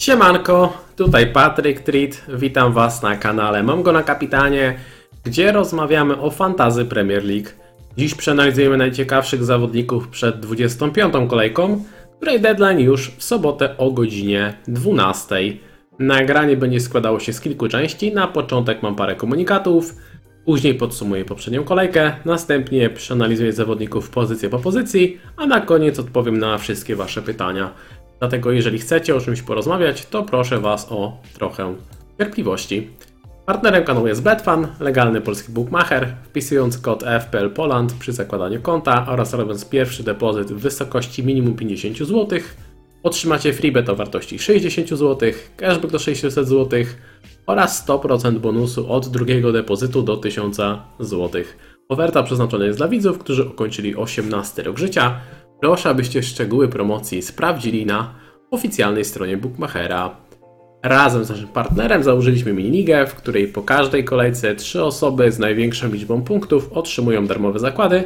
Siemanko, tutaj Patryk Treat, witam Was na kanale Mam go na kapitanie, gdzie rozmawiamy o fantazy Premier League. Dziś przeanalizujemy najciekawszych zawodników przed 25. kolejką, której deadline już w sobotę o godzinie 12. Nagranie będzie składało się z kilku części, na początek mam parę komunikatów, później podsumuję poprzednią kolejkę, następnie przeanalizuję zawodników pozycję po pozycji, a na koniec odpowiem na wszystkie Wasze pytania. Dlatego jeżeli chcecie o czymś porozmawiać, to proszę Was o trochę cierpliwości. Partnerem kanału jest Betfan, legalny polski bookmacher. Wpisując kod FPL Poland przy zakładaniu konta oraz robiąc pierwszy depozyt w wysokości minimum 50 zł, otrzymacie freebet o wartości 60 zł, cashback do 600 zł oraz 100% bonusu od drugiego depozytu do 1000 zł. Oferta przeznaczona jest dla widzów, którzy ukończyli 18 rok życia. Proszę, abyście szczegóły promocji sprawdzili na oficjalnej stronie Bookmachera. Razem z naszym partnerem założyliśmy miniligę, w której po każdej kolejce trzy osoby z największą liczbą punktów otrzymują darmowe zakłady,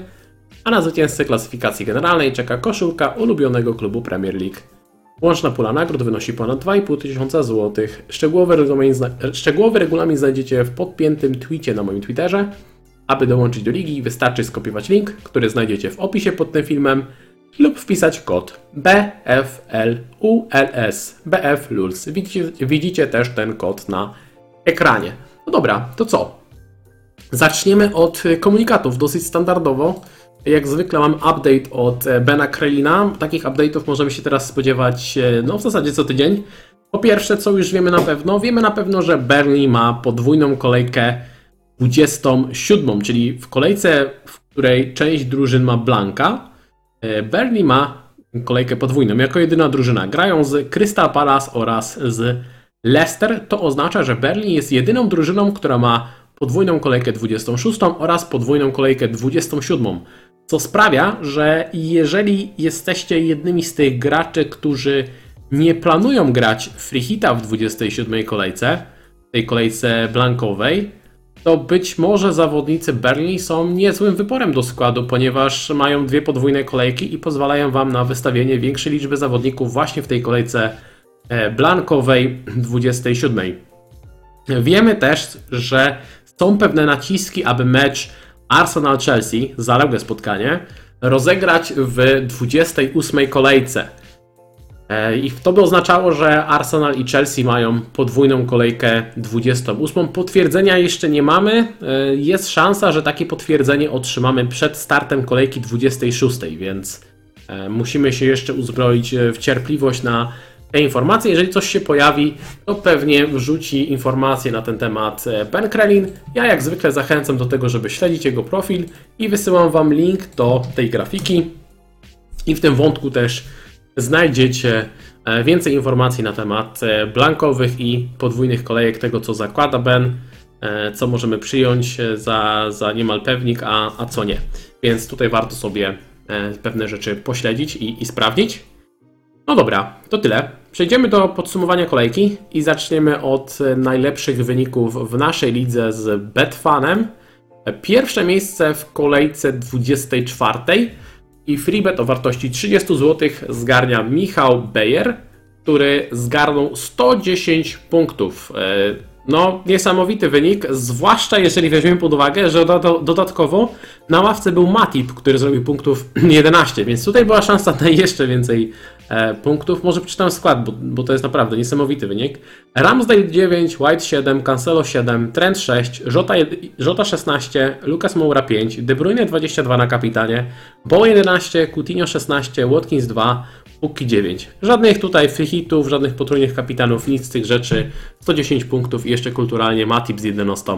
a na zwycięzcę klasyfikacji generalnej czeka koszulka ulubionego klubu Premier League. Łączna pula nagród wynosi ponad 2,5 tysiąca złotych. Szczegółowy regulamin, znajdziecie w podpiętym tweetie na moim Twitterze. Aby dołączyć do ligi, wystarczy skopiować link, który znajdziecie w opisie pod tym filmem lub wpisać kod BFLULS, BFLULS. Widzicie, widzicie też ten kod na ekranie. No dobra, to co? Zaczniemy od komunikatów, dosyć standardowo. Jak zwykle mam update od e, Bena Krelina. Takich update'ów możemy się teraz spodziewać e, no w zasadzie co tydzień. Po pierwsze, co już wiemy na pewno? Wiemy na pewno, że Burnley ma podwójną kolejkę 27, czyli w kolejce, w której część drużyn ma blanka, e, Burnley ma kolejkę podwójną jako jedyna drużyna. Grają z Crystal Palace oraz z Leicester. To oznacza, że Burnley jest jedyną drużyną, która ma podwójną kolejkę 26 oraz podwójną kolejkę 27. Co sprawia, że jeżeli jesteście jednymi z tych graczy, którzy nie planują grać free hita w 27 kolejce, tej kolejce blankowej, to być może zawodnicy Burnley są niezłym wyborem do składu, ponieważ mają dwie podwójne kolejki i pozwalają Wam na wystawienie większej liczby zawodników właśnie w tej kolejce e, blankowej 27. Wiemy też, że są pewne naciski, aby mecz Arsenal-Chelsea, zaległe spotkanie, rozegrać w 28 kolejce. E, I to by oznaczało, że Arsenal i Chelsea mają podwójną kolejkę 28. Potwierdzenia jeszcze nie mamy. E, Jest szansa, że takie potwierdzenie otrzymamy przed startem kolejki 26, więc e, musimy się jeszcze uzbroić w cierpliwość na te informacje. Jeżeli coś się pojawi, to pewnie wrzuci informacje na ten temat Ben Krelin. Ja jak zwykle zachęcam do tego, żeby śledzić jego profil i wysyłam Wam link do tej grafiki. I w tym wątku też znajdziecie e, więcej informacji na temat e, blankowych i podwójnych kolejek tego, co zakłada Ben, e, co możemy przyjąć za, za niemal pewnik, a, a co nie. Więc tutaj warto sobie pewne rzeczy pośledzić i, i sprawdzić. No dobra, to tyle. Przejdziemy do podsumowania kolejki i zaczniemy od najlepszych wyników w naszej lidze z Betfanem. Pierwsze miejsce w kolejce 24 i freebet o wartości 30 zł zgarnia Michał Bejer, który zgarnął 110 punktów. No, niesamowity wynik, zwłaszcza jeżeli weźmiemy pod uwagę, że do, dodatkowo na ławce był Matip, który zrobił punktów 11, więc tutaj była szansa na jeszcze więcej e, punktów. Może przeczytam skład, bo, bo to jest naprawdę niesamowity wynik. Ramsdale 9, White 7, Cancelo 7, Trent 6, Jota, Jota 16, Lucas Moura 5, De Bruyne 22 na kapitanie, Bo 11, Coutinho 16, Watkins 2, Puki 9. Żadnych tutaj hitów, żadnych potrójnych kapitanów, nic z tych rzeczy. 110 punktów i jeszcze kulturalnie Matip z 11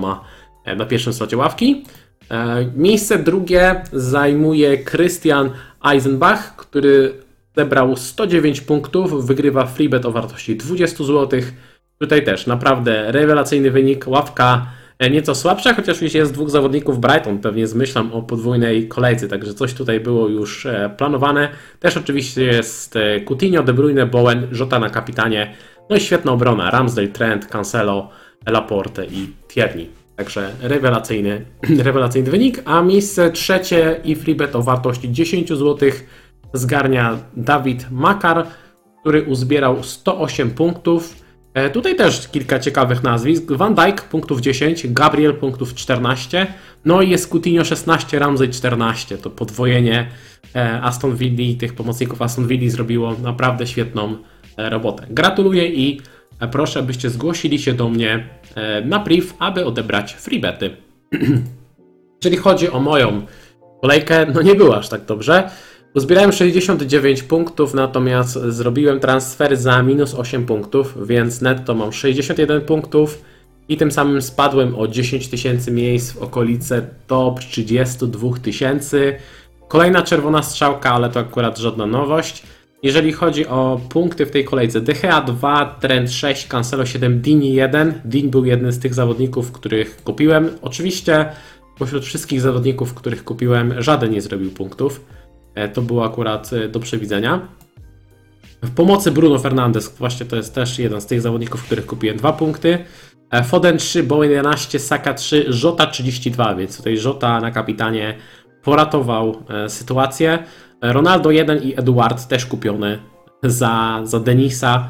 e, na pierwszym slocie ławki. E, Miejsce drugie zajmuje Christian Eisenbach, który zebrał 109 punktów, wygrywa freebet o wartości 20 zł. Tutaj też naprawdę rewelacyjny wynik, ławka nieco słabsza, chociaż już jest dwóch zawodników Brighton, pewnie z myślą o podwójnej kolejce, także coś tutaj było już e, planowane. Też oczywiście jest e, Coutinho, De Bruyne, Bowen, Jota na kapitanie, no i świetna obrona, Ramsdale, Trent, Cancelo, Laporte i Tierney. Także rewelacyjny, rewelacyjny wynik, a miejsce trzecie i freebet o wartości 10 zł zgarnia Dawid Makar, który uzbierał 108 punktów. E, Tutaj też kilka ciekawych nazwisk. Van Dijk punktów 10, Gabriel punktów 14, no i jest Coutinho 16, Ramsey 14. To podwojenie e, Aston Villa i tych pomocników Aston Villa zrobiło naprawdę świetną e, robotę. Gratuluję i proszę, byście zgłosili się do mnie na priv, aby odebrać freebety. Jeżeli chodzi o moją kolejkę, no nie było aż tak dobrze. Uzbierałem 69 punktów, natomiast zrobiłem transfer za minus 8 punktów, więc netto mam 61 punktów i tym samym spadłem o 10 tysięcy miejsc w okolice top 32 tysięcy. Kolejna czerwona strzałka, ale to akurat żadna nowość. Jeżeli chodzi o punkty w tej kolejce, DHA 2, Trend 6, Cancelo 7, Dini 1. Din był jednym z tych zawodników, których kupiłem. Oczywiście pośród wszystkich zawodników, których kupiłem, żaden nie zrobił punktów. E, To było akurat e, do przewidzenia. W pomocy Bruno Fernandes, właśnie to jest też jeden z tych zawodników, których kupiłem dwa punkty. E, Foden 3, Bowen 11, Saka 3, Żota 32, więc tutaj Żota na kapitanie poratował sytuację. Ronaldo 1 i Eduard też kupiony za, za Denisa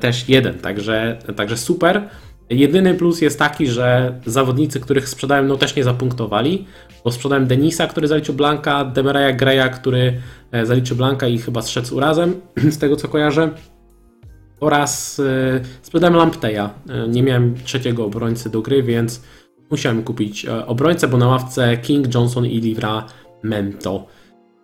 też jeden, także, także super. Jedyny plus jest taki, że zawodnicy, których sprzedałem, no też nie zapunktowali, bo sprzedałem Denisa, który zaliczył Blanka, Demeraya Greya, który e, zaliczył Blanka i chyba zszedł z urazem, z tego co kojarzę. Oraz e, sprzedałem Lampteja. E, Nie miałem trzeciego obrońcy do gry, więc musiałem kupić obrońcę, bo na ławce King, Johnson i Livramento.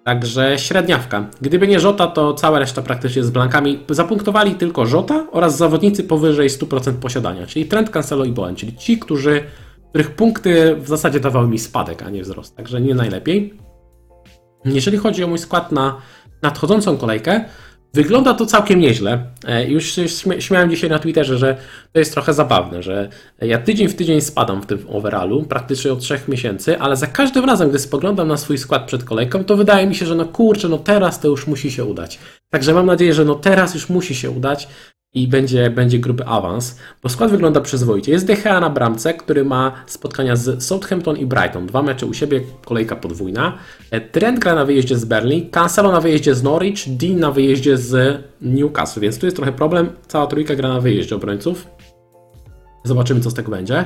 Także średniawka. Gdyby nie Żota, to cała reszta praktycznie z blankami. Zapunktowali tylko Żota oraz zawodnicy powyżej 100% posiadania, czyli Trent, Cancelo i Bowen, czyli ci, którzy, których punkty w zasadzie dawały mi spadek, a nie wzrost. Także nie najlepiej. Jeżeli chodzi o mój skład na nadchodzącą kolejkę, wygląda to całkiem nieźle. E, Już śmiałem dzisiaj na Twitterze, że to jest trochę zabawne, że ja tydzień w tydzień spadam w tym overallu, praktycznie od 3 miesięcy, ale za każdym razem, gdy spoglądam na swój skład przed kolejką, to wydaje mi się, że no kurczę, no teraz to już musi się udać. Także mam nadzieję, że no teraz już musi się udać i będzie, będzie gruby awans, bo skład wygląda przyzwoicie. Jest DHA na bramce, który ma spotkania z Southampton i Brighton. Dwa mecze u siebie, kolejka podwójna. E, Trent gra na wyjeździe z Burnley, Cancelo na wyjeździe z Norwich, Dean na wyjeździe z Newcastle, więc tu jest trochę problem. Cała trójka gra na wyjeździe obrońców. Zobaczymy, co z tego będzie.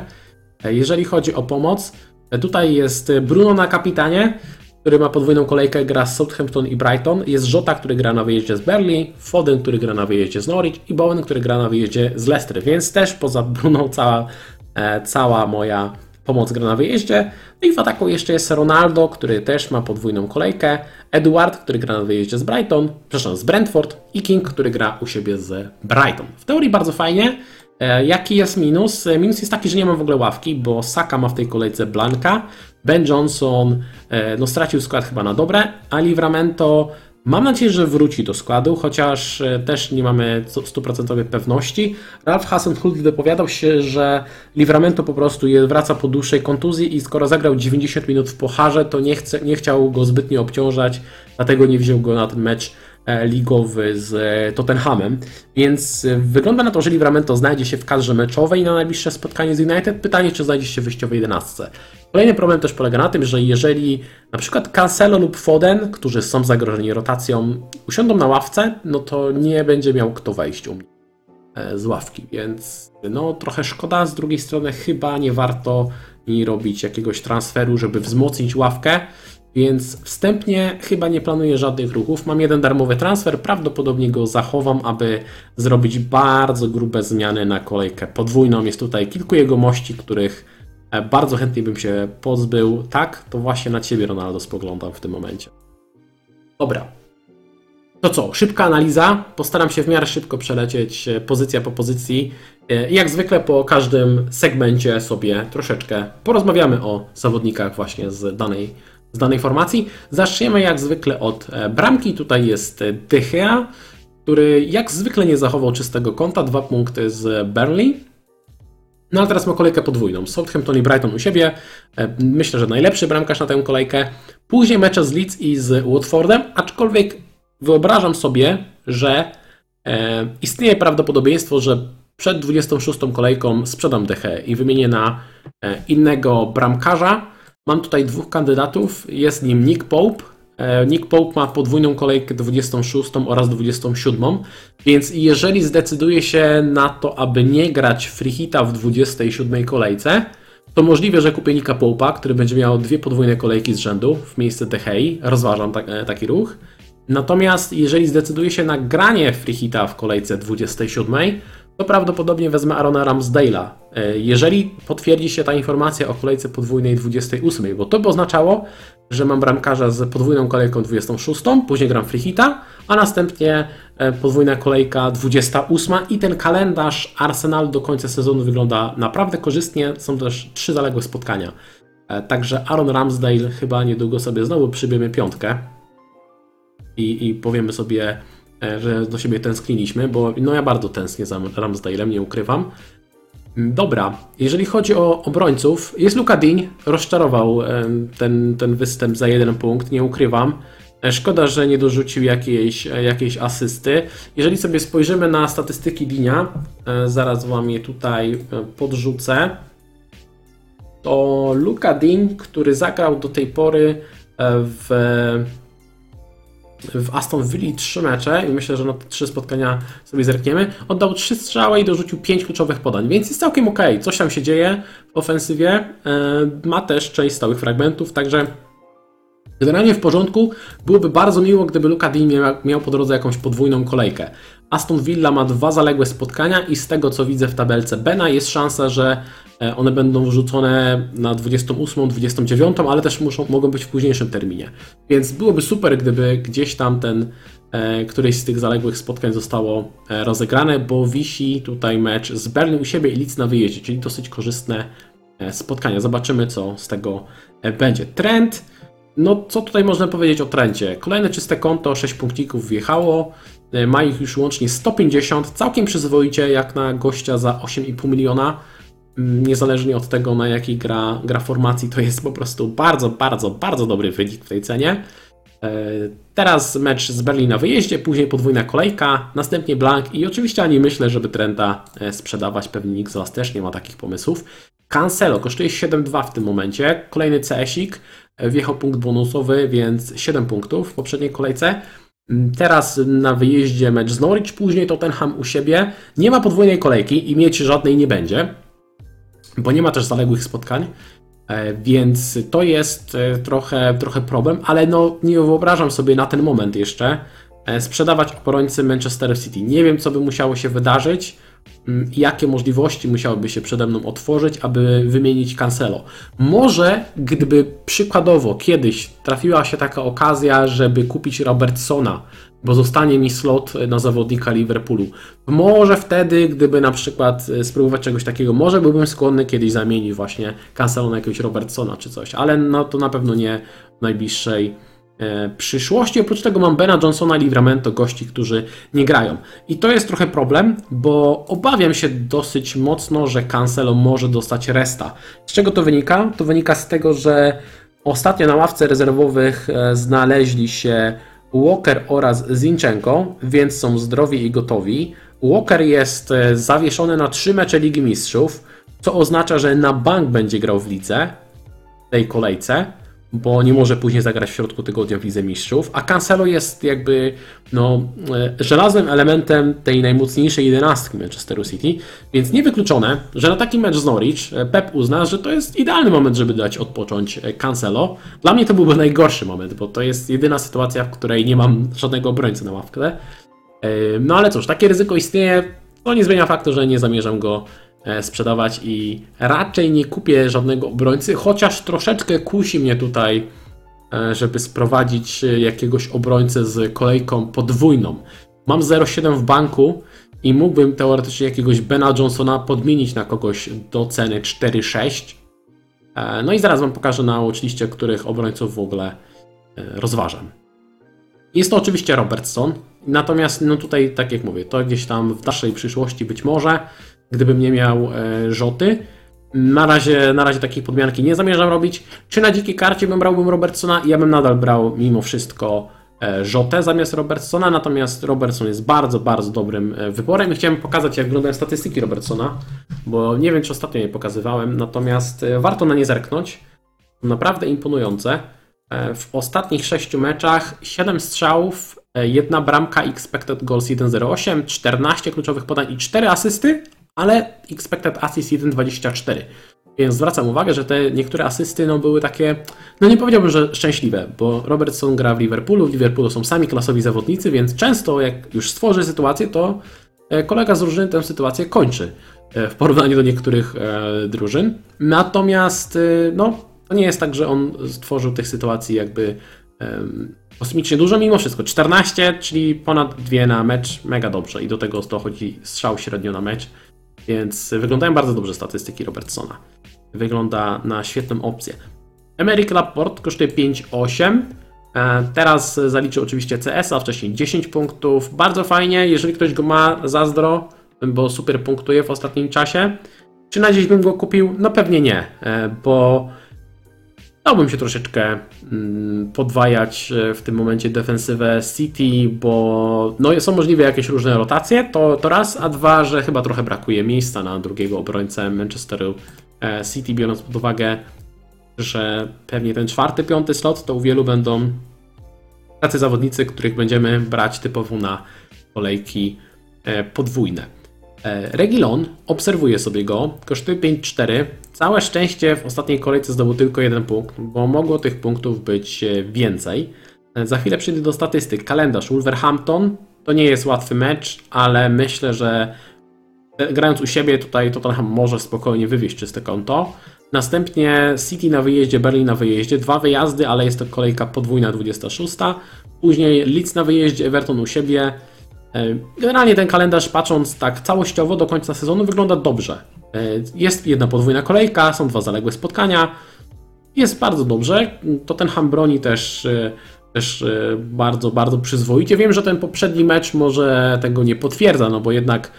E, Jeżeli chodzi o pomoc, e, tutaj jest Bruno na kapitanie, który ma podwójną kolejkę, gra z Southampton i Brighton. Jest Jota, który gra na wyjeździe z Burnley, Foden, który gra na wyjeździe z Norwich i Bowen, który gra na wyjeździe z Leicester. Więc też poza Bruną cała, e, cała moja pomoc gra na wyjeździe. No i w ataku jeszcze jest Ronaldo, który też ma podwójną kolejkę, Edward, który gra na wyjeździe z Brighton, przepraszam, z Brentford i King, który gra u siebie z Brighton. W teorii bardzo fajnie. E, Jaki jest minus? E, Minus jest taki, że nie mam w ogóle ławki, bo Saka ma w tej kolejce Blanka, Ben Johnson e, no, stracił skład chyba na dobre, a Livramento mam nadzieję, że wróci do składu, chociaż też nie mamy stu- stuprocentowej pewności. Ralf Hasenhüttl wypowiadał się, że Livramento po prostu wraca po dłuższej kontuzji i skoro zagrał 90 minut w Pocharze, to nie, chce, nie chciał go zbytnio obciążać, dlatego nie wziął go na ten mecz ligowy z e, Tottenhamem. Więc e, wygląda na to, że Livramento znajdzie się w kadrze meczowej na najbliższe spotkanie z United. Pytanie, czy znajdzie się w wyjściowej 11. Kolejny problem też polega na tym, że jeżeli na przykład Cancelo lub Foden, którzy są zagrożeni rotacją, usiądą na ławce, no to nie będzie miał kto wejść u mnie e, z ławki, więc no trochę szkoda. Z drugiej strony chyba nie warto robić jakiegoś transferu, żeby wzmocnić ławkę, więc wstępnie chyba nie planuję żadnych ruchów. Mam jeden darmowy transfer, prawdopodobnie go zachowam, aby zrobić bardzo grube zmiany na kolejkę podwójną. Jest tutaj kilku jegomości, których e, bardzo chętnie bym się pozbył. Tak, to właśnie na Ciebie Ronaldo spoglądam w tym momencie. Dobra, to co, szybka analiza. Postaram się w miarę szybko przelecieć e, pozycja po pozycji. E, jak zwykle po każdym segmencie sobie troszeczkę porozmawiamy o zawodnikach właśnie z danej, z danej formacji. Zaczniemy jak zwykle od e, bramki. Tutaj jest e, De Gea, który jak zwykle nie zachował czystego konta. Dwa punkty z Burnley. No ale teraz ma kolejkę podwójną. Southampton i Brighton u siebie. E, Myślę, że najlepszy bramkarz na tę kolejkę. Później mecze z Leeds i z Watfordem, aczkolwiek wyobrażam sobie, że e, istnieje prawdopodobieństwo, że przed 26 kolejką sprzedam Dechę i wymienię na innego bramkarza. Mam tutaj dwóch kandydatów. Jest nim Nick Pope E, Nick Pope ma podwójną kolejkę 26 oraz 27, więc jeżeli zdecyduje się na to, aby nie grać free hita w 27 kolejce, to możliwe, że kupię Nicka Pope'a, który będzie miał dwie podwójne kolejki z rzędu w miejsce Dehei. Rozważam tak, e, taki ruch. Natomiast jeżeli zdecyduje się na granie free hita w kolejce 27, to prawdopodobnie wezmę Arona Ramsdale'a. E, Jeżeli potwierdzi się ta informacja o kolejce podwójnej 28, bo to by oznaczało, że mam bramkarza z podwójną kolejką 26, później gram free hita, a następnie e, podwójna kolejka 28 i ten kalendarz Arsenalu do końca sezonu wygląda naprawdę korzystnie. Są też trzy zaległe spotkania. E, Także Aaron Ramsdale chyba niedługo sobie znowu przybiemy piątkę i, i powiemy sobie, że do siebie tęskniliśmy, bo no ja bardzo tęsknię za Ramsdale'em, nie ukrywam. Mm, Dobra, jeżeli chodzi o obrońców, jest Luka Dean, rozczarował em, ten, ten występ za jeden punkt, nie ukrywam. E, Szkoda, że nie dorzucił jakiejś, e, jakiejś asysty. Jeżeli sobie spojrzymy na statystyki Dinia, e, zaraz Wam je tutaj e, podrzucę, to Luka Dean, który zagrał do tej pory e, w w Aston Villa trzy mecze i myślę, że na te trzy spotkania sobie zerkniemy. Oddał trzy strzały i dorzucił pięć kluczowych podań, więc jest całkiem ok. Coś tam się dzieje w ofensywie. E, Ma też część stałych fragmentów, także generalnie w porządku. Byłoby bardzo miło, gdyby Luka Dean miał, miał po drodze jakąś podwójną kolejkę. Aston Villa ma dwa zaległe spotkania i z tego co widzę w tabelce Bena jest szansa, że one będą wrzucone na 28, 29, ale też muszą, mogą być w późniejszym terminie. Więc byłoby super, gdyby gdzieś tam ten e, któreś z tych zaległych spotkań zostało e, rozegrane, bo wisi tutaj mecz z Berlin u siebie i Leeds na wyjeździe, czyli dosyć korzystne e, spotkania. Zobaczymy, co z tego e, będzie. Trend. No, co tutaj można powiedzieć o trendzie? Kolejne czyste konto, 6 punkcików wjechało. E, Ma ich już łącznie 150, całkiem przyzwoicie, jak na gościa za 8,5 miliona. Niezależnie od tego, na jakiej gra, gra formacji, to jest po prostu bardzo, bardzo, bardzo dobry wynik w tej cenie. E, Teraz mecz z Berlin na wyjeździe, później podwójna kolejka, następnie blank i oczywiście ani myślę, żeby Trenta e, sprzedawać, pewnie nikt z Was też nie ma takich pomysłów. Cancelo kosztuje 7,2 w tym momencie, kolejny CS-ik, e, wjechał punkt bonusowy, więc 7 punktów w poprzedniej kolejce. Mm, Teraz na wyjeździe mecz z Norwich, później Tottenham u siebie. Nie ma podwójnej kolejki i mieć żadnej nie będzie, bo nie ma też zaległych spotkań. E, Więc to jest e, trochę, trochę problem, ale no nie wyobrażam sobie na ten moment jeszcze e, sprzedawać obrońcy Manchester City. Nie wiem, co by musiało się wydarzyć, mm, jakie możliwości musiałyby się przede mną otworzyć, aby wymienić Cancelo. Może gdyby przykładowo kiedyś trafiła się taka okazja, żeby kupić Robertsona, bo zostanie mi slot na zawodnika Liverpoolu. Może wtedy, gdyby na przykład e, spróbować czegoś takiego, może byłbym skłonny kiedyś zamienić właśnie Cancelo na jakiegoś Robertsona czy coś, ale no to na pewno nie w najbliższej e, przyszłości. Oprócz tego mam Bena Johnsona i Livramento, gości, którzy nie grają. I to jest trochę problem, bo obawiam się dosyć mocno, że Cancelo może dostać resta. Z czego to wynika? To wynika z tego, że ostatnio na ławce rezerwowych e, znaleźli się Walker oraz Zinchenko, więc są zdrowi i gotowi. Walker jest e, zawieszony na trzy mecze Ligi Mistrzów, co oznacza, że na bank będzie grał w lidze w tej kolejce, bo nie może później zagrać w środku tygodnia w Lidze Mistrzów, a Cancelo jest jakby no, e, żelaznym elementem tej najmocniejszej jedenastki Manchesteru City, więc niewykluczone, że na taki mecz z Norwich e, Pep uzna, że to jest idealny moment, żeby dać odpocząć e, Cancelo. Dla mnie to byłby najgorszy moment, bo to jest jedyna sytuacja, w której nie mam żadnego obrońcy na ławkę. No ale cóż, takie ryzyko istnieje, to nie zmienia faktu, że nie zamierzam go sprzedawać i raczej nie kupię żadnego obrońcy, chociaż troszeczkę kusi mnie tutaj, e, żeby sprowadzić e, jakiegoś obrońcę z kolejką podwójną. Mam 0,7 w banku i mógłbym teoretycznie jakiegoś Bena Johnsona podmienić na kogoś do ceny 4,6. E, No i zaraz Wam pokażę na watchliście, których obrońców w ogóle e, rozważam. Jest to oczywiście Robertson, natomiast no tutaj, tak jak mówię, to gdzieś tam w dalszej przyszłości być może, gdybym nie miał e, Rzoty. Na razie, na razie takiej podmianki nie zamierzam robić. Czy na dzikiej karcie bym brałbym Robertsona? Ja bym nadal brał mimo wszystko e, Rzotę zamiast Robertsona, natomiast Robertson jest bardzo, bardzo dobrym e, wyborem i chciałem pokazać, jak wyglądają statystyki Robertsona, bo nie wiem, czy ostatnio je pokazywałem, natomiast warto na nie zerknąć. Naprawdę imponujące. W ostatnich 6 meczach 7 strzałów, jedna bramka, expected goals 1.08, 14 kluczowych podań i 4 asysty, ale expected assist 1.24. Więc zwracam uwagę, że te niektóre asysty no, były takie, no nie powiedziałbym, że szczęśliwe, bo Robertson gra w Liverpoolu, w Liverpoolu są sami klasowi zawodnicy, więc często jak już stworzy sytuację, to e, kolega z drużyny tę sytuację kończy w porównaniu do niektórych drużyn. Natomiast no, to nie jest tak, że on stworzył tych sytuacji jakby kosmicznie dużo, mimo wszystko. 14, czyli ponad dwie na mecz, mega dobrze. I do tego dochodzi strzał średnio na mecz, więc wyglądają bardzo dobrze statystyki Robertsona. Wygląda na świetną opcję. Emerick Laporte kosztuje 5,8. E, teraz zaliczy oczywiście CS-a, wcześniej 10 punktów. Bardzo fajnie, jeżeli ktoś go ma, zazdro, bo super punktuje w ostatnim czasie. Czy na dziś bym go kupił? No pewnie nie, e, bo Dałbym się troszeczkę mm, podwajać e, w tym momencie defensywę City, bo no, są możliwe jakieś różne rotacje, to, to raz, a dwa, że chyba trochę brakuje miejsca na drugiego obrońcę Manchesteru e, City, biorąc pod uwagę, że pewnie ten czwarty, piąty slot to u wielu będą tacy zawodnicy, których będziemy brać typowo na kolejki e, podwójne. E, Regilon, obserwuje sobie go, kosztuje 5-4. Całe szczęście w ostatniej kolejce zdobył tylko jeden punkt, bo mogło tych punktów być e, więcej. E, za chwilę przyjdę do statystyk. Kalendarz Wolverhampton to nie jest łatwy mecz, ale myślę, że grając u siebie tutaj Tottenham może spokojnie wywieźć czyste konto. Następnie City na wyjeździe, Berlin na wyjeździe. Dwa wyjazdy, ale jest to kolejka podwójna 26. Później Leeds na wyjeździe, Everton u siebie. E, generalnie ten kalendarz, patrząc tak całościowo do końca sezonu, wygląda dobrze. E, jest jedna podwójna kolejka, są dwa zaległe spotkania. Jest bardzo dobrze. To ten Ham broni też, e, też bardzo, bardzo przyzwoicie. Wiem, że ten poprzedni mecz może tego nie potwierdza, no bo jednak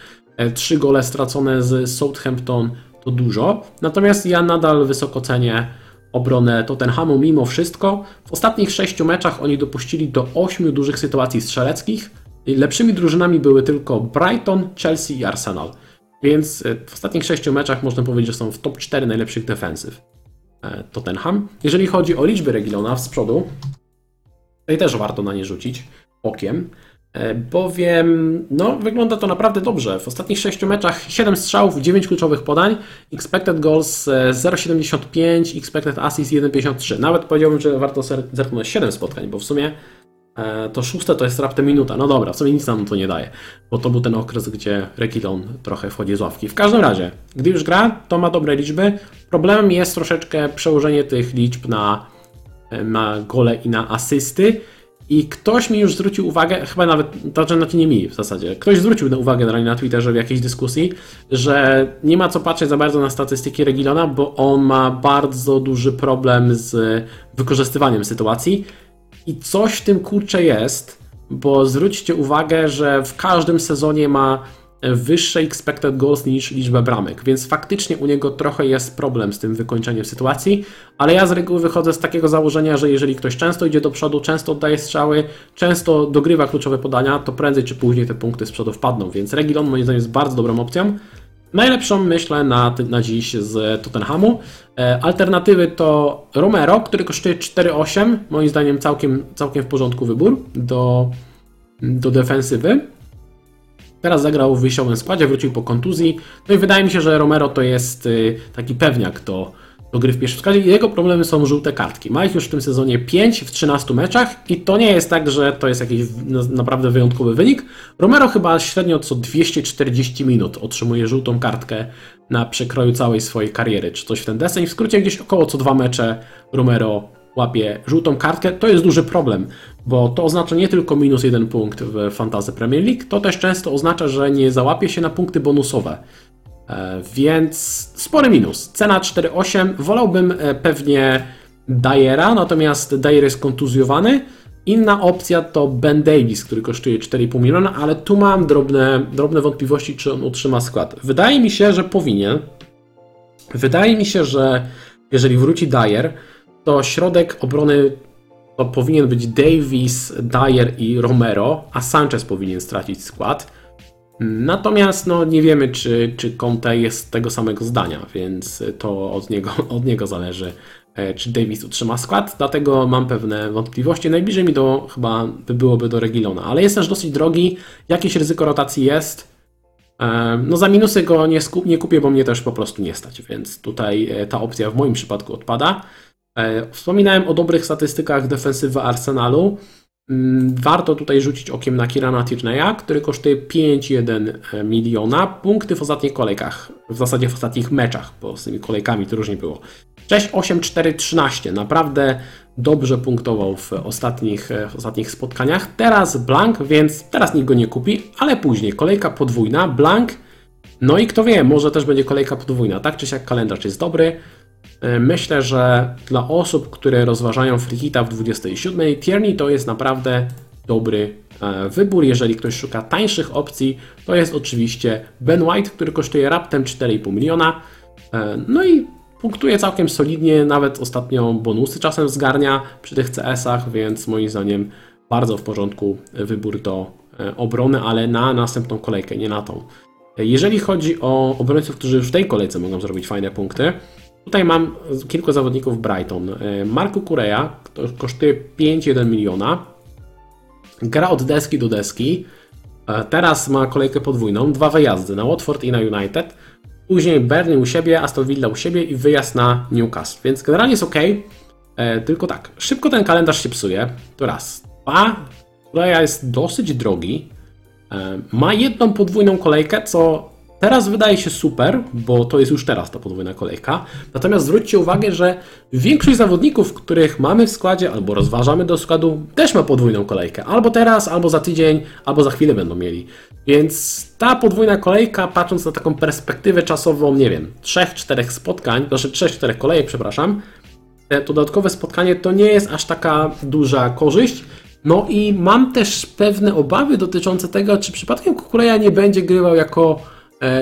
trzy gole stracone z Southampton to dużo. Natomiast ja nadal wysoko cenię obronę Tottenhamu mimo wszystko. W ostatnich sześciu meczach oni dopuścili do ośmiu dużych sytuacji strzeleckich Lepszymi drużynami były tylko Brighton, Chelsea i Arsenal. Więc e, w ostatnich sześciu meczach można powiedzieć, że są w top 4 najlepszych defensyw e, Tottenham. Jeżeli chodzi o liczby Regilona z przodu, tutaj też warto na nie rzucić okiem, e, bowiem no, wygląda to naprawdę dobrze. W ostatnich sześciu meczach 7 strzałów, 9 kluczowych podań, expected goals 0,75, expected assist 1,53. Nawet powiedziałbym, że warto zerknąć 7 spotkań, bo w sumie to szóste to jest raptem minuta. No dobra, w sumie nic nam to nie daje, bo to był ten okres, gdzie Rekilon trochę wchodzi z ławki. W każdym razie, gdy już gra, to ma dobre liczby. Problemem jest troszeczkę przełożenie tych liczb na, e, na gole i na asysty. I ktoś mi już zwrócił uwagę, chyba nawet, to znaczy nie mi w zasadzie, ktoś zwrócił uwagę na, na Twitterze w jakiejś dyskusji, że nie ma co patrzeć za bardzo na statystyki Regilona, bo on ma bardzo duży problem z wykorzystywaniem sytuacji i coś w tym kurcze jest, bo zwróćcie uwagę, że w każdym sezonie ma wyższe expected goals niż liczbę bramek, więc faktycznie u niego trochę jest problem z tym wykończeniem sytuacji, ale ja z reguły wychodzę z takiego założenia, że jeżeli ktoś często idzie do przodu, często oddaje strzały, często dogrywa kluczowe podania, to prędzej czy później te punkty z przodu wpadną, więc Regilon moim zdaniem jest bardzo dobrą opcją. Najlepszą myślę na, na dziś z Tottenhamu. E, alternatywy to Romero, który kosztuje 4,8. Moim zdaniem całkiem, całkiem w porządku wybór do, do defensywy. Teraz zagrał w wyjściowym składzie, wrócił po kontuzji. No i wydaje mi się, że Romero to jest y, taki pewniak do, do gry w pierwszym składzie. Jego problemy są żółte kartki. Ma ich już w tym sezonie 5 w 13 meczach i to nie jest tak, że to jest jakiś naprawdę wyjątkowy wynik. Romero chyba średnio co 240 minut otrzymuje żółtą kartkę na przekroju całej swojej kariery, czy coś w ten deseń. W skrócie gdzieś około co dwa mecze Romero łapie żółtą kartkę, to jest duży problem, bo to oznacza nie tylko minus jeden punkt w Fantasy Premier League, to też często oznacza, że nie załapie się na punkty bonusowe. E, więc spory minus. Cena 4,8. Wolałbym e, pewnie Dyera, natomiast Dyer jest kontuzjowany. Inna opcja to Ben Davis, który kosztuje 4,5 miliona, ale tu mam drobne, drobne wątpliwości, czy on utrzyma skład. Wydaje mi się, że powinien. Wydaje mi się, że jeżeli wróci Dyer, to środek obrony to powinien być Davis, Dyer i Romero, a Sanchez powinien stracić skład. Natomiast no, nie wiemy, czy, czy Conte jest tego samego zdania, więc to od niego, od niego zależy, e, czy Davis utrzyma skład, dlatego mam pewne wątpliwości. Najbliżej mi do chyba by byłoby do Regilona, ale jest też dosyć drogi, jakieś ryzyko rotacji jest. E, no za minusy go nie, skup, nie kupię, bo mnie też po prostu nie stać, więc tutaj e, ta opcja w moim przypadku odpada. Wspominałem o dobrych statystykach defensywy Arsenalu. Mm, warto tutaj rzucić okiem na Kirana Tierney'a, który kosztuje 5,1 e, miliona. Punkty w ostatnich kolejkach, w zasadzie w ostatnich meczach, bo z tymi kolejkami to różnie było. 6, 8, 4, 13. Naprawdę dobrze punktował w ostatnich, e, w ostatnich spotkaniach. Teraz blank, więc teraz nikt go nie kupi, ale później kolejka podwójna, blank. No i kto wie, może też będzie kolejka podwójna. Tak czy siak kalendarz jest dobry. E, myślę, że dla osób, które rozważają Freehita w 27, Tierney to jest naprawdę dobry e, wybór. Jeżeli ktoś szuka tańszych opcji, to jest oczywiście Ben White, który kosztuje raptem 4,5 miliona. E, no i punktuje całkiem solidnie, nawet ostatnio bonusy czasem zgarnia przy tych CS-ach, więc moim zdaniem bardzo w porządku wybór do obrony, ale na następną kolejkę, nie na tą. Jeżeli chodzi o obrońców, którzy w tej kolejce mogą zrobić fajne punkty, Tutaj mam kilku zawodników Brighton. E, Marco Kureja, kosztuje 5,1 miliona. Gra od deski do deski. E, teraz ma kolejkę podwójną, dwa wyjazdy na Watford i na United. Później Burnley u siebie, Aston Villa u siebie i wyjazd na Newcastle. Więc generalnie jest ok. E, tylko tak, szybko ten kalendarz się psuje. To raz. Dwa, Kureja jest dosyć drogi. Ma jedną podwójną kolejkę, co Teraz wydaje się super, bo to jest już teraz ta podwójna kolejka. Natomiast zwróćcie uwagę, że większość zawodników, których mamy w składzie albo rozważamy do składu, też ma podwójną kolejkę. Albo teraz, albo za tydzień, albo za chwilę będą mieli. Więc ta podwójna kolejka, patrząc na taką perspektywę czasową, nie wiem, 3-4 spotkań, znaczy 3-4 kolejek, przepraszam, to dodatkowe spotkanie to nie jest aż taka duża korzyść. No i mam też pewne obawy dotyczące tego, czy przypadkiem Kukureja nie będzie grywał jako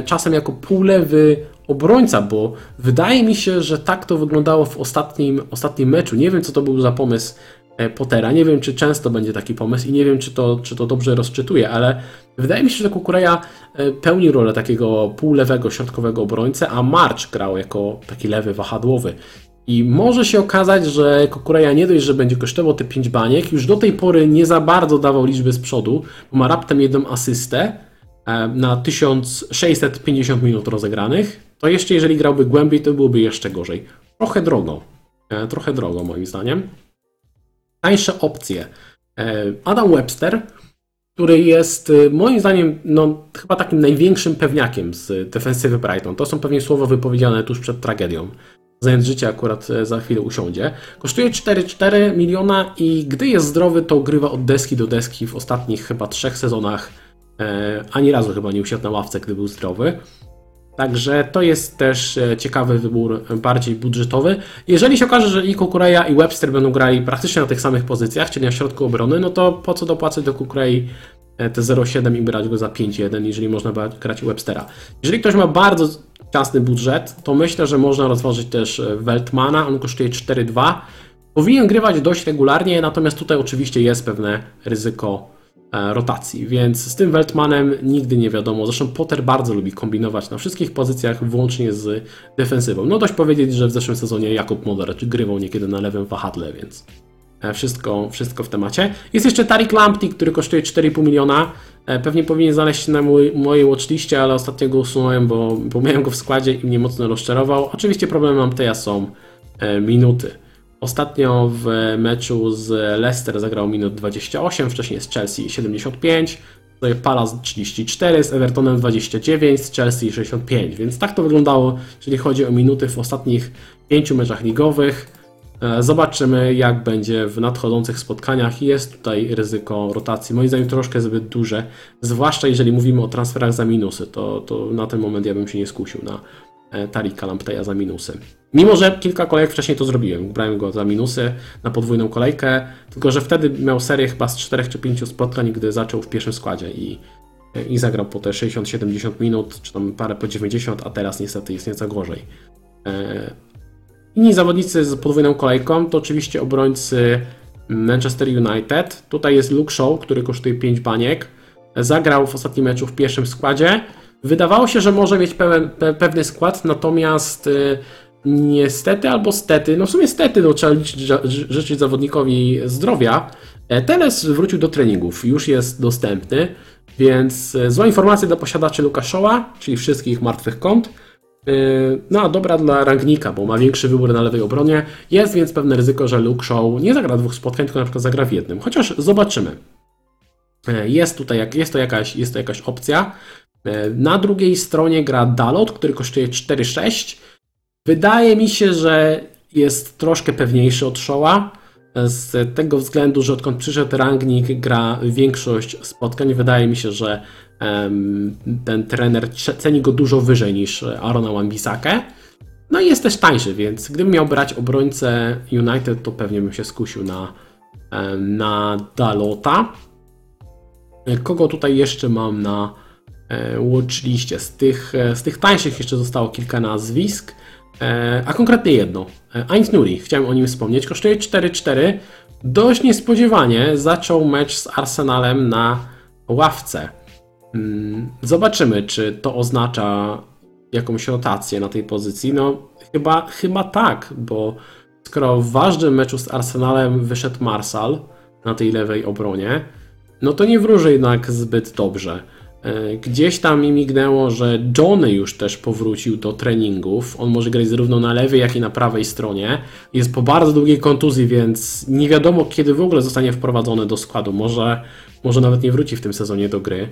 czasem jako półlewy obrońca, bo wydaje mi się, że tak to wyglądało w ostatnim, ostatnim meczu. Nie wiem, co to był za pomysł e, Pottera. Nie wiem, czy często będzie taki pomysł i nie wiem, czy to, czy to dobrze rozczytuje, ale wydaje mi się, że Kukureja e, pełni rolę takiego półlewego, środkowego obrońcę, a March grał jako taki lewy wahadłowy. I może się okazać, że Kukureja nie dość, że będzie kosztował te 5 baniek, już do tej pory nie za bardzo dawał liczby z przodu, bo ma raptem jedną asystę, E, na 1650 minut rozegranych, to jeszcze jeżeli grałby głębiej, to byłoby jeszcze gorzej. Trochę drogo. E, trochę drogo moim zdaniem. Tańsze opcje. E, Adam Webster, który jest moim zdaniem no, chyba takim największym pewniakiem z defensywy Brighton. To są pewnie słowa wypowiedziane tuż przed tragedią. Zając życie akurat za chwilę usiądzie. Kosztuje 4,4 miliona i gdy jest zdrowy, to grywa od deski do deski w ostatnich chyba trzech sezonach E, ani razu chyba nie usiadł na ławce, gdy był zdrowy. Także to jest też e, ciekawy wybór, bardziej budżetowy. Jeżeli się okaże, że i Kukureja i Webster będą grali praktycznie na tych samych pozycjach, czyli na środku obrony, no to po co dopłacać do Kukurei e, te 0,7 i brać go za 5,1, jeżeli można grać Webstera. Jeżeli ktoś ma bardzo ciasny budżet, to myślę, że można rozważyć też Weltmana, on kosztuje 4,2. Powinien grywać dość regularnie, natomiast tutaj oczywiście jest pewne ryzyko E, rotacji, więc z tym Weltmanem nigdy nie wiadomo. Zresztą Potter bardzo lubi kombinować na wszystkich pozycjach, włącznie z defensywą. No dość powiedzieć, że w zeszłym sezonie Jakub Moderacz grywał niekiedy na lewym wahadle, więc e, wszystko, wszystko w temacie. Jest jeszcze Tarik Lamptey, który kosztuje 4,5 miliona. E, pewnie powinien znaleźć się na mój, mojej watchliście, ale ostatnio go usunąłem, bo, bo miałem go w składzie i mnie mocno rozczarował. Oczywiście problemem Lampteja są minuty. Ostatnio w meczu z Leicester zagrał minut 28, wcześniej z Chelsea 75, tutaj Palace 34, z Evertonem 29, z Chelsea 65, więc tak to wyglądało, jeżeli chodzi o minuty w ostatnich pięciu meczach ligowych. E, zobaczymy, jak będzie w nadchodzących spotkaniach. Jest tutaj ryzyko rotacji, moim zdaniem troszkę zbyt duże, zwłaszcza jeżeli mówimy o transferach za minusy, to, to na ten moment ja bym się nie skusił na E, Tarika Lampteja za minusy. Mimo, że kilka kolejek wcześniej to zrobiłem, brałem go za minusy na podwójną kolejkę, tylko że wtedy miał serię chyba z 4 czy 5 spotkań, gdy zaczął w pierwszym składzie i, i zagrał po te 60-70 minut, czy tam parę po 90, a teraz niestety jest nieco gorzej. E, inni zawodnicy z podwójną kolejką to oczywiście obrońcy Manchester United. Tutaj jest Luke Shaw, który kosztuje 5 baniek. Zagrał w ostatnim meczu w pierwszym składzie. Wydawało się, że może mieć pe, pewny skład, natomiast y, niestety albo stety, no w sumie stety, no trzeba liczyć, życzyć zawodnikowi zdrowia, e, Teles wrócił do treningów, już jest dostępny, więc e, zła informacja dla posiadaczy Lukaszoła, czyli wszystkich martwych kont. E, no a dobra dla Rangnika, bo ma większy wybór na lewej obronie. Jest więc pewne ryzyko, że Luke Shaw nie zagra dwóch spotkań, tylko na przykład zagra w jednym. Chociaż zobaczymy. Jest tutaj jest to jakaś, jest to jakaś opcja. Na drugiej stronie gra Dalot, który kosztuje 4,6. Wydaje mi się, że jest troszkę pewniejszy od Showa. Z tego względu, że odkąd przyszedł Rangnik, gra większość spotkań. Wydaje mi się, że ten trener ceni go dużo wyżej niż Arona Wan-Bissakę. No i jest też tańszy, więc gdybym miał brać obrońcę United, to pewnie bym się skusił na, na Dalota. Kogo tutaj jeszcze mam na e, watchliście? Z tych, e, z tych tańszych jeszcze zostało kilka nazwisk. E, a konkretnie jedno. E, Ainz Nuri, chciałem o nim wspomnieć, kosztuje 4-4. Dość niespodziewanie zaczął mecz z Arsenalem na ławce. Mm, zobaczymy, czy to oznacza jakąś rotację na tej pozycji. No, chyba, chyba tak, bo skoro w ważnym meczu z Arsenalem wyszedł Marsal na tej lewej obronie, no to nie wróży jednak zbyt dobrze. E, gdzieś tam mi mignęło, że Johnny już też powrócił do treningów. On może grać zarówno na lewej, jak i na prawej stronie. Jest po bardzo długiej kontuzji, więc nie wiadomo, kiedy w ogóle zostanie wprowadzony do składu. Może, może nawet nie wróci w tym sezonie do gry.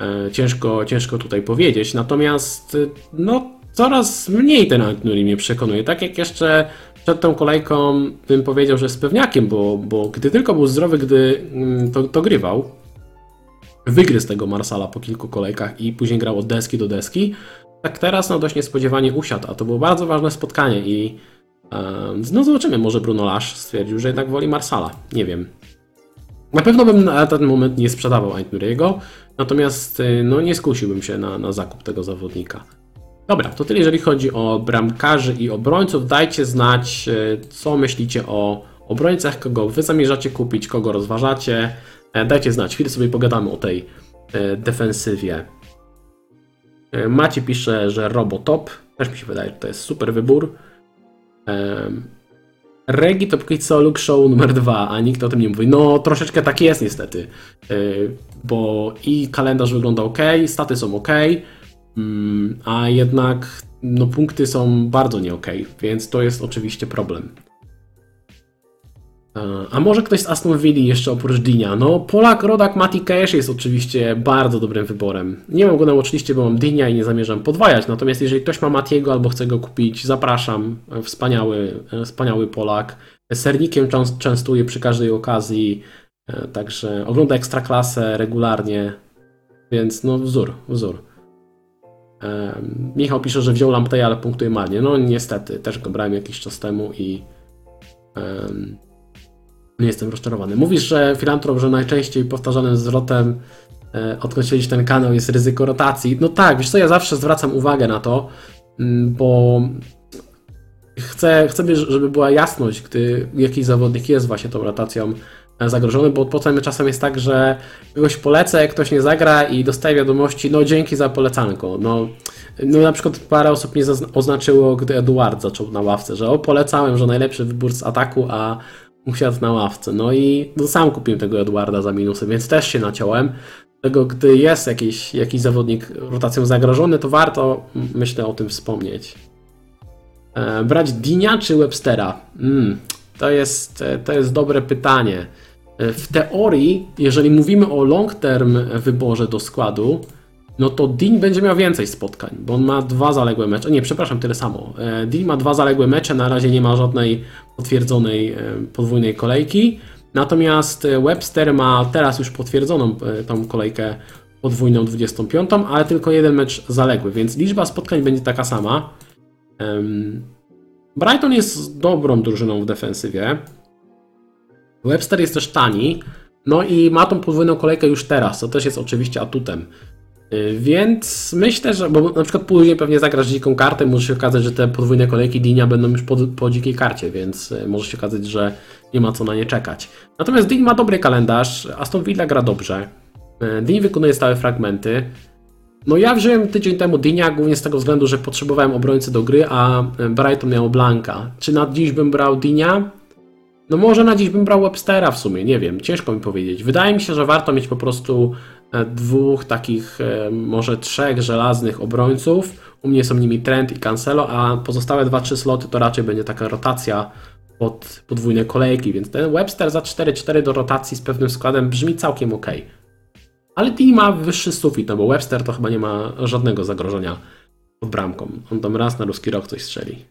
E, ciężko, ciężko tutaj powiedzieć. Natomiast e, no, coraz mniej ten Antnuri mnie przekonuje. Tak jak jeszcze przed tą kolejką bym powiedział, że jest pewniakiem, bo, bo gdy tylko był zdrowy, gdy mm, to, to grywał, wygryzł tego Marsala po kilku kolejkach i później grał od deski do deski. Tak teraz no dość niespodziewanie usiadł, a to było bardzo ważne spotkanie i no zobaczymy, może Bruno Lasz stwierdził, że jednak woli Marsala. Nie wiem. Na pewno bym na ten moment nie sprzedawał Aintnuriego, natomiast y, no nie skusiłbym się na, na zakup tego zawodnika. Dobra, to tyle jeżeli chodzi o bramkarzy i obrońców. Dajcie znać, y, co myślicie o obrońcach, kogo wy zamierzacie kupić, kogo rozważacie. E, dajcie znać, chwilę sobie pogadamy o tej e, defensywie. E, Macie pisze, że Robotop. Też mi się wydaje, że to jest super wybór. Regi to póki co Luke Show numer dwa, a nikt o tym nie mówi. No, troszeczkę tak jest niestety, bo i kalendarz wygląda ok, staty są ok, mm, a jednak no, punkty są bardzo nie ok, więc to jest oczywiście problem. A może ktoś z Aston Villa jeszcze oprócz Dinia? No, Polak, rodak Mati Cash jest oczywiście bardzo dobrym wyborem. Nie mam go na bo mam Dinia i nie zamierzam podwajać, natomiast jeżeli ktoś ma Matiego albo chce go kupić, zapraszam. Wspaniały, wspaniały Polak. Sernikiem częstuje przy każdej okazji, e, także ogląda Ekstraklasę regularnie, więc no wzór, wzór. Michał pisze, że wziął Lampteja, ale punktuje marnie. No niestety, też go brałem jakiś czas temu i nie jestem rozczarowany. Mówisz, że filantrop, że najczęściej powtarzanym zwrotem e, odkąd śledzisz ten kanał jest ryzyko rotacji. No tak, wiesz co, ja zawsze zwracam uwagę na to, mm, bo chcę, chcę żeby była jasność, gdy jakiś zawodnik jest właśnie tą rotacją e, zagrożony, bo potem czasem jest tak, że kogoś polecę, ktoś nie zagra i dostaje wiadomości, no dzięki za polecanko. No, no na przykład parę osób mnie oznaczyło, gdy Eduard zaczął na ławce, że o polecałem, że najlepszy wybór z ataku, a usiadł na ławce. No i no, sam kupiłem tego Edwarda za minusy, więc też się naciąłem. Tego, gdy jest jakiś, jakiś zawodnik rotacją zagrożony, to warto, myślę, o tym wspomnieć. E, brać Dinia czy Webstera? Mm, to, jest, to jest dobre pytanie. E, w teorii, jeżeli mówimy o long term wyborze do składu, no to Dean będzie miał więcej spotkań, bo on ma dwa zaległe mecze. Nie, przepraszam, tyle samo. E, Dean ma dwa zaległe mecze, na razie nie ma żadnej potwierdzonej e, podwójnej kolejki. Natomiast e, Webster ma teraz już potwierdzoną tą kolejkę podwójną 25, ale tylko jeden mecz zaległy, więc liczba spotkań będzie taka sama. Brighton jest dobrą drużyną w defensywie. Webster jest też tani. No i ma tą podwójną kolejkę już teraz, co też jest oczywiście atutem. Y, więc myślę, że, bo na przykład później pewnie zagrasz dziką kartę, może się okazać, że te podwójne kolejki Dinia będą już po, po dzikiej karcie, więc y, może się okazać, że nie ma co na nie czekać. Natomiast Dean ma dobry kalendarz, Aston Villa gra dobrze, y, Dean wykonuje stałe fragmenty. No ja wziąłem tydzień temu Dynia, głównie z tego względu, że potrzebowałem obrońcy do gry, a Brighton miał Blanka. Czy na dziś bym brał Dynia? No może na dziś bym brał Webstera w sumie, nie wiem, ciężko mi powiedzieć. Wydaje mi się, że warto mieć po prostu dwóch takich, e, może trzech żelaznych obrońców. U mnie są nimi Trent i Cancelo, a pozostałe 2-3 sloty to raczej będzie taka rotacja pod podwójne kolejki, więc ten Webster za 4-4 do rotacji z pewnym składem brzmi całkiem ok. Ale Dini ma wyższy sufit, no bo Webster to chyba nie ma żadnego zagrożenia pod bramką. On tam raz na ruski rok coś strzeli.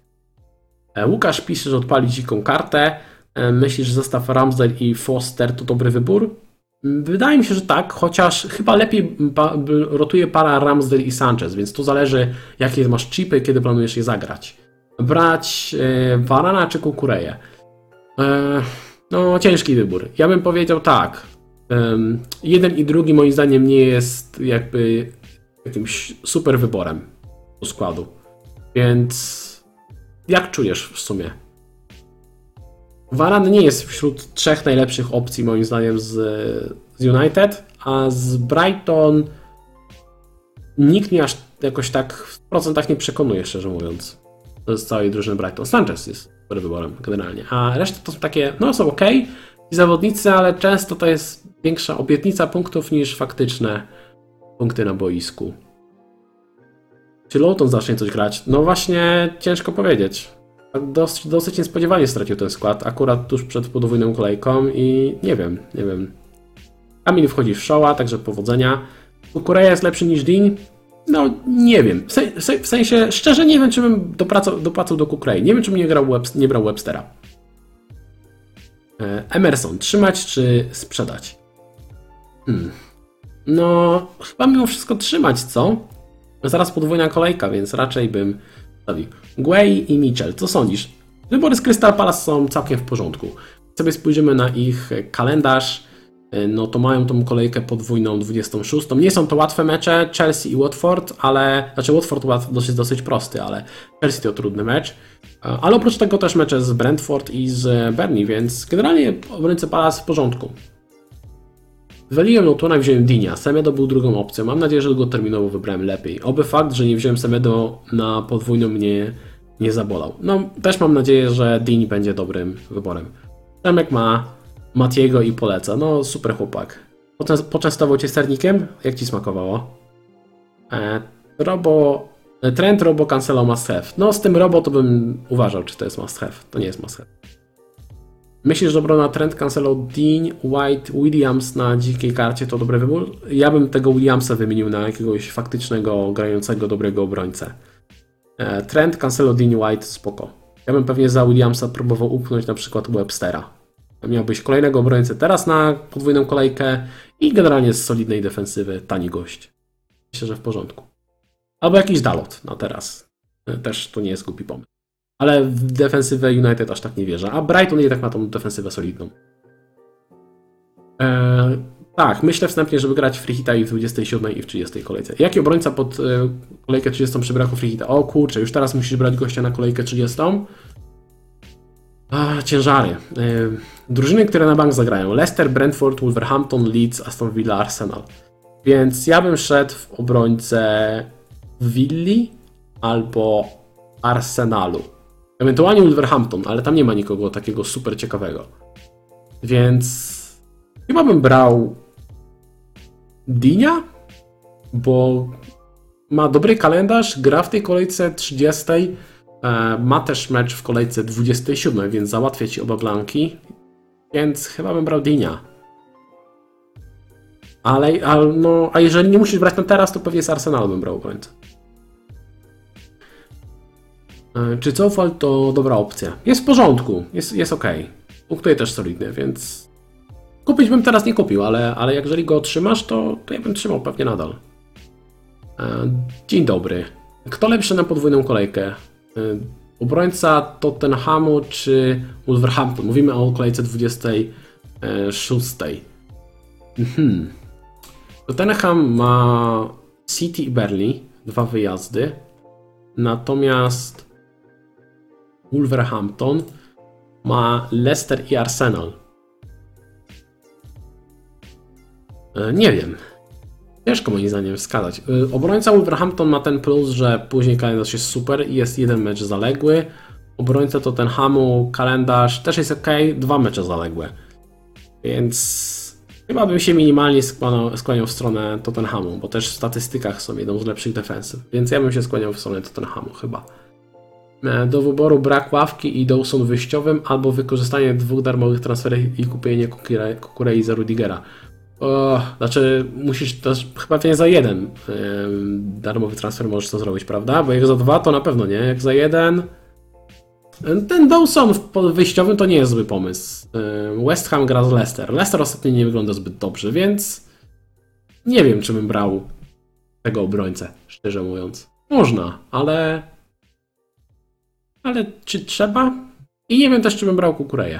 E, Łukasz pisze, że odpali dziką kartę. E, myślisz, że zestaw Ramsdale i Foster to dobry wybór? Wydaje mi się, że tak, chociaż chyba lepiej rotuje para Ramsdale i Sanchez, więc to zależy, jakie masz chipy, kiedy planujesz je zagrać. Brać e, Varana czy Kukureję? E, no, ciężki wybór. Ja bym powiedział tak. jeden i drugi moim zdaniem nie jest jakby jakimś super wyborem do składu. Więc jak czujesz w sumie? Varan nie jest wśród trzech najlepszych opcji moim zdaniem z, z United, a z Brighton nikt mnie aż jakoś tak w procentach nie przekonuje, szczerze mówiąc. Z całej drużyny Brighton. Sanchez jest dobrym wyborem generalnie, a reszta to są takie, no są ok, i zawodnicy, ale często to jest większa obietnica punktów niż faktyczne punkty na boisku. Czy Lowton zacznie coś grać? No właśnie, ciężko powiedzieć dosyć, dosyć niespodziewanie stracił ten skład, akurat tuż przed podwójną kolejką i nie wiem, nie wiem. Kamil wchodzi w showa, także powodzenia. Kukureja jest lepszy niż Dean? No, nie wiem. W, sensie, szczerze nie wiem, czy bym dopłacał, do Kukurei. Nie wiem, czy bym nie, grał Webst nie brał Webstera. E, Emerson, trzymać czy sprzedać? Hmm. No, chyba mimo wszystko trzymać, co? Zaraz podwójna kolejka, więc raczej bym. Guay i Mitchell, co sądzisz? Wybory z Crystal Palace są całkiem w porządku. Sobie spojrzymy na ich kalendarz, no to mają tą kolejkę podwójną 26. Nie są to łatwe mecze, Chelsea i Watford, ale, znaczy Watford dosyć, dosyć prosty, ale Chelsea to trudny mecz. Ale oprócz tego też mecze z Brentford i z Bernie, więc generalnie obrońcy Palace w porządku. Waliłem Notona i wziąłem Dinia. Semedo był drugą opcją. Mam nadzieję, że go terminowo wybrałem lepiej. Oby fakt, że nie wziąłem Semedo na podwójną mnie nie zabolał. No, też mam nadzieję, że Dini będzie dobrym wyborem. Temek ma Matiego i poleca. No, super chłopak. Poczęstował cię sternikiem? Jak ci smakowało? E, robo... E, trend Robo Cancelo must have. No, z tym Robo to bym uważał, czy to jest must have. To nie jest must have. Myślisz, że obrona Trent, Cancelo, Dean, White, Williams na dzikiej karcie to dobry wybór? Ja bym tego Williamsa wymienił na jakiegoś faktycznego, grającego, dobrego obrońcę. E, Trent, Cancelo, Dean, White, spoko. Ja bym pewnie za Williamsa próbował upchnąć na przykład Webstera. Miałbyś kolejnego obrońcę teraz na podwójną kolejkę i generalnie z solidnej defensywy tani gość. Myślę, że w porządku. Albo jakiś Dalot na teraz. E, też to nie jest głupi pomysł ale w defensywę United aż tak nie wierzę. A Brighton jednak ma tą defensywę solidną. Eee, tak, myślę wstępnie, żeby grać free hita i w 27 i w 30 kolejce. Jaki obrońca pod e, kolejkę 30 przy braku free hita? O kurczę, już teraz musisz brać gościa na kolejkę 30? A, ciężary. E, drużyny, które na bank zagrają. Leicester, Brentford, Wolverhampton, Leeds, Aston Villa, Arsenal. Więc ja bym szedł w obrońcę Willi albo Arsenalu. Ewentualnie Wolverhampton, ale tam nie ma nikogo takiego super ciekawego. Więc chyba bym brał Dinia, bo ma dobry kalendarz, gra w tej kolejce 30, e, ma też mecz w kolejce 27, więc załatwia ci oba blanki, więc chyba bym brał Dinia. Ale, ale no, a jeżeli nie musisz brać na teraz, to pewnie z Arsenalu bym brał obrońcę. E, czy Cofal to dobra opcja? Jest w porządku, jest, jest ok. Punktuje też solidnie, więc kupić bym teraz nie kupił, ale, ale jeżeli go otrzymasz, to, to ja bym trzymał pewnie nadal. E, dzień dobry. Kto lepszy na podwójną kolejkę? E, obrońca Tottenhamu czy Wolverhampton? Mówimy o kolejce 26. Hmm. Tottenham ma City i Berlin, dwa wyjazdy. Natomiast Wolverhampton ma Leicester i Arsenal. E, nie wiem. Ciężko moim zdaniem wskazać. Y, Obrońca Wolverhampton ma ten plus, że później kalendarz jest super i jest jeden mecz zaległy. Obrońca Tottenhamu kalendarz też jest ok, dwa mecze zaległe. Więc chyba bym się minimalnie skłaniał, skłaniał w stronę Tottenhamu, bo też w statystykach są jedną z lepszych defensyw. Więc ja bym się skłaniał w stronę Tottenhamu chyba. E, Do wyboru brak ławki i Dawson wyjściowym, albo wykorzystanie dwóch darmowych transferów i kupienie Kukure- Kukurei za Rudigera. O, znaczy, musisz też chyba nie za jeden em, darmowy transfer możesz to zrobić, prawda? Bo jak za dwa, to na pewno nie. Jak za jeden. Ten Dawson w wyjściowym to nie jest zły pomysł. West Ham gra z Leicester. Leicester ostatnio nie wygląda zbyt dobrze, więc nie wiem, czy bym brał tego obrońcę, szczerze mówiąc. Można, ale. Ale czy trzeba? I nie wiem też, czy bym brał Kukureję,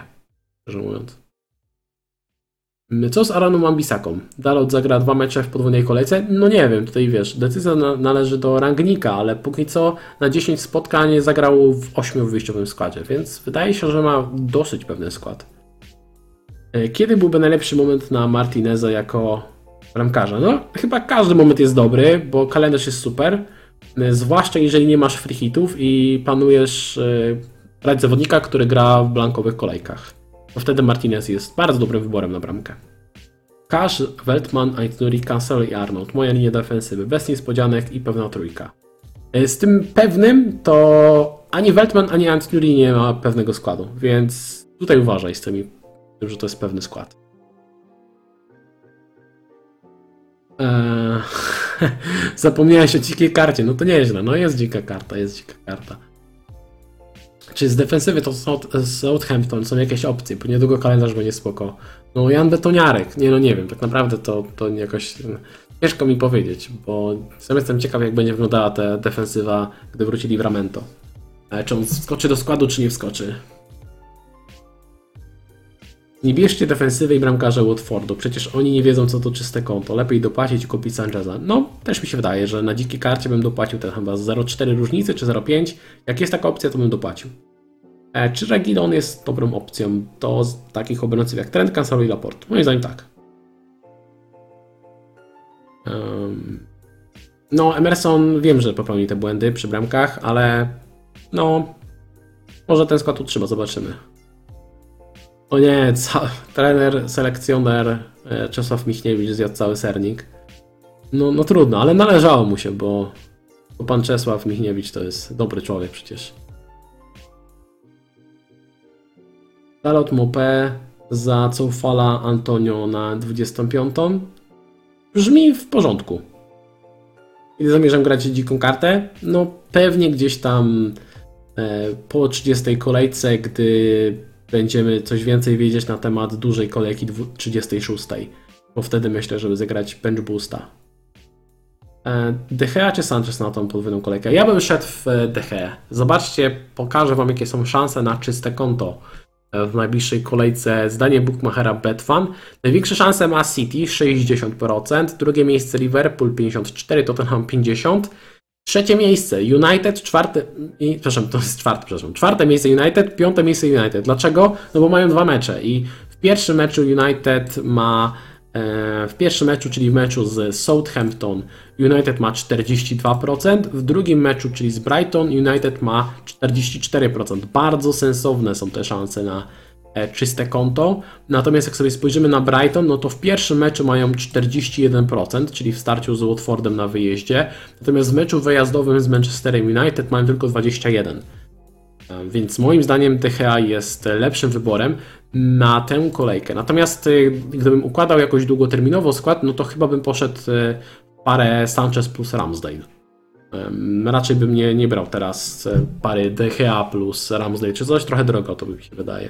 szczerze mówiąc. Co z Araną Mambisaką? Dalot zagra dwa mecze w podwójnej kolejce? No nie wiem, tutaj wiesz, decyzja na, należy do rangnika, ale póki co na 10 spotkań zagrał w 8 w wyjściowym składzie, więc wydaje się, że ma dosyć pewny skład. E, Kiedy byłby najlepszy moment na Martineza jako bramkarza? No, chyba każdy moment jest dobry, bo kalendarz jest super, zwłaszcza jeżeli nie masz free hitów i planujesz e, brać zawodnika, który gra w blankowych kolejkach to wtedy Martinez jest bardzo dobrym wyborem na bramkę. Cash, Weltman, Aitnuri, Cancelo i Arnold. Moja linia defensywy. Bez niespodzianek i pewna trójka. E, Z tym pewnym to ani Weltman, ani Aitnuri nie ma pewnego składu, więc tutaj uważaj z tymi, tym, że to jest pewny skład. Eee, zapomniałeś o dzikiej karcie, no to nieźle, no jest dzika karta, jest dzika karta. Czy z defensywy to South- Southampton są jakieś opcje, bo niedługo kalendarz będzie spoko. No Jan Betoniarek, nie no nie wiem, tak naprawdę to, to jakoś mm, ciężko mi powiedzieć, bo sam jestem ciekaw jak będzie wyglądała ta defensywa, gdy wrócili w Ramento. E, Czy on wskoczy do składu, czy nie wskoczy. Nie bierzcie defensywy i bramkarza Watfordu, przecież oni nie wiedzą co to czyste konto, lepiej dopłacić i kupić Sancheza. No, też mi się wydaje, że na dzikiej karcie bym dopłacił ten chyba z 0,4 różnicy czy 0,5. Jak jest taka opcja, to bym dopłacił. E, czy Reguilon jest dobrą opcją do takich obrońców jak Trent, Cancelo i Laporte? Moim zdaniem tak. Em, no, Emerson wiem, że popełni te błędy przy bramkach, ale no, może ten skład utrzyma, zobaczymy. O nie, ca- trener, selekcjoner e, Czesław Michniewicz zjadł cały sernik. No, no trudno, ale należało mu się, bo, bo pan Czesław Michniewicz to jest dobry człowiek przecież. Dalot Mopé za Coufala Antonio na 25. Brzmi w porządku. Kiedy zamierzam grać dziką kartę? No pewnie gdzieś tam e, po 30 kolejce, gdy będziemy coś więcej wiedzieć na temat dużej kolejki dwu- 36. Bo wtedy myślę, żeby zagrać bench boosta. E, De Gea czy Sanchez na tą podwójną kolejkę? Ja bym szedł w e, De Gea. Zobaczcie, pokażę Wam jakie są szanse na czyste konto e, w najbliższej kolejce. Zdanie Bookmachera Betfan. Największe szanse ma City 60%, drugie miejsce Liverpool 54%, Tottenham 50%. Trzecie miejsce United, czwarte, i, przepraszam, to jest czwarte, przepraszam, czwarte miejsce United, piąte miejsce United. Dlaczego? No bo mają dwa mecze i w pierwszym meczu United ma, e, w pierwszym meczu, czyli w meczu z Southampton, United ma 42%, w drugim meczu, czyli z Brighton, United ma 44%. Bardzo sensowne są te szanse na czyste konto. Natomiast jak sobie spojrzymy na Brighton, no to w pierwszym meczu mają 41%, czyli w starciu z Watfordem na wyjeździe. Natomiast w meczu wyjazdowym z Manchesterem United mają tylko 21%. E, Więc moim zdaniem Gea jest lepszym wyborem na tę kolejkę. Natomiast e, gdybym układał jakoś długoterminowo skład, no to chyba bym poszedł e, parę Sanchez plus Ramsdale. Raczej bym nie, nie brał teraz e, pary Gea plus Ramsdale, czy coś trochę drogo, to mi się wydaje.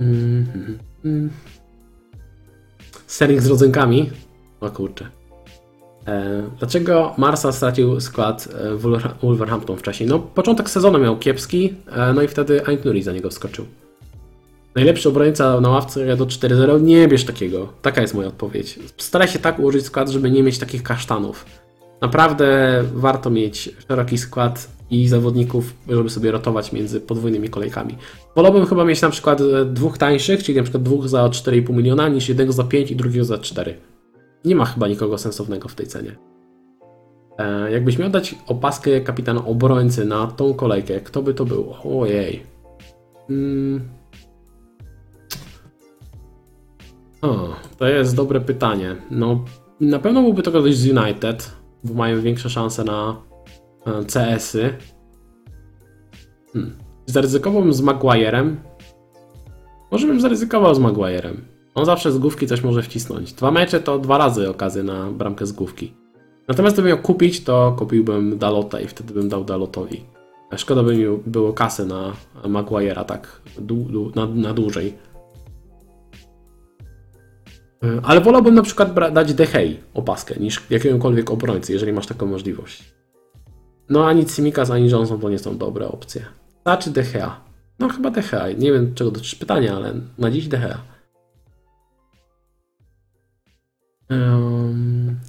Mhm. Sernik z rodzynkami? O kurczę. E, Dlaczego Marsa stracił skład e, Wolver- Wolverhampton wcześniej? No, początek sezonu miał kiepski, e, no i wtedy Aintnuri za niego wskoczył. Najlepszy obrońca na ławce do 4-0? Nie bierz takiego. Taka jest moja odpowiedź. Staraj się tak ułożyć skład, żeby nie mieć takich kasztanów. Naprawdę warto mieć szeroki skład i zawodników, żeby sobie rotować między podwójnymi kolejkami. Wolałbym chyba mieć na przykład e, dwóch tańszych, czyli na przykład dwóch za 4,5 miliona, niż jednego za 5 i drugiego za 4. Nie ma chyba nikogo sensownego w tej cenie. E, jakbyś miał dać opaskę kapitana obrońcy na tą kolejkę, kto by to był? Ojej. Mm. O, to jest dobre pytanie. No, na pewno byłby to ktoś z United, bo mają większe szanse na e, CS-y. Hmm. Zaryzykowałbym z Maguirem. Może bym zaryzykował z Maguirem. On zawsze z główki coś może wcisnąć. Dwa mecze to dwa razy okazję na bramkę z główki. Natomiast gdybym miał kupić, to kupiłbym Dalota i wtedy bym dał Dalotowi. Szkoda by mi było kasy na Maguire'a tak na, na dłużej. Ale wolałbym na przykład dać Dehei opaskę niż jakiegokolwiek obrońcy, jeżeli masz taką możliwość. No ani Cimikas, ani Johnson to nie są dobre opcje. Czy Dehea? No chyba Dehea. Nie wiem czego dotyczy pytania, ale na dziś Dehea. Um,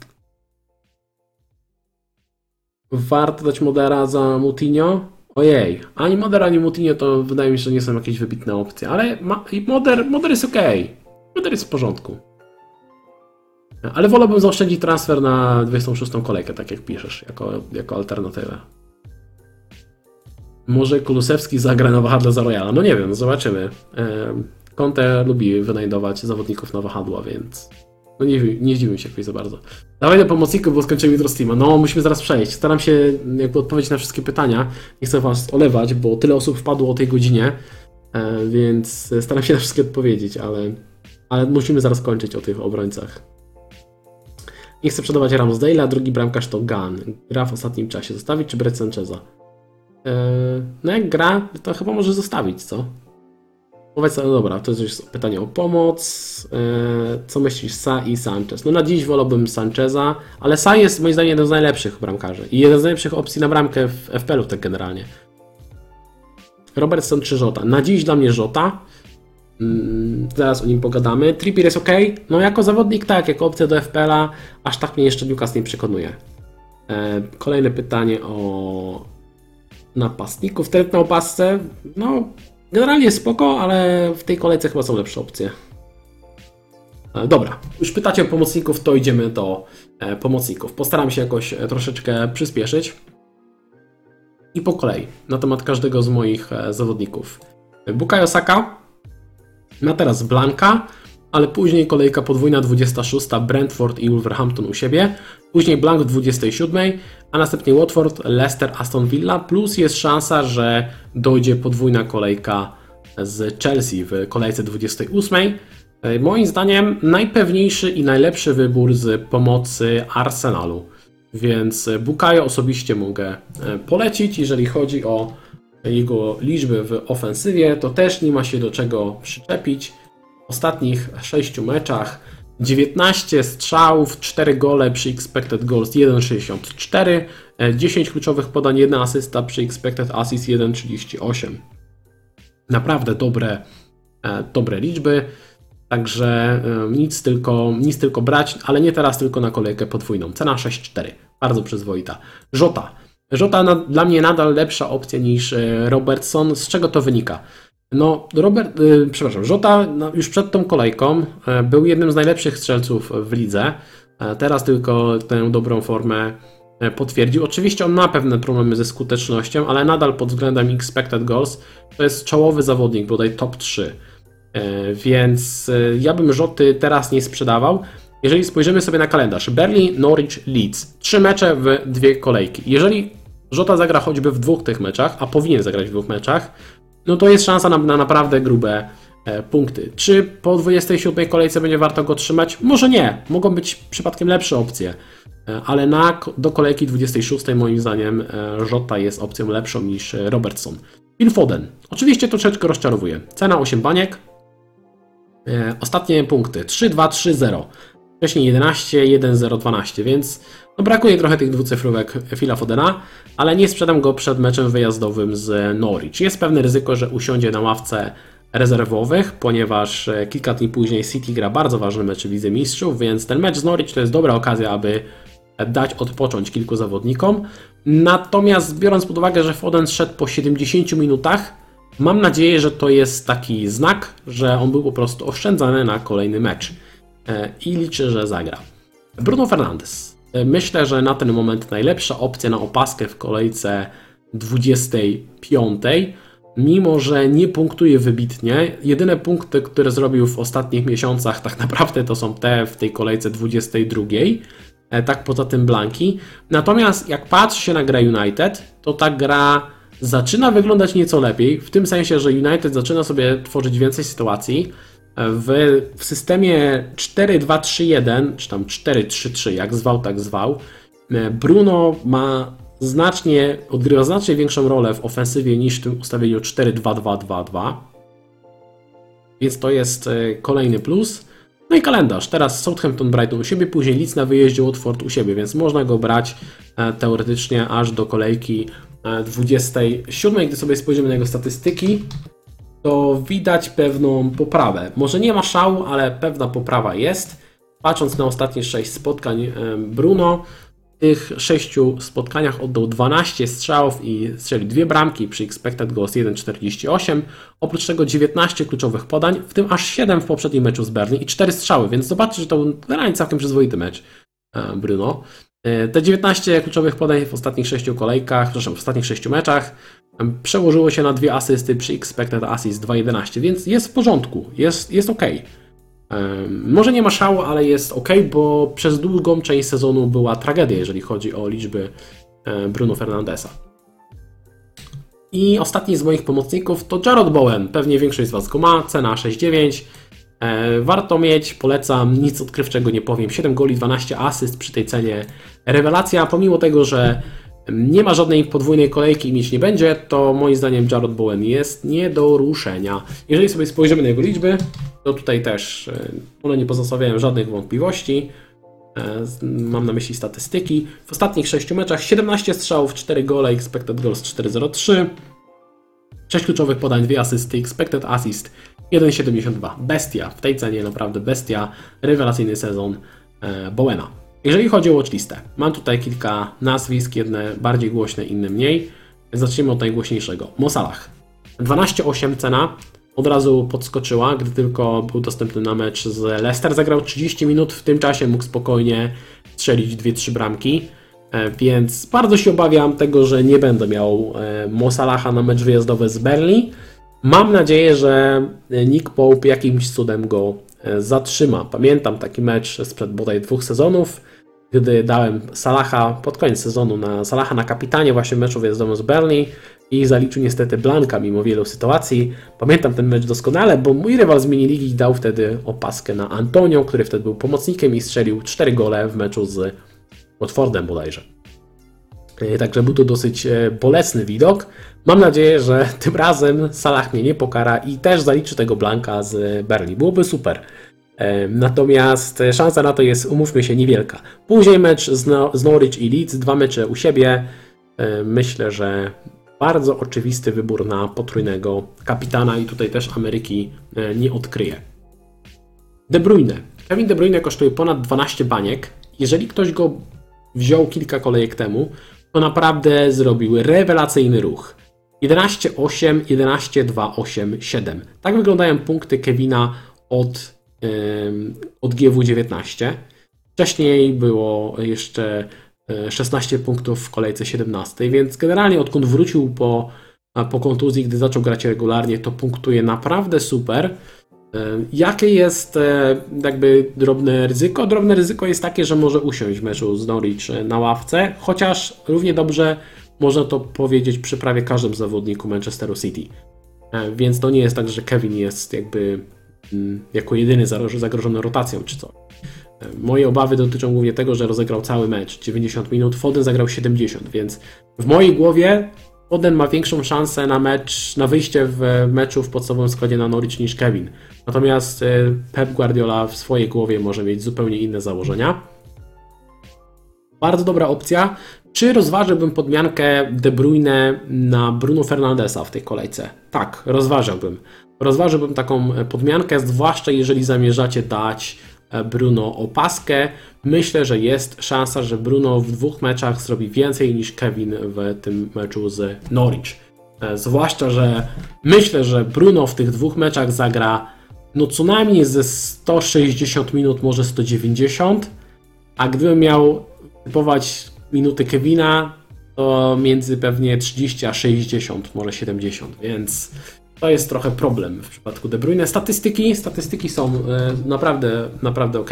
warto dać Modera za Mutinho? Ojej, ani Moder, ani Mutinho to wydaje mi się, że nie są jakieś wybitne opcje, ale ma, Moder, Moder jest ok. Moder jest w porządku. Ale wolałbym zaoszczędzić transfer na 26 kolejkę, tak jak piszesz, jako, jako alternatywę. Może Kulusewski zagra na wahadle za Royala. No nie wiem, zobaczymy. Conte lubi wynajdować zawodników na wahadła, więc no nie, nie zdziwiłem się jakoś za bardzo. Dawaj do pomocników, bo skończymy jutro streama. No, musimy zaraz przejść. Staram się jakby odpowiedzieć na wszystkie pytania. Nie chcę was olewać, bo tyle osób wpadło o tej godzinie, e, więc staram się na wszystkie odpowiedzieć, ale, ale musimy zaraz kończyć o tych obrońcach. Nie chcę sprzedawać Ramsdale'a, drugi bramkarz to Gun. Gra w ostatnim czasie. Zostawić czy brać Sancheza? Eee, no jak gra, to chyba może zostawić, co? Powiedz, no dobra, to jest pytanie o pomoc. Eee, co myślisz Sa i Sanchez? No na dziś wolałbym Sancheza, ale Sa jest moim zdaniem jeden z najlepszych bramkarzy i jeden z najlepszych opcji na bramkę w FPL-u tak generalnie. Robertson czy Żota? Na dziś dla mnie Żota. Mm, zaraz o nim pogadamy. Trippier jest ok. No jako zawodnik tak, jako opcja do FPL-a aż tak mnie jeszcze Newcastle nie przekonuje. Eee, kolejne pytanie o napastników. Trend na opasce, no generalnie spoko, ale w tej kolejce chyba są lepsze opcje. E, dobra, już pytacie o pomocników, to idziemy do e, pomocników. Postaram się jakoś e, troszeczkę przyspieszyć. I po kolei, na temat każdego z moich zawodników. Bukayo Saka, na teraz Blanka, ale później kolejka podwójna 26, Brentford i Wolverhampton u siebie, później Blank w 27, a następnie Watford, Leicester, Aston Villa, plus jest szansa, że dojdzie podwójna kolejka z Chelsea w kolejce 28. E, moim zdaniem najpewniejszy i najlepszy wybór z pomocy Arsenalu, więc Bukayo osobiście mogę e, polecić, jeżeli chodzi o jego liczby w ofensywie, to też nie ma się do czego przyczepić. Ostatnich 6 meczach 19 strzałów, 4 gole przy expected goals 1,64, 10 e, kluczowych podań, 1 asysta przy expected assist 1,38. Naprawdę dobre, e, dobre liczby. Także e, nic tylko, nic tylko brać, ale nie teraz, tylko na kolejkę podwójną. Cena 6,4. Bardzo przyzwoita. Żota. Żota dla mnie nadal lepsza opcja niż Robertson. Z czego to wynika? No, Robert, yy, przepraszam, Żota no, już przed tą kolejką yy, był jednym z najlepszych strzelców w lidze. Yy, teraz tylko tę dobrą formę e, potwierdził. Oczywiście on ma pewne problemy ze skutecznością, ale nadal pod względem expected goals to jest czołowy zawodnik, bodaj top 3. E, więc ja bym Rzoty teraz nie sprzedawał. Jeżeli spojrzymy sobie na kalendarz, Berlin, Norwich, Leeds. Trzy mecze w dwie kolejki. Jeżeli Żota zagra choćby w dwóch tych meczach, a powinien zagrać w dwóch meczach, no to jest szansa na, na naprawdę grube e, punkty. Czy po 27 kolejce będzie warto go trzymać? Może nie. Mogą być przypadkiem lepsze opcje. E, ale na, do kolejki 26 moim zdaniem e, Jota jest opcją lepszą niż Robertson. Phil Foden. Oczywiście troszeczkę rozczarowuje. Cena 8 baniek. Ostatnie punkty 3, 2, 3, 0. Wcześniej 11, 1, 0, 12, więc no brakuje trochę tych dwucyfrówek Phila Fodena, ale nie sprzedam go przed meczem wyjazdowym z Norwich. Jest pewne ryzyko, że usiądzie na ławce rezerwowych, ponieważ e, kilka dni później City gra bardzo ważny mecz w Lidze Mistrzów, więc ten mecz z Norwich to jest dobra okazja, aby dać odpocząć kilku zawodnikom. Natomiast biorąc pod uwagę, że Foden szedł po 70 minutach, mam nadzieję, że to jest taki znak, że on był po prostu oszczędzany na kolejny mecz. E, I liczę, że zagra. Bruno Fernandes. Myślę, że na ten moment najlepsza opcja na opaskę w kolejce 25 mimo że nie punktuje wybitnie. Jedyne punkty, które zrobił w ostatnich miesiącach, tak naprawdę to są te w tej kolejce 22. E, tak poza tym Blanki. Natomiast jak patrzy się na grę United, to ta gra zaczyna wyglądać nieco lepiej, w tym sensie, że United zaczyna sobie tworzyć więcej sytuacji. W, w systemie 4-2-3-1, czy tam 4-3-3, jak zwał, tak zwał, e, Bruno ma znacznie, odgrywa znacznie większą rolę w ofensywie niż w tym ustawieniu 4-2-2-2-2. Więc to jest e, kolejny plus. No i kalendarz. Teraz Southampton, Brighton u siebie, później Leeds na wyjeździe, Watford u siebie, więc można go brać e, teoretycznie aż do kolejki 27. E, Gdy sobie spojrzymy na jego statystyki, to widać pewną poprawę. Może nie ma szału, ale pewna poprawa jest. Patrząc na ostatnie 6 spotkań Bruno, tych sześciu spotkaniach oddał 12 strzałów i strzelił dwie bramki przy expected goals 1,48. Oprócz tego 19 kluczowych podań, w tym aż 7 w poprzednim meczu z Berlin i 4 strzały, więc zobaczcie, że to był generalnie całkiem przyzwoity mecz e, Bruno. E, te 19 kluczowych podań w ostatnich 6 kolejkach, przepraszam, w ostatnich 6 meczach przełożyło się na dwie asysty przy expected assist 2,11, więc jest w porządku, jest, jest ok. Może nie ma szału, ale jest ok, bo przez długą część sezonu była tragedia, jeżeli chodzi o liczby e, Bruno Fernandesa. I ostatni z moich pomocników to Jarrod Bowen. Pewnie większość z Was go ma, cena 6,9. E, warto mieć, polecam, nic odkrywczego nie powiem. 7 goli, 12 asyst przy tej cenie. Rewelacja, pomimo tego, że nie ma żadnej podwójnej kolejki i mieć nie będzie, to moim zdaniem Jarrod Bowen jest nie do ruszenia. Jeżeli sobie spojrzymy na jego liczby, to tutaj też e, one nie pozostawiają żadnych wątpliwości. E, mam na myśli statystyki. W ostatnich 6 meczach 17 strzałów, 4 gole, expected goals 4,03. 6 kluczowych podań, 2 asysty, expected assist 1,72. Bestia, w tej cenie naprawdę bestia. Rewelacyjny sezon e, Bowena. Jeżeli chodzi o watchlistę, mam tutaj kilka nazwisk, jedne bardziej głośne, inne mniej. Zacznijmy od najgłośniejszego. Mosalach. 12,8 cena, od razu podskoczyła, gdy tylko był dostępny na mecz z Leicester. Zagrał 30 minut, w tym czasie mógł spokojnie strzelić 2-3 bramki. E, więc bardzo się obawiam tego, że nie będę miał e, Mosalaha na mecz wyjazdowy z Berlin. Mam nadzieję, że Nick Pope jakimś cudem go zatrzyma. Pamiętam taki mecz sprzed bodaj dwóch sezonów, gdy dałem Salaha pod koniec sezonu na Salaha na kapitanie właśnie meczu wyjazdowym z Berlin i zaliczył niestety Blanka mimo wielu sytuacji. Pamiętam ten mecz doskonale, bo mój rywal z miniligi dał wtedy opaskę na Antonio, który wtedy był pomocnikiem i strzelił 4 gole w meczu z Watfordem bodajże. E, także był to dosyć e, bolesny widok. Mam nadzieję, że tym razem Salah mnie nie pokara i też zaliczy tego Blanka z Berlin. Byłoby super. E, natomiast szansa na to jest, umówmy się, niewielka. Później mecz z Norwich i Leeds, dwa mecze u siebie. Myślę, że bardzo oczywisty wybór na potrójnego kapitana i tutaj też Ameryki e, nie odkryje. De Bruyne. Kevin De Bruyne kosztuje ponad 12 baniek. Jeżeli ktoś go wziął kilka kolejek temu, to naprawdę zrobił rewelacyjny ruch. 11-8, 11-2, 8-7. Tak wyglądają punkty Kevina od, yy, od GW19. Wcześniej było jeszcze 16 punktów w kolejce 17, więc generalnie odkąd wrócił po, po kontuzji, gdy zaczął grać regularnie, to punktuje naprawdę super. E, jakie jest e, jakby drobne ryzyko? Drobne ryzyko jest takie, że może usiąść w meczu z Norwich e, na ławce, chociaż równie dobrze można to powiedzieć przy prawie każdym zawodniku Manchesteru City. Więc to nie jest tak, że Kevin jest jakby mm, jako jedyny zagrożony rotacją czy coś. Moje obawy dotyczą głównie tego, że rozegrał cały mecz 90 minut, Foden zagrał 70, więc w mojej głowie Foden ma większą szansę na mecz, na wyjście w meczu w podstawowym składzie na Norwich niż Kevin. Natomiast e, Pep Guardiola w swojej głowie może mieć zupełnie inne założenia. Bardzo dobra opcja. Czy rozważyłbym podmiankę De Bruyne na Bruno Fernandesa w tej kolejce? Tak, rozważałbym. Rozważyłbym taką podmiankę, zwłaszcza jeżeli zamierzacie dać Bruno opaskę. Myślę, że jest szansa, że Bruno w dwóch meczach zrobi więcej niż Kevin w tym meczu z Norwich. E, zwłaszcza, że myślę, że Bruno w tych dwóch meczach zagra no co najmniej ze 160 minut, może 190. A gdybym miał typować minuty Kevina, to między pewnie 30 a 60, może 70, więc to jest trochę problem w przypadku De Bruyne. Statystyki, statystyki są e, naprawdę, naprawdę ok.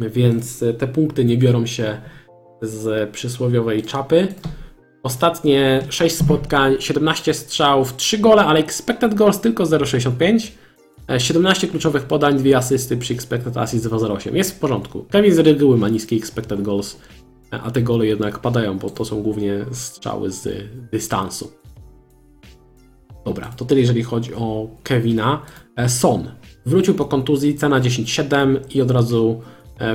Więc te punkty nie biorą się z przysłowiowej czapy. Ostatnie 6 spotkań, 17 strzałów, 3 gole, ale expected goals tylko 0,65. 17 e, kluczowych podań, 2 asysty przy expected assist 2,08. Jest w porządku. Kevin z reguły ma niski expected goals, e, a te gole jednak padają, bo to są głównie strzały z dystansu. Dobra, to tyle jeżeli chodzi o Kevina. E, Son wrócił po kontuzji, cena 10,7 i od razu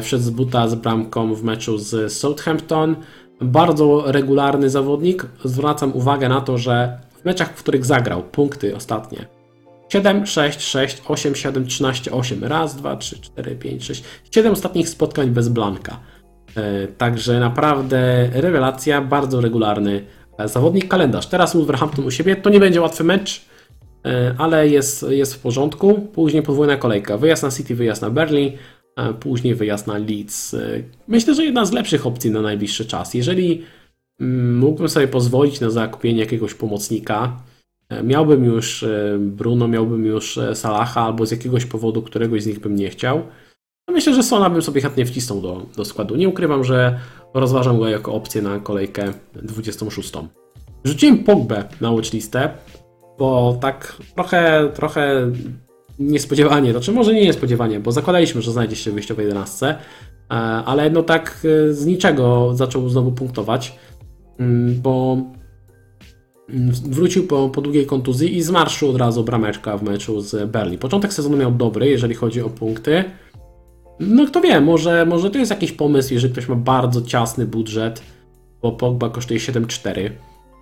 wszedł z buta z bramką w meczu z Southampton. Bardzo regularny zawodnik. Zwracam uwagę na to, że w meczach, w których zagrał, punkty ostatnie 7, 6, 6, 8, 7, 13, 8. Raz, 2, 3, 4, 5, 6. 7 ostatnich spotkań bez blanka. E, także naprawdę rewelacja, bardzo regularny e, zawodnik. Kalendarz. Teraz Wolverhampton u siebie. To nie będzie łatwy mecz, e, ale jest, jest w porządku. Później podwójna kolejka. Wyjazd na City, wyjazd na Berlin, później wyjazd na Leeds. Myślę, że jedna z lepszych opcji na najbliższy czas. Jeżeli mm, mógłbym sobie pozwolić na zakupienie jakiegoś pomocnika, miałbym już e, Bruno, miałbym już e, Salaha, albo z jakiegoś powodu któregoś z nich bym nie chciał, to myślę, że Sona bym sobie chętnie wcisnął do, do składu. Nie ukrywam, że rozważam go jako opcję na kolejkę 26. Rzuciłem Pogbę na watchlistę, bo tak trochę, trochę niespodziewanie, to czy może nie niespodziewanie, bo zakładaliśmy, że znajdzie się w wyjściowej 11, e, ale no tak z niczego zaczął znowu punktować, mm, bo wrócił po, po długiej kontuzji i zmarszył od razu brameczka w meczu z Berli. Początek sezonu miał dobry, jeżeli chodzi o punkty. No kto wie, może, może to jest jakiś pomysł, jeżeli ktoś ma bardzo ciasny budżet, bo Pogba kosztuje 7,4.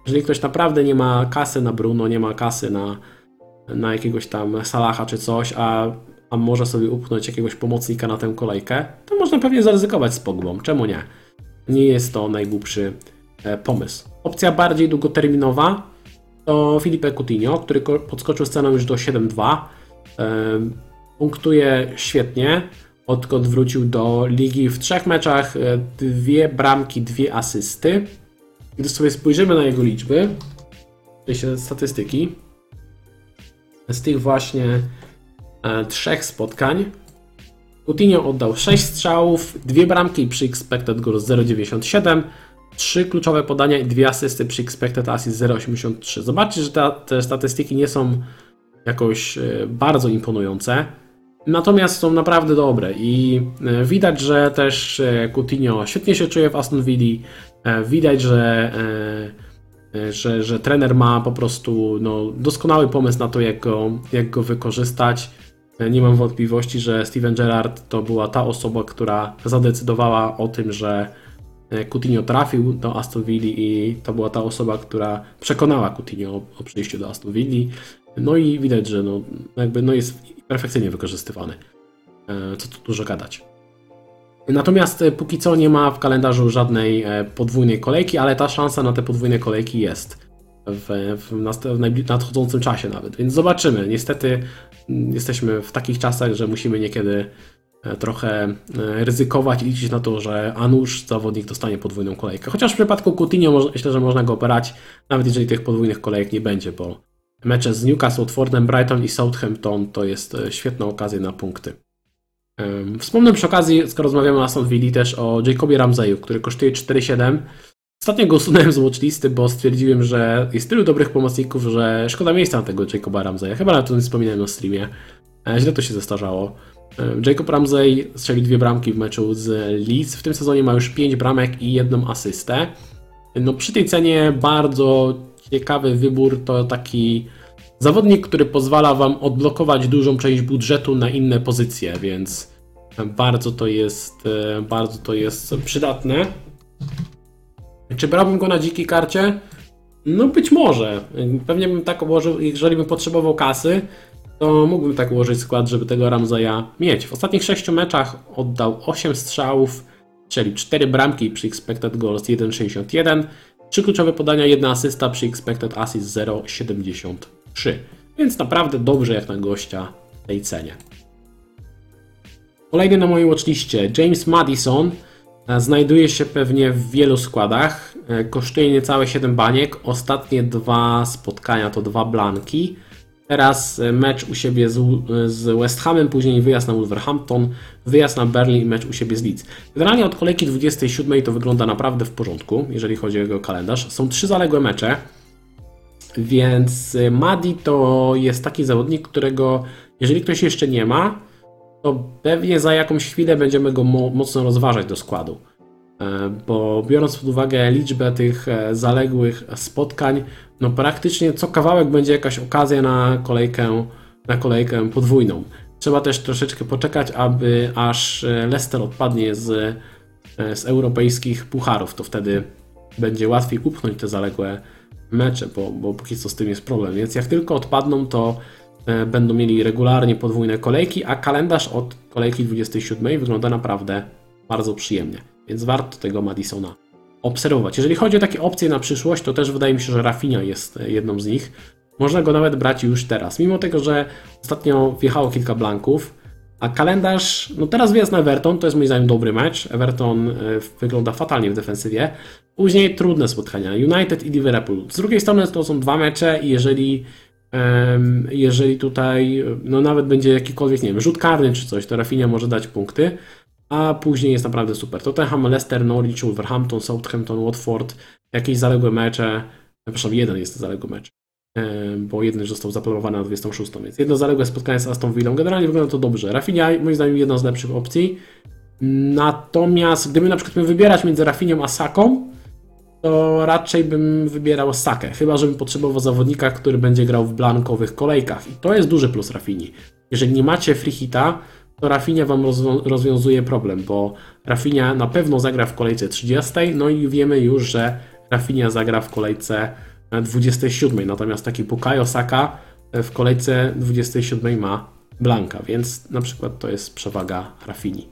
Jeżeli ktoś naprawdę nie ma kasy na Bruno, nie ma kasy na, na jakiegoś tam Salaha czy coś, a, a może sobie upchnąć jakiegoś pomocnika na tę kolejkę, to można pewnie zaryzykować z Pogbą. Czemu nie? Nie jest to najgłupszy E, pomysł. Opcja bardziej długoterminowa to Filipe Coutinho, który podskoczył sceną już do 7-2. E, punktuje świetnie, odkąd wrócił do ligi w trzech meczach, e, dwie bramki, dwie asysty. Gdy sobie spojrzymy na jego liczby, się statystyki, z tych właśnie trzech spotkań Coutinho oddał 6 strzałów, dwie bramki przy expected goals 0,97, Trzy kluczowe podania i dwie asysty przy expected assist 0,83. Zobaczcie, że te statystyki nie są jakoś e, bardzo imponujące, natomiast są naprawdę dobre i e, widać, że też e, Coutinho świetnie się czuje w Aston Villa, widać, że, że, że trener ma po prostu no, doskonały pomysł na to, jak go, jak go wykorzystać. Nie mam wątpliwości, że Steven Gerrard to była ta osoba, która zadecydowała o tym, że E, Coutinho trafił do Aston Villa i to była ta osoba, która przekonała Coutinho o, o przyjściu do Aston Villa. No i widać, że no, jakby no jest perfekcyjnie wykorzystywany. E, co tu dużo gadać. Natomiast e, póki co nie ma w kalendarzu żadnej podwójnej kolejki, ale ta szansa na te podwójne kolejki jest w, w, w nadchodzącym czasie nawet. Więc zobaczymy. Niestety mm, jesteśmy w takich czasach, że musimy niekiedy E, trochę e, ryzykować i liczyć na to, że a zawodnik dostanie podwójną kolejkę. Chociaż w przypadku Coutinho myślę, że można go operać, nawet jeżeli tych podwójnych kolejek nie będzie, bo mecze z Newcastle, Watfordem, Brighton i Southampton to jest e, świetna okazja na punkty. Wspomnę przy okazji, skoro rozmawiamy o Aston Villa, też o Jacobie Ramseyu, który kosztuje 4,7. Ostatnio go usunąłem z watchlisty, bo stwierdziłem, że jest tylu dobrych pomocników, że szkoda miejsca na tego Jacoba Ramseya. Chyba o tym wspominałem na streamie. Źle to się zestarzało. Jacob Ramsey strzelił dwie bramki w meczu z Leeds. W tym sezonie ma już 5 bramek i jedną asystę. No przy tej cenie bardzo ciekawy wybór to taki zawodnik, który pozwala Wam odblokować dużą część budżetu na inne pozycje, więc bardzo to jest, bardzo to jest przydatne. Czy brałbym go na dzikiej karcie? No być może. Pewnie bym tak ułożył, jeżeli bym potrzebował kasy, to mógłbym tak ułożyć skład, żeby tego Ramzeja mieć. W ostatnich 6 meczach oddał 8 strzałów, czyli 4 bramki przy expected goals 1,61, 3 kluczowe podania, 1 asysta przy expected assist 0,73. Więc naprawdę dobrze jak na gościa w tej cenie. Kolejny na mojej watchliście James Madison. E, Znajduje się pewnie w wielu składach. E, Kosztuje niecałe 7 baniek. Ostatnie dwa spotkania to dwa blanki. Teraz e, mecz u siebie z, West Hamem, później wyjazd na Wolverhampton, wyjazd na Berlin i mecz u siebie z Leeds. Generalnie od kolejki 27 to wygląda naprawdę w porządku, jeżeli chodzi o jego kalendarz. Są trzy zaległe mecze, więc e, Madi to jest taki zawodnik, którego jeżeli ktoś jeszcze nie ma, to pewnie za jakąś chwilę będziemy go mo mocno rozważać do składu. E, Bo biorąc pod uwagę liczbę tych zaległych spotkań, no praktycznie co kawałek będzie jakaś okazja na kolejkę, na kolejkę podwójną. Trzeba też troszeczkę poczekać, aby aż e, Leicester odpadnie z, e, z europejskich pucharów, to wtedy będzie łatwiej upchnąć te zaległe mecze, bo, bo póki co z tym jest problem. Więc jak tylko odpadną, to e, będą mieli regularnie podwójne kolejki, a kalendarz od kolejki 27 wygląda naprawdę bardzo przyjemnie. Więc warto tego Madisona obserwować. Jeżeli chodzi o takie opcje na przyszłość, to też wydaje mi się, że Rafinha jest e, jedną z nich. Można go nawet brać już teraz. Mimo tego, że ostatnio wjechało kilka blanków, a kalendarz, no teraz wyjazd na Everton, to jest moim zdaniem dobry mecz. Everton e, wygląda fatalnie w defensywie. Później trudne spotkania, United i Liverpool. Z drugiej strony to są dwa mecze i jeżeli, jeżeli tutaj no nawet będzie jakikolwiek, nie wiem, rzut karny czy coś, to Rafinha może dać punkty, a później jest naprawdę super. Tottenham, Leicester, Norwich, Wolverhampton, Southampton, Watford, jakieś zaległe mecze, przepraszam, jeden jest zaległy mecz, em, bo jeden już został zaplanowany na 26, więc jedno zaległe spotkanie z Aston Villą. Generalnie wygląda to dobrze. Rafinha moim zdaniem jedna z lepszych opcji. Natomiast gdybym na przykład miał wybierać między Rafinią a Saką, to raczej bym wybierał Sakę, chyba żebym potrzebował zawodnika, który będzie grał w blankowych kolejkach. I to jest duży plus Rafini. Jeżeli nie macie free hita, to Rafinia wam rozwią- rozwiązuje problem, bo Rafinia na pewno zagra w kolejce 30, no i wiemy już, że Rafinia zagra w kolejce e, 27, natomiast taki Bukayo Saka e, w kolejce 27 ma blanka, więc na przykład to jest przewaga Rafini.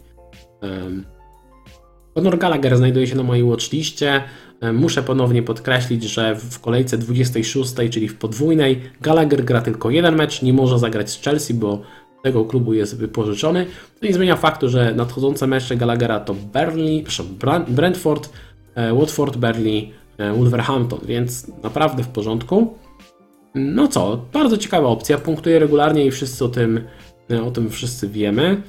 Conor Gallagher znajduje się na mojej watchliście. E, Muszę ponownie podkreślić, że w kolejce 26, czyli w podwójnej, Gallagher gra tylko jeden mecz, nie może zagrać z Chelsea, bo tego klubu jest wypożyczony. To nie zmienia faktu, że nadchodzące mecze Gallaghera to Burnley, Brentford, e, Watford, Burnley, e, Wolverhampton, więc naprawdę w porządku. No co, bardzo ciekawa opcja, punktuje regularnie i wszyscy o tym, o tym wszyscy wiemy.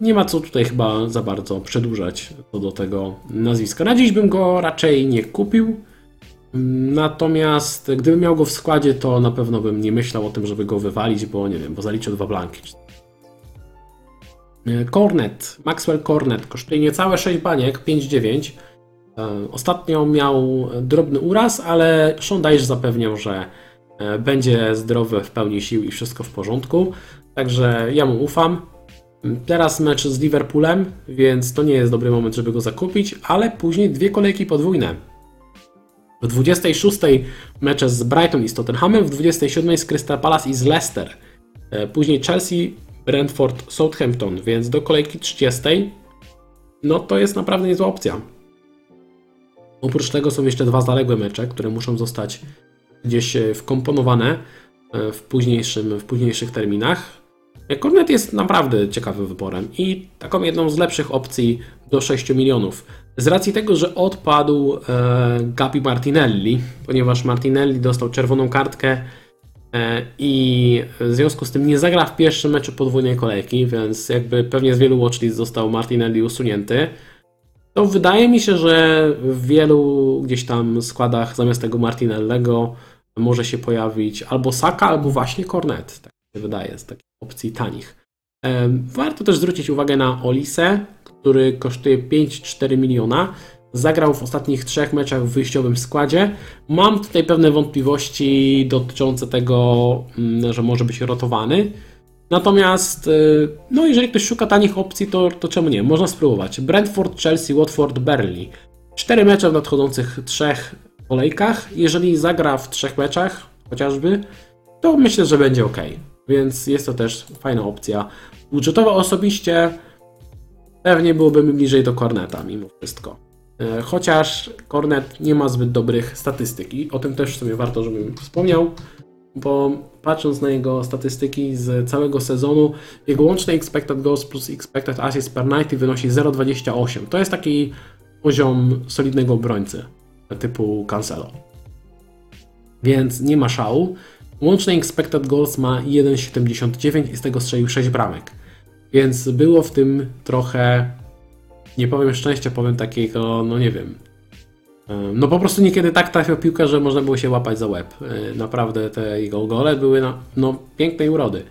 Nie ma co tutaj chyba za bardzo przedłużać co do tego nazwiska. Na dziś bym go raczej nie kupił. Natomiast gdybym miał go w składzie, to na pewno bym nie myślał o tym, żeby go wywalić, bo nie wiem, bo zaliczył dwa blanki. E, Cornet, Maxwell Cornet kosztuje niecałe 6 baniek, 5,9. E, Ostatnio miał drobny uraz, ale Sean Dyche zapewniał, że e, będzie zdrowy, w pełni sił i wszystko w porządku. Także ja mu ufam. Teraz mecz z Liverpoolem, więc to nie jest dobry moment, żeby go zakupić, ale później dwie kolejki podwójne. W 26 mecze z Brighton i z Tottenhamem, w 27 z Crystal Palace i z Leicester. E, Później Chelsea, Brentford, Southampton, więc do kolejki 30 no to jest naprawdę niezła opcja. Oprócz tego są jeszcze dwa zaległe mecze, które muszą zostać gdzieś e, wkomponowane e, w, późniejszym, w późniejszych terminach. Cornet jest naprawdę ciekawym wyborem i taką jedną z lepszych opcji do 6 milionów. Z racji tego, że odpadł e, Gabi Martinelli, ponieważ Martinelli dostał czerwoną kartkę e, i w związku z tym nie zagra w pierwszym meczu podwójnej kolejki, więc jakby pewnie z wielu watchlist został Martinelli usunięty. To wydaje mi się, że w wielu gdzieś tam składach zamiast tego Martinellego może się pojawić albo Saka, albo właśnie Cornet. Tak się wydaje, z takich opcji tanich. Em, Warto też zwrócić uwagę na Olisę, który kosztuje 5,4 miliona. Zagrał w ostatnich trzech meczach w wyjściowym składzie. Mam tutaj pewne wątpliwości dotyczące tego, mm, że może być rotowany. Natomiast, y, no jeżeli ktoś szuka tanich opcji, to, to czemu nie? Można spróbować. Brentford, Chelsea, Watford, Burnley. Cztery mecze w nadchodzących trzech kolejkach. Jeżeli zagra w trzech meczach, chociażby, to myślę, że będzie ok. Więc jest to też fajna opcja. Budżetowo osobiście pewnie byłoby mi bliżej do Corneta mimo wszystko. E, Chociaż Cornet nie ma zbyt dobrych statystyk i o tym też w sumie warto, żebym wspomniał. bo patrząc na jego statystyki z całego sezonu, jego łączny expected goals plus expected assists per 90 wynosi 0,28. To jest taki poziom solidnego obrońcy typu Cancelo. Więc nie ma szału. Łączny expected goals ma 1,79 i z tego strzelił 6 bramek. Więc było w tym trochę, nie powiem szczęścia, powiem takiego, no nie wiem. No po prostu niekiedy tak trafiał piłkę, że można było się łapać za łeb. Naprawdę te jego gole były no, no pięknej urody.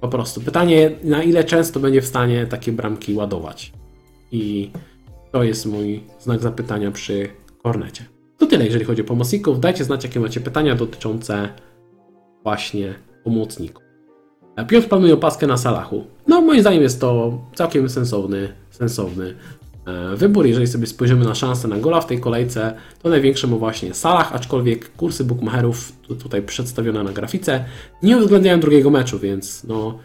Po prostu. Pytanie, na ile często będzie w stanie takie bramki ładować. I to jest mój znak zapytania przy Kornecie. To tyle, jeżeli chodzi o pomocników. Dajcie znać, jakie macie pytania dotyczące właśnie pomocników. Piotr planuje opaskę na Salachu. No, moim zdaniem jest to całkiem sensowny, sensowny e, wybór. Jeżeli sobie spojrzymy na szansę na gola w tej kolejce, to największe mu właśnie Salah, aczkolwiek kursy bookmacherów tutaj przedstawione na grafice nie uwzględniają drugiego meczu, więc no,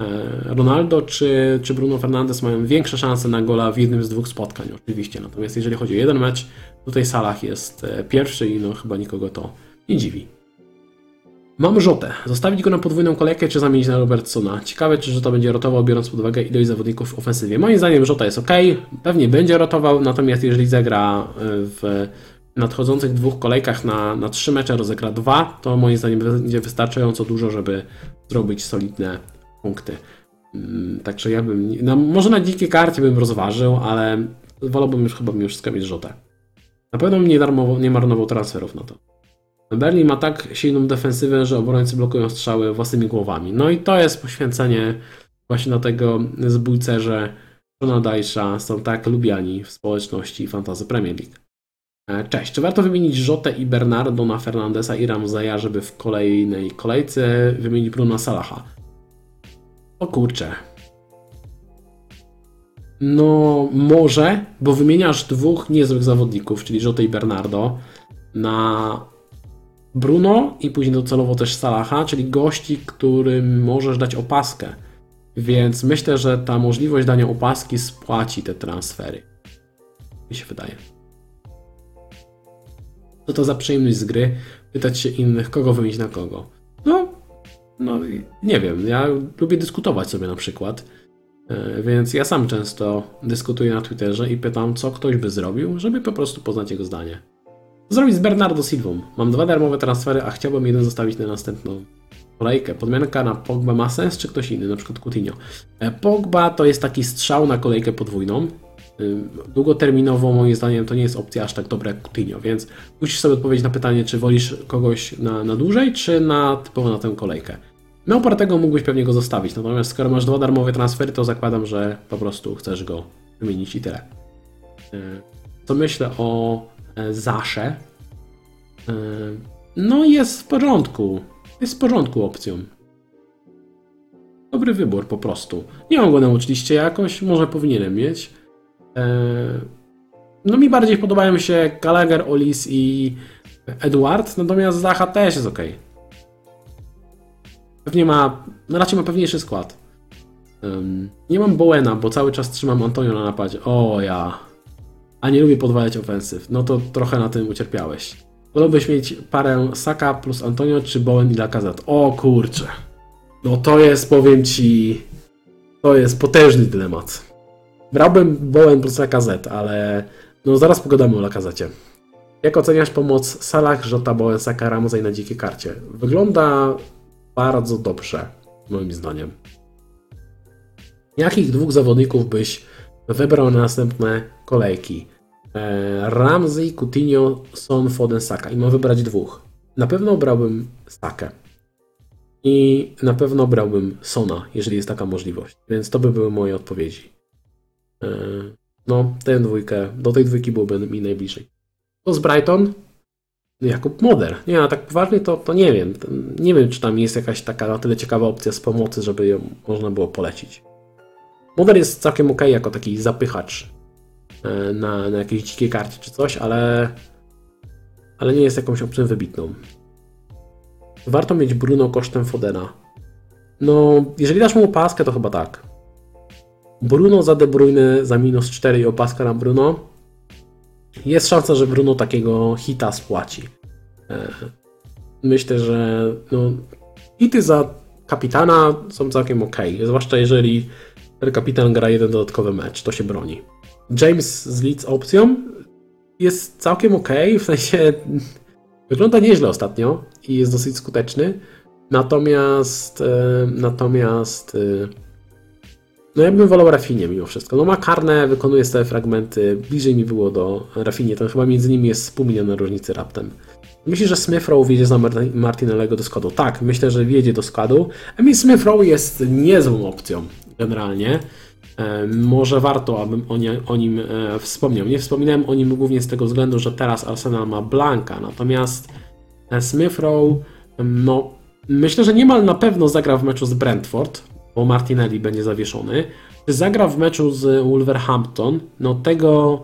e, Ronaldo czy, czy Bruno Fernandes mają większe szanse na gola w jednym z dwóch spotkań, oczywiście. Natomiast jeżeli chodzi o jeden mecz, tutaj Salah jest e, pierwszy i no, chyba nikogo to nie dziwi. Mam Rzotę. Zostawić go na podwójną kolejkę, czy zamienić na Robertsona? Ciekawe, czy Rzota będzie rotował, biorąc pod uwagę ilość zawodników w ofensywie. Moim zdaniem Rzota jest ok, pewnie będzie rotował, natomiast jeżeli zagra e, w nadchodzących dwóch kolejkach na, na trzy mecze, rozegra dwa, to moim zdaniem będzie wystarczająco dużo, żeby zrobić solidne punkty. Mm, także ja bym, no, może na dzikiej karcie bym rozważył, ale wolałbym już chyba już mieć Rzotę. Na pewno nie, darmowo, nie marnował transferów na to. Berlin ma tak silną defensywę, że obrońcy blokują strzały własnymi głowami. No i to jest poświęcenie właśnie na tego zbójce, że Johna Dajsza są tak lubiani w społeczności Fantasy Premier League. E, cześć, czy warto wymienić Jotę i Bernardo na Fernandesa i Ramzeja, żeby w kolejnej kolejce wymienić Bruna Salaha? O kurczę. No, może, bo wymieniasz dwóch niezłych zawodników, czyli Jotę i Bernardo, na Bruno i później docelowo też Salaha, czyli gości, którym możesz dać opaskę. Więc myślę, że ta możliwość dania opaski spłaci te transfery. Mi się wydaje. Co to za przyjemność z gry? Pytać się innych, kogo wymienić na kogo. No, no nie wiem. Ja lubię dyskutować sobie na przykład. E, więc ja sam często dyskutuję na Twitterze i pytam, co ktoś by zrobił, żeby po prostu poznać jego zdanie zrobić z Bernardo Silvą? Mam dwa darmowe transfery, a chciałbym jeden zostawić na następną kolejkę. Podmianka na Pogba ma sens, czy ktoś inny, na przykład Coutinho? E, Pogba to jest taki strzał na kolejkę podwójną. E, długoterminowo moim zdaniem to nie jest opcja aż tak dobra jak Coutinho, więc musisz sobie odpowiedzieć na pytanie, czy wolisz kogoś na, na dłużej, czy na typowo na tę kolejkę. Na opartego mógłbyś pewnie go zostawić, natomiast skoro masz dwa darmowe transfery, to zakładam, że po prostu chcesz go wymienić i tyle. E, co myślę o Zasze. E, no jest w porządku. Jest w porządku opcją. Dobry wybór po prostu. Nie mam go na liście jakoś, może powinienem mieć. E, no mi bardziej podobają się Gallagher, Olis i Edward, natomiast Zacha też jest ok. Pewnie ma, no raczej ma pewniejszy skład. nie mam Bowena, bo cały czas trzymam Antonio na napadzie. O ja a nie lubię podwalać ofensyw, no to trochę na tym ucierpiałeś. Wolałbyś mieć parę Saka plus Antonio czy Bowen i Lacazette? O kurczę. No to jest, powiem Ci, to jest potężny dylemat. Brałbym Bowen plus Lacazette, ale no zaraz pogadamy o Lacazette. Jak oceniasz pomoc Salah, Jota, Bowen, Saka, Ramsey na dzikiej karcie? Wygląda bardzo dobrze, moim zdaniem. Jakich dwóch zawodników byś wybrał na następne kolejki. E, Ramsey, Coutinho, Son, Foden, Saka. I mam wybrać dwóch. Na pewno brałbym Sakę. I na pewno brałbym Sona, jeżeli jest taka możliwość. Więc to by były moje odpowiedzi. E, no, tę dwójkę, do tej dwójki byłoby mi najbliżej. To z Brighton? Jakub Moder. Nie, a tak poważnie to, to nie wiem. Nie wiem, czy tam jest jakaś taka na tyle ciekawa opcja z pomocy, żeby ją można było polecić. Moder jest całkiem ok jako taki zapychacz e, na, na jakiejś dzikiej karcie czy coś, ale, ale nie jest jakąś opcją wybitną. Warto mieć Bruno kosztem Fodena. No, jeżeli dasz mu opaskę, to chyba tak. Bruno za De Bruyne za minus 4 i opaska na Bruno. Jest szansa, że Bruno takiego hita spłaci. E, myślę, że no, Hity za kapitana są całkiem ok, zwłaszcza jeżeli kapitan gra jeden dodatkowy mecz, to się broni. James z Leeds opcją jest całkiem ok, w sensie wygląda nieźle ostatnio i jest dosyć skuteczny. Natomiast e, natomiast e, no ja bym wolał Rafinie mimo wszystko. No ma karne, wykonuje stałe fragmenty, bliżej mi było do Rafinie, to chyba między nimi jest pół miliona różnicy raptem. Myślisz, że Smith Rowe wjedzie za Martinellego do składu? Tak, myślę, że wjedzie do składu. Emil Smith Rowe jest niezłą opcją generalnie. E, może warto, abym o, nie, o, nim e, wspomniał. Nie wspominałem o nim głównie z tego względu, że teraz Arsenal ma Blanka, natomiast e, Smith Rowe, no myślę, że niemal na pewno zagra w meczu z Brentford, bo Martinelli będzie zawieszony. Czy zagra w meczu z Wolverhampton? No tego,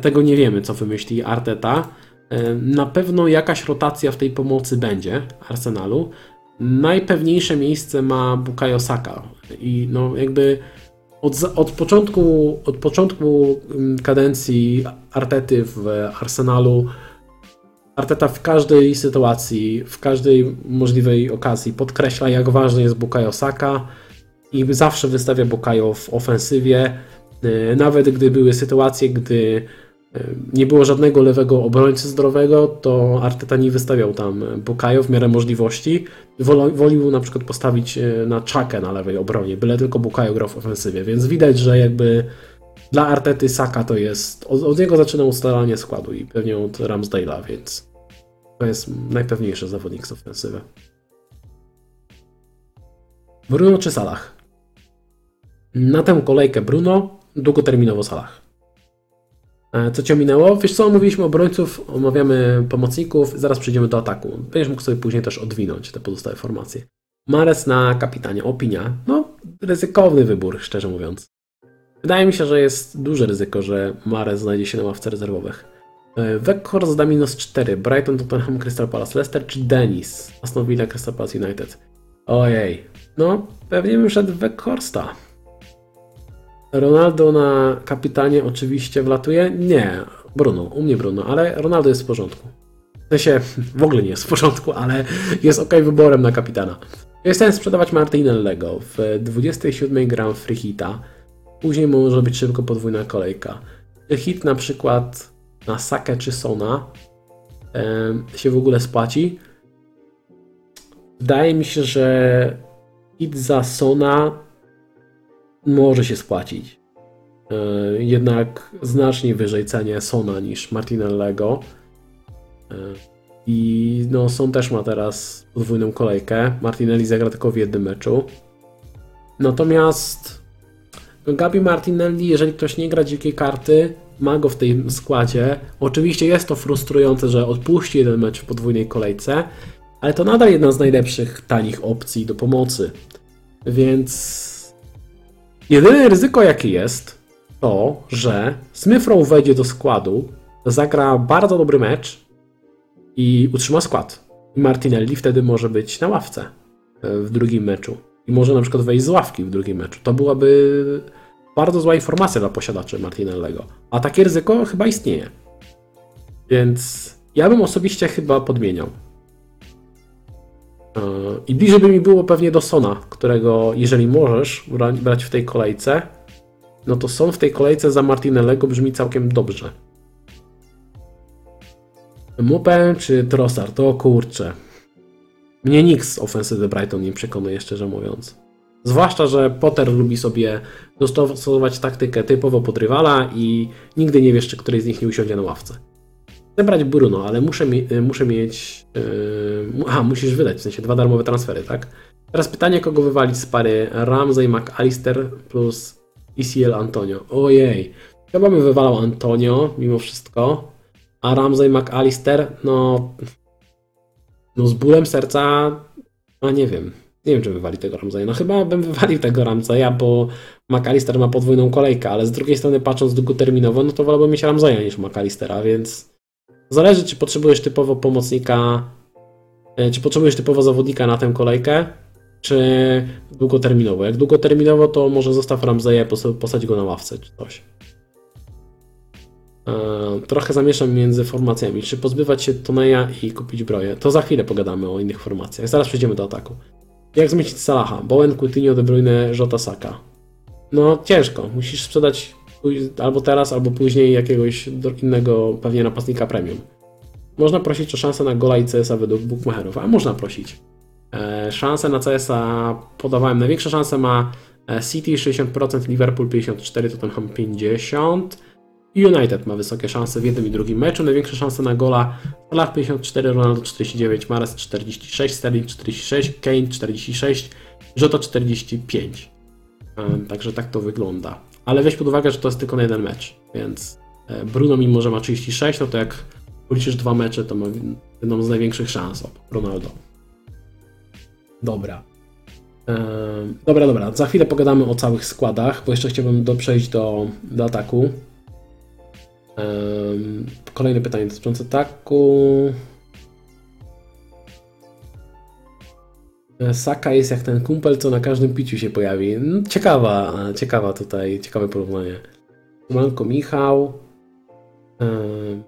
tego nie wiemy, co wymyśli Arteta. Na pewno jakaś rotacja w tej pomocy będzie Arsenalu. Najpewniejsze miejsce ma Bukayo Saka i no jakby od, od, początku, od początku mm, kadencji Artety w Arsenalu Arteta w każdej sytuacji, w każdej możliwej okazji podkreśla, jak ważny jest Bukayo Saka i zawsze wystawia Bukayo w ofensywie. Y, nawet gdy były sytuacje, gdy nie było żadnego lewego obrońcy zdrowego, to Arteta nie wystawiał tam Bukayo w miarę możliwości. Wolił na przykład postawić e, na Czakę na lewej obronie, byle tylko Bukayo grał w ofensywie, więc widać, że jakby dla Artety Saka to jest, od, od niego zaczyna ustalanie składu i pewnie od Ramsdale'a, więc to jest najpewniejszy zawodnik z ofensywy. Bruno czy Salah? Na tę kolejkę Bruno, długoterminowo Salah. E, co cię minęło? Wiesz co, mówiliśmy obrońców, omawiamy pomocników, zaraz przejdziemy do ataku. Będziesz mógł sobie później też odwinąć te pozostałe formacje. Mares na kapitanie, opinia. No, ryzykowny wybór, szczerze mówiąc. Wydaje mi się, że jest duże ryzyko, że Mares znajdzie się na ławce rezerwowych. Weghorst da minus 4, Brighton, Tottenham, Crystal Palace, Leicester czy Dennis? Aston Villa, Crystal Palace United. Ojej, no pewnie bym szedł Weghorsta. Ronaldo na kapitanie oczywiście wlatuje? Nie, Bruno, u mnie Bruno, ale Ronaldo jest w porządku. W sensie w ogóle nie jest w porządku, ale jest ok wyborem na kapitana. Jestem sprzedawać Martinellego. W 27 gram free hita. Później może być szybko podwójna kolejka. Hit na przykład na Sakę czy Sona e, się w ogóle spłaci. Wydaje mi się, że hit za Sona może się spłacić. E, jednak znacznie wyżej cenię Sona niż Martinellego. E, I no, Son też ma teraz podwójną kolejkę. Martinelli zagra tylko w jednym meczu. Natomiast Gabi Martinelli, jeżeli ktoś nie gra dzikiej karty, ma go w tym składzie. Oczywiście jest to frustrujące, że odpuści jeden mecz w podwójnej kolejce, ale to nadal jedna z najlepszych tanich opcji do pomocy. Więc Jedyne ryzyko jakie jest, to, że Smith wejdzie do składu, zagra bardzo dobry mecz i utrzyma skład. I Martinelli wtedy może być na ławce e, w drugim meczu. I może na przykład wejść z ławki w drugim meczu. To byłaby bardzo zła informacja dla posiadaczy Martinellego. A takie ryzyko chyba istnieje. Więc ja bym osobiście chyba podmieniał. I bliżej by mi było pewnie do Sona, którego jeżeli możesz brać w tej kolejce, no to Son w tej kolejce za Martinellego brzmi całkiem dobrze. Mupę czy Trossard? To kurczę. Mnie nikt z ofensywy Brighton nie przekonuje, szczerze mówiąc. Zwłaszcza, że Potter lubi sobie dostosować taktykę typowo pod rywala i nigdy nie wiesz, czy któryś z nich nie usiądzie na ławce zebrać Bruno, ale muszę, mi, y, muszę mieć. Yy, musisz wydać, w sensie dwa darmowe transfery, tak? Teraz pytanie, kogo wywalić z pary Ramsey McAllister plus ECL Antonio. Ojej, chyba bym wywalał Antonio mimo wszystko, a Ramsey McAllister, no. No z bólem serca, a nie wiem. Nie wiem, czy wywali tego Ramsey. No chyba bym wywalił tego Ramseya, bo McAllister ma podwójną kolejkę, ale z drugiej strony patrząc długoterminowo, no to wolałbym mieć Ramseya niż McAllistera, więc Zależy, czy potrzebujesz typowo pomocnika, e, czy potrzebujesz typowo zawodnika na tę kolejkę, czy długoterminowo. Jak długoterminowo, to może zostaw Ramzeja, posadź go na ławce, czy coś. E, trochę zamieszam między formacjami. Czy pozbywać się Toneja i kupić broję? To za chwilę pogadamy o innych formacjach. Zaraz przejdziemy do ataku. Jak zmieścić Salaha? Bowen, Coutinho, De Bruyne, Jota, Saka. No ciężko. Musisz sprzedać albo teraz, albo później jakiegoś innego pewnie napastnika premium. Można prosić o szansę na gola i CS-a według bookmacherów, a można prosić. E, szanse na CS-a podawałem. Największe szanse ma e, City 60%, Liverpool 54%, Tottenham 50%. United ma wysokie szanse w jednym i drugim meczu. Największe szanse na gola Salah 54, Ronaldo 49, Mares 46, Sterling 46, Kane 46, Jota 45. Em, Także tak to wygląda. Ale weź pod uwagę, że to jest tylko na jeden mecz, więc e, Bruno mimo, że ma 36, no to jak policzysz dwa mecze, to ma jedną z największych szans obok Ronaldo. Dobra. Em, Dobra, dobra. Za chwilę pogadamy o całych składach, bo jeszcze chciałbym do, przejść do, do ataku. Em, Kolejne pytanie dotyczące ataku. Saka jest jak ten kumpel, co na każdym piciu się pojawi. No, Ciekawa, e, ciekawa tutaj, ciekawe porównanie. Manko Michał. em,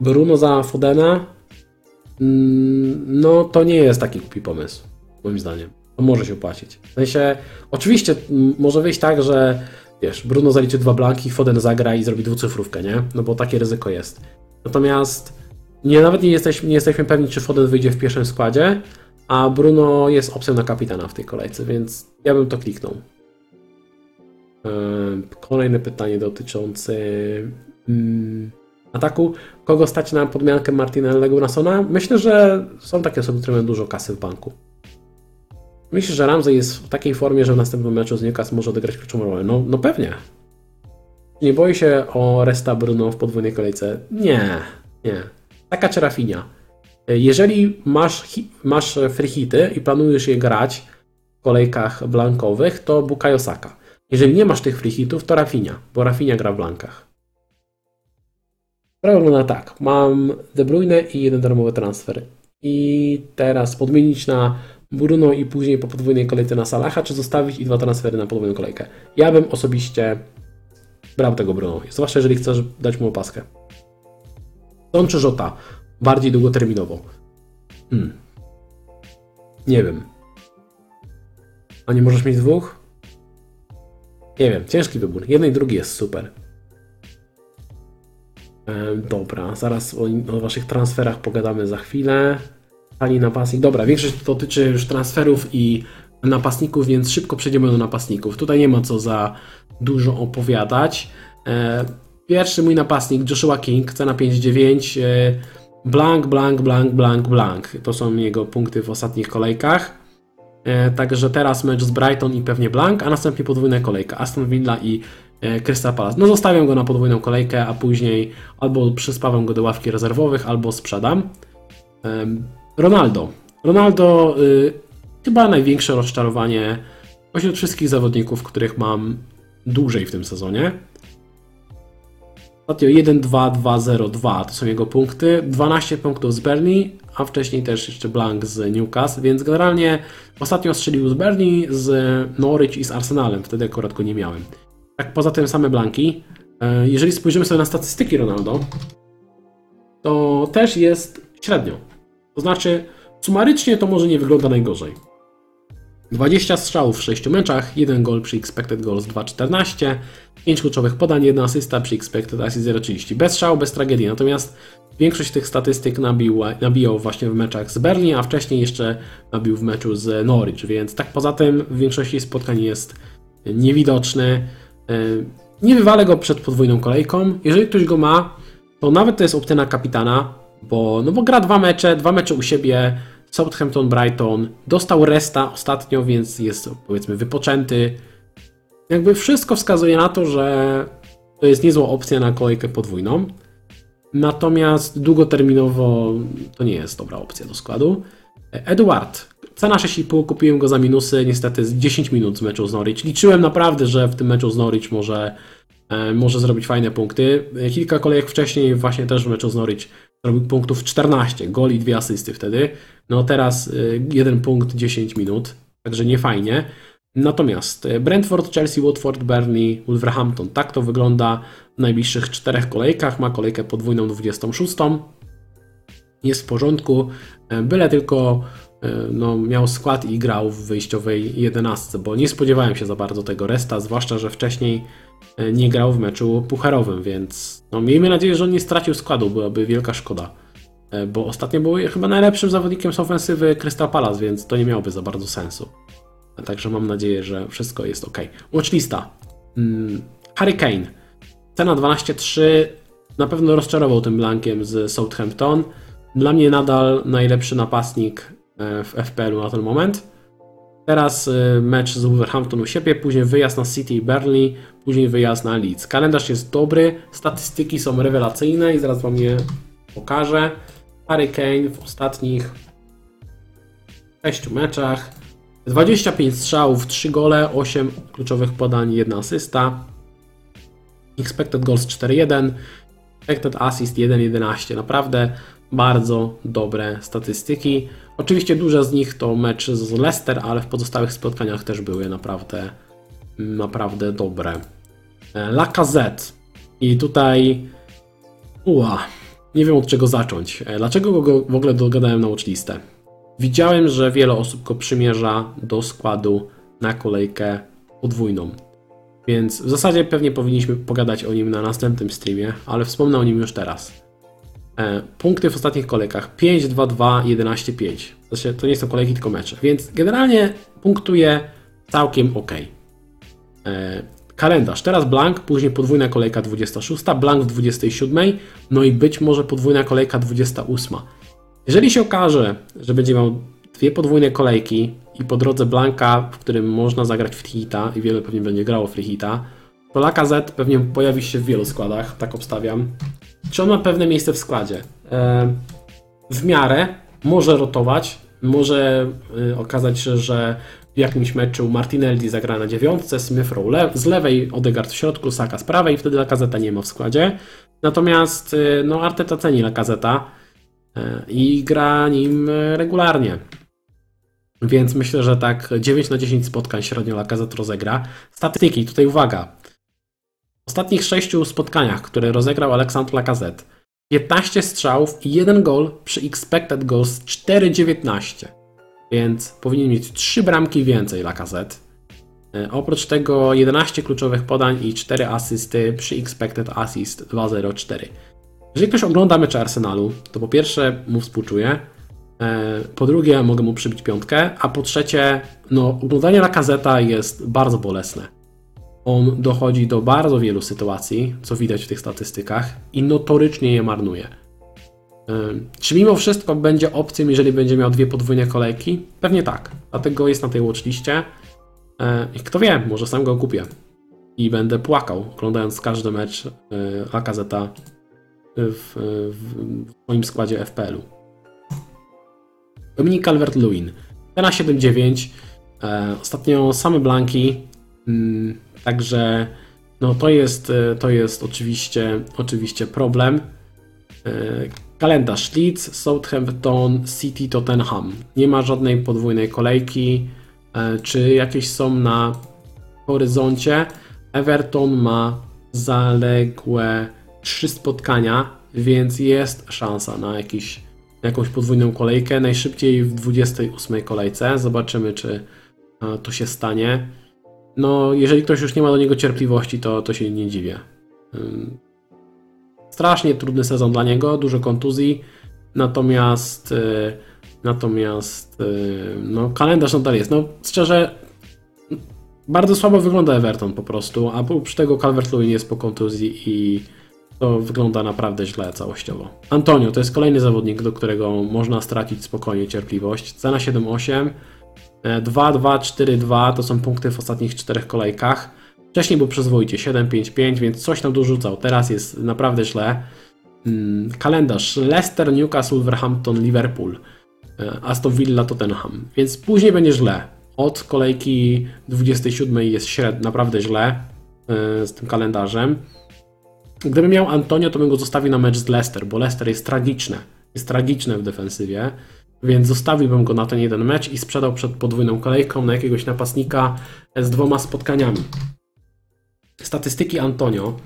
Bruno za Fodena. Mm, No, to nie jest taki głupi pomysł, moim zdaniem. To może się opłacić. W sensie, oczywiście może wyjść tak, że wiesz, Bruno zaliczy dwa blanki, Foden zagra i zrobi dwucyfrówkę, nie? No bo takie ryzyko jest. Natomiast nie, nawet nie, jesteś, nie jesteśmy pewni, czy Foden wyjdzie w pierwszym składzie, a Bruno jest opcją na kapitana w tej kolejce, więc ja bym to kliknął. Ehm, Kolejne pytanie dotyczące mm, ataku. Kogo stać na podmiankę Martinellego Nasona? Myślę, że są takie osoby, które mają dużo kasy w banku. Myślę, że Ramsey jest w takiej formie, że w następnym meczu z Newcastle może odegrać kluczową rolę. No, no pewnie. Nie boi się o Resta Bruno w podwójnej kolejce? Nie, nie. Taka czy Rafinha. Jeżeli masz, masz free hity i planujesz je grać w kolejkach blankowych, to Bukayo Saka. Jeżeli nie masz tych free hitów, to Rafinha, bo Rafinha gra w blankach. Sprawa wygląda tak. Mam De Bruyne i jeden darmowy transfer. I teraz podmienić na Bruno i później po podwójnej kolejce na Salaha, czy zostawić i dwa transfery na podwójną kolejkę. Ja bym osobiście brał tego Bruno, zwłaszcza jeżeli chcesz dać mu opaskę. Son czy Żota? Bardziej długoterminowo. Hmm. Nie wiem. A nie możesz mieć dwóch? Nie wiem, ciężki wybór. Jeden i drugi jest super. Em, dobra, zaraz o, o waszych transferach pogadamy za chwilę. Tani napastnik. Dobra, większość dotyczy już transferów i napastników, więc szybko przejdziemy do napastników. Tutaj nie ma co za dużo opowiadać. E, Pierwszy mój napastnik, Joshua King, cena 5,9. e, Blank, blank, blank, blank, blank. To są jego punkty w ostatnich kolejkach. E, Także teraz mecz z Brighton i pewnie blank, a następnie podwójna kolejka Aston Villa i e, Crystal Palace. No zostawiam go na podwójną kolejkę, a później albo przyspawam go do ławki rezerwowych, albo sprzedam. Em, Ronaldo. Ronaldo y, chyba największe rozczarowanie pośród wszystkich zawodników, których mam dłużej w tym sezonie. Ostatnio 1, 2, 2, 0, 2 to są jego punkty. 12 punktów z Berni, a wcześniej też jeszcze blank z Newcastle, więc generalnie ostatnio strzelił z Berni, z Norwich i z Arsenalem. Wtedy akurat go nie miałem. Tak poza tym same blanki. E, Jeżeli spojrzymy sobie na statystyki Ronaldo, to też jest średnio. To znaczy, sumarycznie to może nie wygląda najgorzej. 20 strzałów w 6 meczach, 1 gol przy expected goals 2,14, 5 kluczowych podań, 1 asysta przy expected assist 0,30. Bez strzału, bez tragedii. Natomiast większość tych statystyk nabił, nabijał właśnie w meczach z Berlin, a wcześniej jeszcze nabił w meczu z Norwich, więc tak poza tym w większości spotkań jest niewidoczny. Yy, Nie wywalę go przed podwójną kolejką. Jeżeli ktoś go ma, to nawet to jest opcja na kapitana, bo, no bo gra dwa mecze, dwa mecze u siebie, Southampton, Brighton, dostał resta ostatnio, więc jest powiedzmy wypoczęty. Jakby wszystko wskazuje na to, że to jest niezła opcja na kolejkę podwójną. Natomiast długoterminowo to nie jest dobra opcja do składu. Edward. Cena 6,5, kupiłem go za minusy, niestety z 10 minut z meczu z Norwich. Liczyłem naprawdę, że w tym meczu z Norwich może, e, może zrobić fajne punkty. Kilka kolejek wcześniej, właśnie też w meczu z Norwich, zrobił punktów 14, goli i dwie asysty wtedy. No teraz e, jeden punkt 10 minut, także nie fajnie. Natomiast e, Brentford, Chelsea, Watford, Burnley, Wolverhampton. Tak to wygląda w najbliższych czterech kolejkach. Ma kolejkę podwójną 26. Jest w porządku. E, Byle tylko no, miał skład i grał w wyjściowej 11, bo nie spodziewałem się za bardzo tego resta, zwłaszcza, że wcześniej nie grał w meczu pucharowym, więc no, miejmy nadzieję, że on nie stracił składu, byłaby wielka szkoda. E, bo ostatnio był chyba najlepszym zawodnikiem z ofensywy Crystal Palace, więc to nie miałoby za bardzo sensu. Także mam nadzieję, że wszystko jest ok. Watchlista. Hmm, Harry Kane. Cena 12,3. Na pewno rozczarował tym blankiem z Southampton. Dla mnie nadal najlepszy napastnik e, w FPL-u na ten moment. Teraz e, mecz z Wolverhampton u siebie, później wyjazd na City i Burnley, później wyjazd na Leeds. Kalendarz jest dobry, statystyki są rewelacyjne i zaraz Wam je pokażę. Harry Kane w ostatnich 6 meczach 25 strzałów, 3 gole, 8 kluczowych podań, 1 asysta. Expected goals 4-1, expected assist 1-11. Naprawdę bardzo dobre statystyki. Oczywiście duże z nich to mecz z Leicester, ale w pozostałych spotkaniach też były naprawdę, naprawdę dobre. E, Lacazette. I tutaj uła, nie wiem od czego zacząć. E, dlaczego go w ogóle dogadałem na watchlistę? Widziałem, że wiele osób go przymierza do składu na kolejkę podwójną. Więc w zasadzie pewnie powinniśmy pogadać o nim na następnym streamie, ale wspomnę o nim już teraz. E, punkty w ostatnich kolejkach 5, 2, 2, 11, 5. Znaczy, to nie są kolejki, tylko mecze. Więc generalnie punktuje całkiem ok. E, kalendarz. Teraz blank, później podwójna kolejka 26, blank w 27, no i być może podwójna kolejka 28. Jeżeli się okaże, że będzie miał dwie podwójne kolejki i po drodze Blanka, w którym można zagrać Freehita i wiele pewnie będzie grało Freehita, to Lacazette pewnie pojawi się w wielu składach, tak obstawiam. Czy on ma pewne miejsce w składzie? E, w miarę może rotować, może e, okazać się, że w jakimś meczu Martinelli zagra na dziewiątce, Smith Rowe le z lewej, Odegaard w środku, Saka z prawej, wtedy Lacazeta nie ma w składzie. Natomiast e, no, Arteta ceni Lacazeta E, i gra nim regularnie. Więc myślę, że tak 9 na 10 spotkań średnio Lacazette rozegra. Statystyki, tutaj uwaga. W ostatnich 6 spotkaniach, które rozegrał Alexandre Lacazette, 15 strzałów i 1 gol przy expected goals 4,19. Więc powinien mieć 3 bramki więcej Lacazette. Oprócz tego 11 kluczowych podań i 4 asysty przy expected assist 2,04. Jeżeli ktoś ogląda mecze Arsenalu, to po pierwsze mu współczuję, e, po drugie mogę mu przybić piątkę, a po trzecie, no oglądanie Lakazeta jest bardzo bolesne. On dochodzi do bardzo wielu sytuacji, co widać w tych statystykach i notorycznie je marnuje. Czy mimo wszystko będzie opcją, jeżeli będzie miał dwie podwójne kolejki? Pewnie tak. Dlatego jest na tej watchliście. I kto wie, może sam go kupię. I będę płakał, oglądając każdy mecz Lakazeta w, w moim składzie FPL-u. Dominik Calvert-Lewin. na 7-9. E, ostatnio same blanki. Także no to jest, e, to jest oczywiście, oczywiście problem. E, kalendarz Leeds, Southampton, City, Tottenham. Nie ma żadnej podwójnej kolejki. Czy jakieś są na horyzoncie? Everton ma zaległe trzy spotkania, więc jest szansa na jakiś, jakąś podwójną kolejkę. Najszybciej w 28 kolejce. Zobaczymy, czy to się stanie. No, jeżeli ktoś już nie ma do niego cierpliwości, to, to się nie dziwię. Strasznie trudny sezon dla niego, dużo kontuzji, natomiast y, natomiast y, no, kalendarz nadal jest. No, szczerze, bardzo słabo wygląda Everton po prostu, a oprócz tego Calvert-Lewin jest po kontuzji i to wygląda naprawdę źle całościowo. Antonio to jest kolejny zawodnik, do którego można stracić spokojnie cierpliwość. Cena 7,8. 2, 2, 4, 2 to są punkty w ostatnich czterech kolejkach. Wcześniej był przyzwoicie 7, 5, 5, więc coś tam dorzucał. Teraz jest naprawdę źle. Mm, kalendarz Leicester, Newcastle, Wolverhampton, Liverpool, e, Aston Villa, Tottenham. Więc później będzie źle. Od kolejki 27 jest średnio, naprawdę źle e, z tym kalendarzem. Gdybym miał Antonio, to bym go zostawił na mecz z Leicester, bo Leicester jest tragiczne. Jest tragiczne w defensywie, więc zostawiłbym go na ten jeden mecz i sprzedał przed podwójną kolejką na jakiegoś napastnika z dwoma spotkaniami. Statystyki Antonio.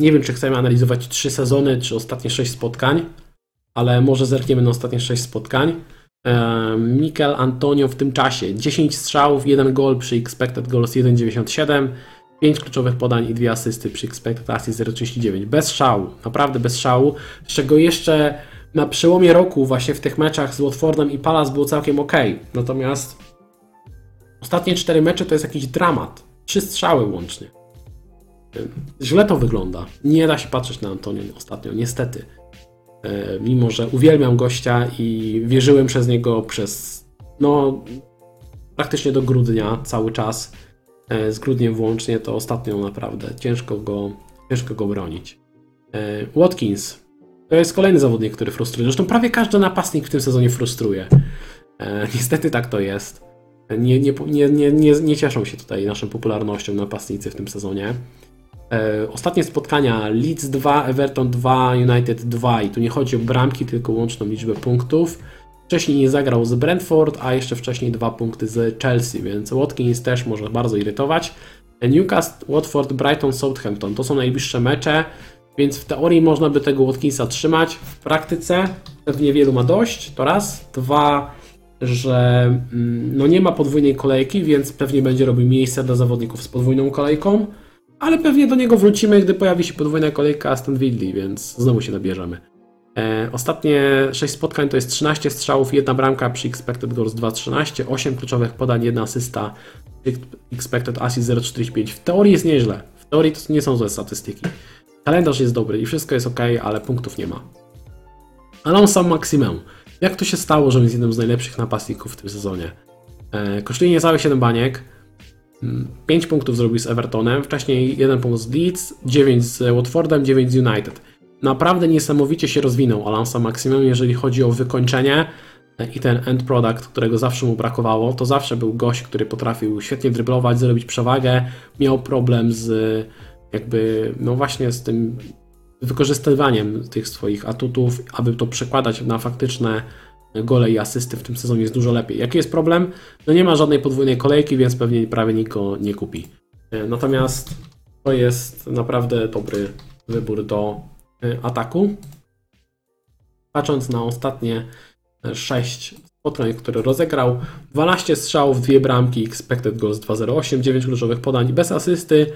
Nie wiem, czy chcemy analizować trzy sezony, czy ostatnie sześć spotkań, ale może zerkniemy na ostatnie sześć spotkań. Mikel Antonio w tym czasie 10 strzałów, 1 gol przy expected goals 1,97, 5 kluczowych podań i 2 asysty przy expected assist 0,39. Bez szału, naprawdę bez szału, z czego jeszcze na przełomie roku właśnie w tych meczach z Watfordem i Palace było całkiem ok. Natomiast ostatnie 4 mecze to jest jakiś dramat. 3 strzały łącznie. Źle to wygląda. Nie da się patrzeć na Antonio ostatnio, niestety. E, mimo, że uwielbiam gościa i wierzyłem przez niego przez no praktycznie do grudnia cały czas. E, z grudniem włącznie, to ostatnio naprawdę ciężko go, ciężko go bronić. E, Watkins to jest kolejny zawodnik, który frustruje. Zresztą prawie każdy napastnik w tym sezonie frustruje. Niestety tak to jest. Nie, nie, nie, nie, nie, nie cieszą się tutaj naszą popularnością napastnicy w tym sezonie. E, ostatnie spotkania Leeds 2, Everton 2, United 2 i tu nie chodzi o bramki, tylko łączną liczbę punktów. Wcześniej nie zagrał z Brentford, a jeszcze wcześniej dwa punkty z Chelsea, więc Watkins też może bardzo irytować. Newcastle, Watford, Brighton, Southampton to są najbliższe mecze, więc w teorii można by tego Watkinsa trzymać. W praktyce pewnie wielu ma dość, to raz. Dwa, że mm, no nie ma podwójnej kolejki, więc pewnie będzie robił miejsce dla zawodników z podwójną kolejką ale pewnie do niego wrócimy, gdy pojawi się podwójna kolejka Aston Villa, więc znowu się nabierzemy. E, ostatnie 6 spotkań to jest 13 strzałów, 1 bramka przy expected goals 2.13, 8 kluczowych podań, 1 asysta, expected assist 0.45. W teorii jest nieźle, w teorii to nie są złe statystyki. Kalendarz jest dobry i wszystko jest ok, ale punktów nie ma. Alonso Maximum. Jak to się stało, że jest jednym z najlepszych napastników w tym sezonie? E, kosztuje niecałe 7 baniek, 5 punktów zrobił z Evertonem, wcześniej 1 punkt z Leeds, 9 z Watfordem, 9 z United. Naprawdę niesamowicie się rozwinął Alonso Maximum, jeżeli chodzi o wykończenie i ten end product, którego zawsze mu brakowało. To zawsze był gość, który potrafił świetnie dryblować, zrobić przewagę, miał problem z jakby, no właśnie z tym wykorzystywaniem tych swoich atutów, aby to przekładać na faktyczne gole i asysty w tym sezonie jest dużo lepiej. Jaki jest problem? No nie ma żadnej podwójnej kolejki, więc pewnie prawie nikt nie kupi. E, natomiast to jest naprawdę dobry wybór do e, ataku. Patrząc na ostatnie 6 spotkań, które rozegrał, 12 strzałów, 2 bramki, expected goals 2.08, 9 kluczowych podań bez asysty,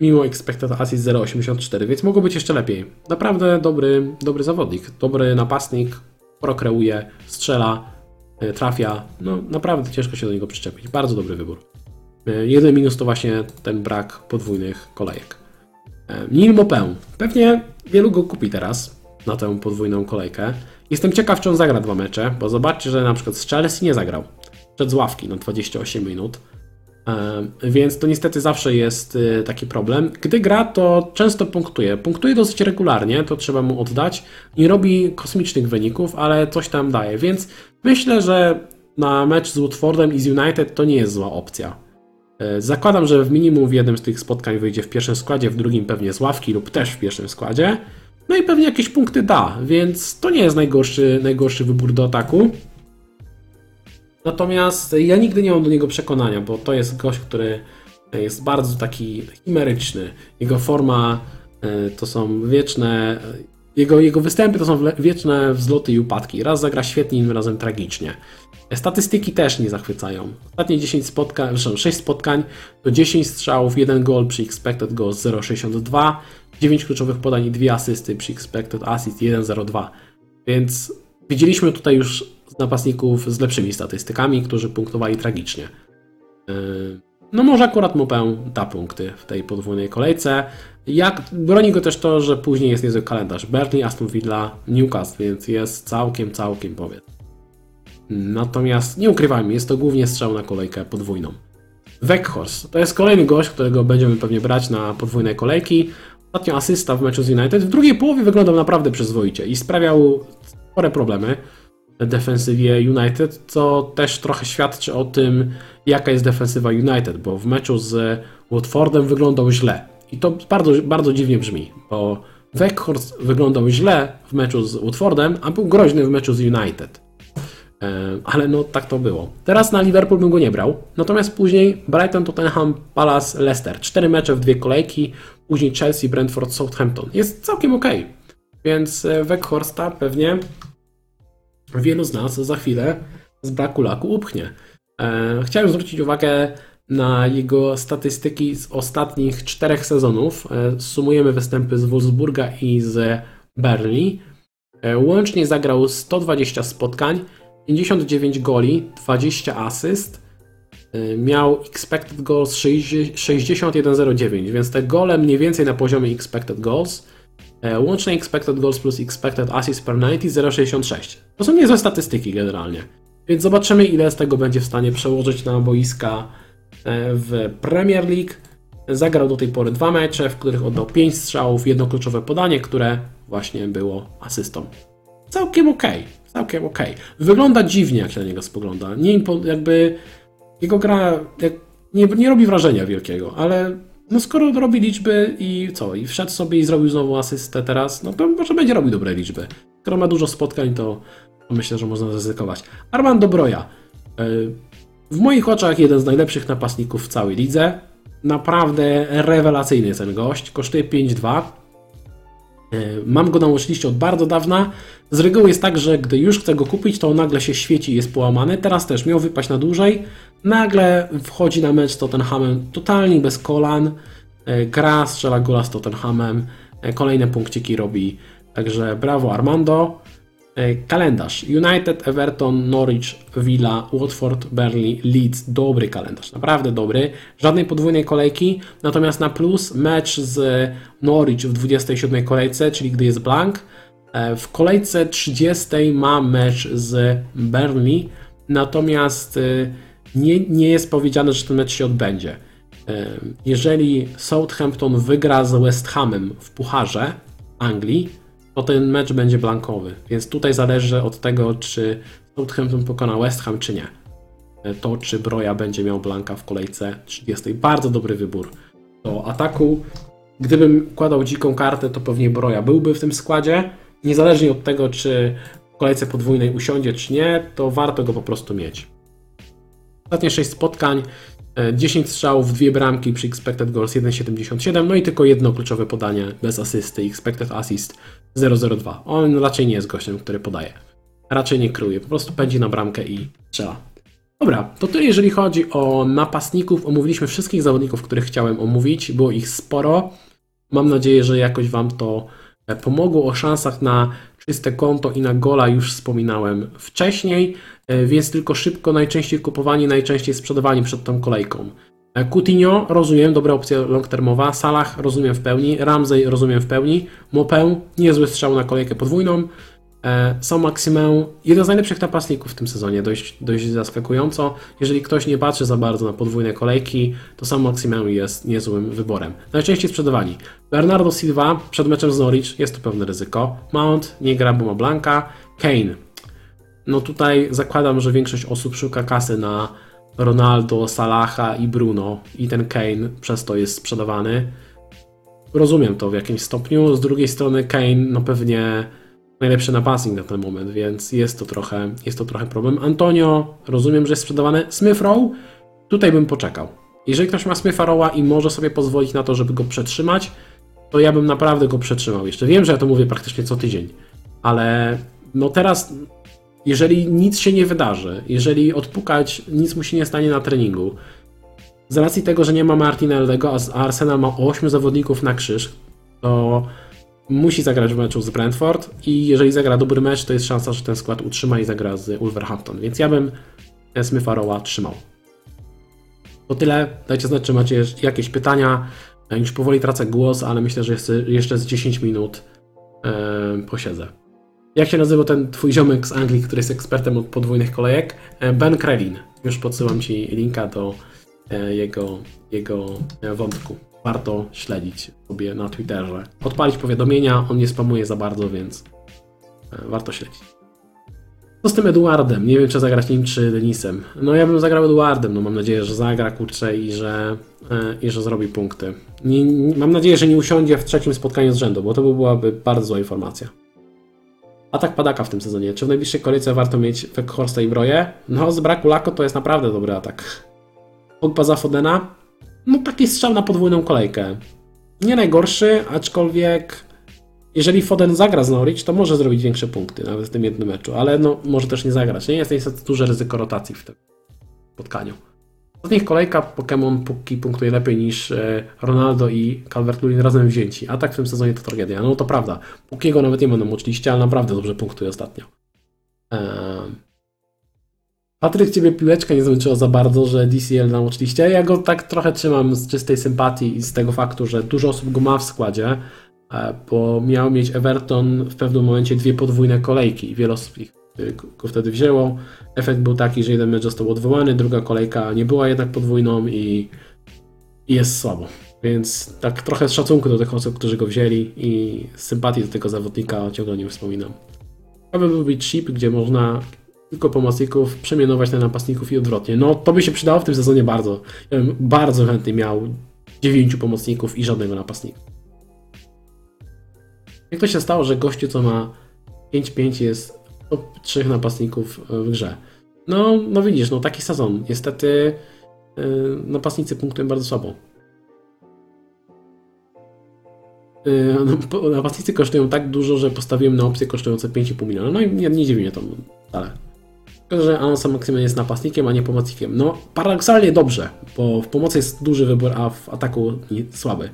mimo expected assist 0.84, więc mogło być jeszcze lepiej. Naprawdę dobry, dobry zawodnik, dobry napastnik, prokreuje, strzela, e, trafia. No naprawdę ciężko się do niego przyczepić. Bardzo dobry wybór. E, jeden minus to właśnie ten brak podwójnych kolejek. E, Neil Mopę. Pewnie wielu go kupi teraz na tę podwójną kolejkę. Jestem ciekaw, czy on zagra dwa mecze, bo zobaczcie, że na przykład z Chelsea nie zagrał. Przed z ławki na 28 minut. Więc to niestety zawsze jest y, taki problem. Gdy gra, to często punktuje. Punktuje dosyć regularnie, to trzeba mu oddać. Nie robi kosmicznych wyników, ale coś tam daje. Więc myślę, że na mecz z Watfordem i z United to nie jest zła opcja. E, zakładam, że w minimum w jednym z tych spotkań wyjdzie w pierwszym składzie, w drugim pewnie z ławki lub też w pierwszym składzie. No i pewnie jakieś punkty da, więc to nie jest najgorszy, najgorszy wybór do ataku. Natomiast ja nigdy nie mam do niego przekonania, bo to jest gość, który jest bardzo taki chimeryczny. Jego forma e, to są wieczne. Jego, jego występy to są wieczne wzloty i upadki. Raz zagra świetnie, innym razem tragicznie. Statystyki też nie zachwycają. Ostatnie 10 spotkań, 6 spotkań to 10 strzałów, 1 gol przy expected goals 0,62, 9 kluczowych podań i 2 asysty przy expected assist 1,02. Więc widzieliśmy tutaj już napastników z lepszymi statystykami, którzy punktowali tragicznie. Yy, no może akurat Mopę da punkty w tej podwójnej kolejce. Jak broni go też to, że później jest niezły kalendarz. Burnley, Aston Villa, Newcastle, więc jest całkiem, całkiem powiedz. Natomiast nie ukrywajmy, jest to głównie strzał na kolejkę podwójną. Weghorst to jest kolejny gość, którego będziemy pewnie brać na podwójne kolejki. Ostatnio asysta w meczu z United. W drugiej połowie wyglądał naprawdę przyzwoicie i sprawiał spore problemy defensywie United, co też trochę świadczy o tym, jaka jest defensywa United, bo w meczu z Watfordem wyglądał źle. I to bardzo, bardzo dziwnie brzmi, bo Weghorst wyglądał źle w meczu z Watfordem, a był groźny w meczu z United. E, ale no tak to było. Teraz na Liverpool bym go nie brał. Natomiast później Brighton, Tottenham, Palace, Leicester. Cztery mecze w dwie kolejki. Później Chelsea, Brentford, Southampton. Jest całkiem ok. Więc e, Weghorsta pewnie wielu z nas za chwilę z braku laku upchnie. E, chciałem zwrócić uwagę na jego statystyki z ostatnich czterech sezonów. E, sumujemy występy z Wolfsburga i z Berlin. E, łącznie zagrał 120 spotkań, 59 goli, 20 asyst. Miał expected goals 61,09, więc te gole mniej więcej na poziomie expected goals. Łącznie expected goals plus expected assists per 90 0,66. To są niezłe statystyki generalnie. Więc zobaczymy, ile z tego będzie w stanie przełożyć na boiska e, w Premier League. Zagrał do tej pory dwa mecze, w których oddał 5 strzałów, jedno kluczowe podanie, które właśnie było asystą. Całkiem ok, całkiem ok. Wygląda dziwnie, jak się na niego spogląda. Nie jakby jego gra nie, nie robi wrażenia wielkiego, ale no skoro robi liczby i co, i wszedł sobie i zrobił znowu asystę teraz, no to może będzie robił dobre liczby. Skoro ma dużo spotkań, to myślę, że można zaryzykować. Armando Broja. E, w moich oczach jeden z najlepszych napastników w całej lidze. Naprawdę rewelacyjny ten gość. Kosztuje 5,2. E, mam go na watchliście od bardzo dawna. Z reguły jest tak, że gdy już chcę go kupić, to nagle się świeci i jest połamany. Teraz też miał wypaść na dłużej. Nagle wchodzi na mecz z Tottenhamem totalnie bez kolan. E, gra, strzela gola z Tottenhamem. Kolejne punkciki robi. Także brawo Armando. E, kalendarz. United, Everton, Norwich, Villa, Watford, Burnley, Leeds. Dobry kalendarz, naprawdę dobry. Żadnej podwójnej kolejki. Natomiast na plus mecz z Norwich w 27 kolejce, czyli gdy jest blank. E, w kolejce 30 ma mecz z Burnley. Natomiast e, nie, nie jest powiedziane, że ten mecz się odbędzie. Jeżeli Southampton wygra z West Hamem w Pucharze Anglii, to ten mecz będzie blankowy. Więc tutaj zależy od tego, czy Southampton pokona West Ham, czy nie. E, to, czy Broja będzie miał blanka w kolejce 30. Bardzo dobry wybór do ataku. Gdybym kładał dziką kartę, to pewnie Broja byłby w tym składzie. Niezależnie od tego, czy w kolejce podwójnej usiądzie, czy nie, to warto go po prostu mieć. Ostatnie 6 spotkań 10 e, strzałów, dwie bramki przy expected goals 1,77, no i tylko jedno kluczowe podanie bez asysty, expected assist 0,02. On raczej nie jest gościem, który podaje. Raczej nie kruje, po prostu pędzi na bramkę i strzela. Dobra, to tyle jeżeli chodzi o napastników. Omówiliśmy wszystkich zawodników, których chciałem omówić. Było ich sporo. Mam nadzieję, że jakoś Wam to e, pomogło. O szansach na czyste konto i na gola już wspominałem wcześniej. E, więc tylko szybko, najczęściej kupowani, najczęściej sprzedawani przed tą kolejką. E, Coutinho, rozumiem, dobra opcja long-termowa. Salah, rozumiem w pełni. Ramsey, rozumiem w pełni. Mopę, niezły strzał na kolejkę podwójną. E, Są Maximę, jeden z najlepszych napastników w tym sezonie, dość, dość zaskakująco. Jeżeli ktoś nie patrzy za bardzo na podwójne kolejki, to sam Maximę jest niezłym wyborem. Najczęściej sprzedawani. Bernardo Silva przed meczem z Norwich, jest to pewne ryzyko. Mount nie gra, bo ma Blanka. Kane, no tutaj zakładam, że większość osób szuka kasy na Ronaldo, Salaha i Bruno i ten Kane przez to jest sprzedawany. Rozumiem to w jakimś stopniu. Z drugiej strony Kane no pewnie najlepszy napastnik na ten moment, więc jest to trochę, jest to trochę problem. Antonio, rozumiem, że jest sprzedawany. Smith Rowe, tutaj bym poczekał. Jeżeli ktoś ma Smitha Rowa i może sobie pozwolić na to, żeby go przetrzymać, to ja bym naprawdę go przetrzymał jeszcze. Wiem, że ja to mówię praktycznie co tydzień, ale no teraz jeżeli nic się nie wydarzy, jeżeli odpukać nic mu się nie stanie na treningu, z racji tego, że nie ma Martinellego, a Arsenal ma 8 zawodników na krzyż, to musi zagrać w meczu z Brentford i jeżeli zagra dobry mecz, to jest szansa, że ten skład utrzyma i zagra z Wolverhampton, więc ja bym Smitha Rowa trzymał. To tyle. Dajcie znać, czy macie jakieś pytania. Już powoli tracę głos, ale myślę, że jeszcze z 10 minut yy, posiedzę. Jak się nazywa ten twój ziomek z Anglii, który jest ekspertem od podwójnych kolejek? E, ben Krelin. Już podsyłam ci linka do e, jego, jego e, wątku. Warto śledzić sobie na Twitterze. Odpalić powiadomienia, on nie spamuje za bardzo, więc warto śledzić. Co z tym Eduardem? Nie wiem, czy zagrać nim, czy Denisem. No ja bym zagrał Eduardem, no mam nadzieję, że zagra, kurczę, i że, i że zrobi punkty. Nie, nie, mam nadzieję, że nie usiądzie w trzecim spotkaniu z rzędu, bo to by byłaby bardzo zła informacja. Atak padaka w tym sezonie. Czy w najbliższej kolejce warto mieć Weghorsta i Broje? No, z braku Lako to jest naprawdę dobry atak. Pogba za Fodena? No, taki strzał na podwójną kolejkę. Nie najgorszy, aczkolwiek jeżeli Foden zagra z Norwich, to może zrobić większe punkty, nawet w tym jednym meczu, ale no, może też nie zagrać. Nie jest niestety duże ryzyko rotacji w tym spotkaniu. Ostatnich kolejkach Pokémon póki punktuje lepiej niż e, Ronaldo i Calvert-Lewin razem wzięci, a tak w tym sezonie to tragedia. No to prawda, Pukiego nawet nie będą uczliście, ale naprawdę dobrze punktuje ostatnio. Eee... Patryk, ciebie piłeczka nie zmęczyła za bardzo, że DCL nam uczliście. Ja go tak trochę trzymam z czystej sympatii i z tego faktu, że dużo osób go ma w składzie, e, bo miał mieć Everton w pewnym momencie dwie podwójne kolejki i wiele osób ich y, go wtedy wzięło. Efekt był taki, że jeden mecz został odwołany, druga kolejka nie była jednak podwójną i, jest słabo. Więc tak trochę z szacunku do tych osób, którzy go wzięli i z sympatii do tego zawodnika ciągle nie wspominam. Był być chip, gdzie można tylko pomocników przemianować na napastników i odwrotnie. No to by się przydało w tym sezonie bardzo. Ja bym bardzo chętnie miał 9 pomocników i żadnego napastnika. Jak to się stało, że gościu, co ma 5-5 jest top 3 napastników w grze? No, no widzisz, no taki sezon. Niestety yy, napastnicy punktują bardzo słabo. Yy, napastnicy kosztują tak dużo, że postawiłem na opcje kosztujące 5,5 miliona. No i nie, nie dziwi mnie to wcale. Że Alonso Maximen jest napastnikiem, a nie pomocnikiem. No, paradoksalnie dobrze, bo w pomocy jest duży wybór, a w ataku słaby.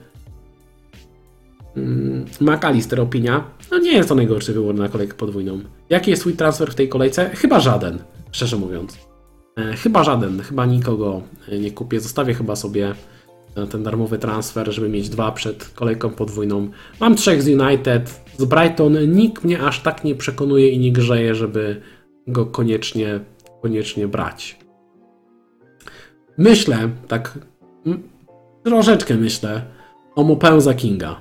Mm, McAllister opinia. No nie jest to najgorszy wybór na kolejkę podwójną. Jaki jest swój transfer w tej kolejce? Chyba żaden, szczerze mówiąc. E, chyba żaden, chyba nikogo nie kupię. Zostawię chyba sobie ten darmowy transfer, żeby mieć dwa przed kolejką podwójną. Mam trzech z United, z Brighton. Nikt mnie aż tak nie przekonuje i nie grzeje, żeby go koniecznie, koniecznie brać. Myślę, tak troszeczkę myślę o Mopęza Kinga.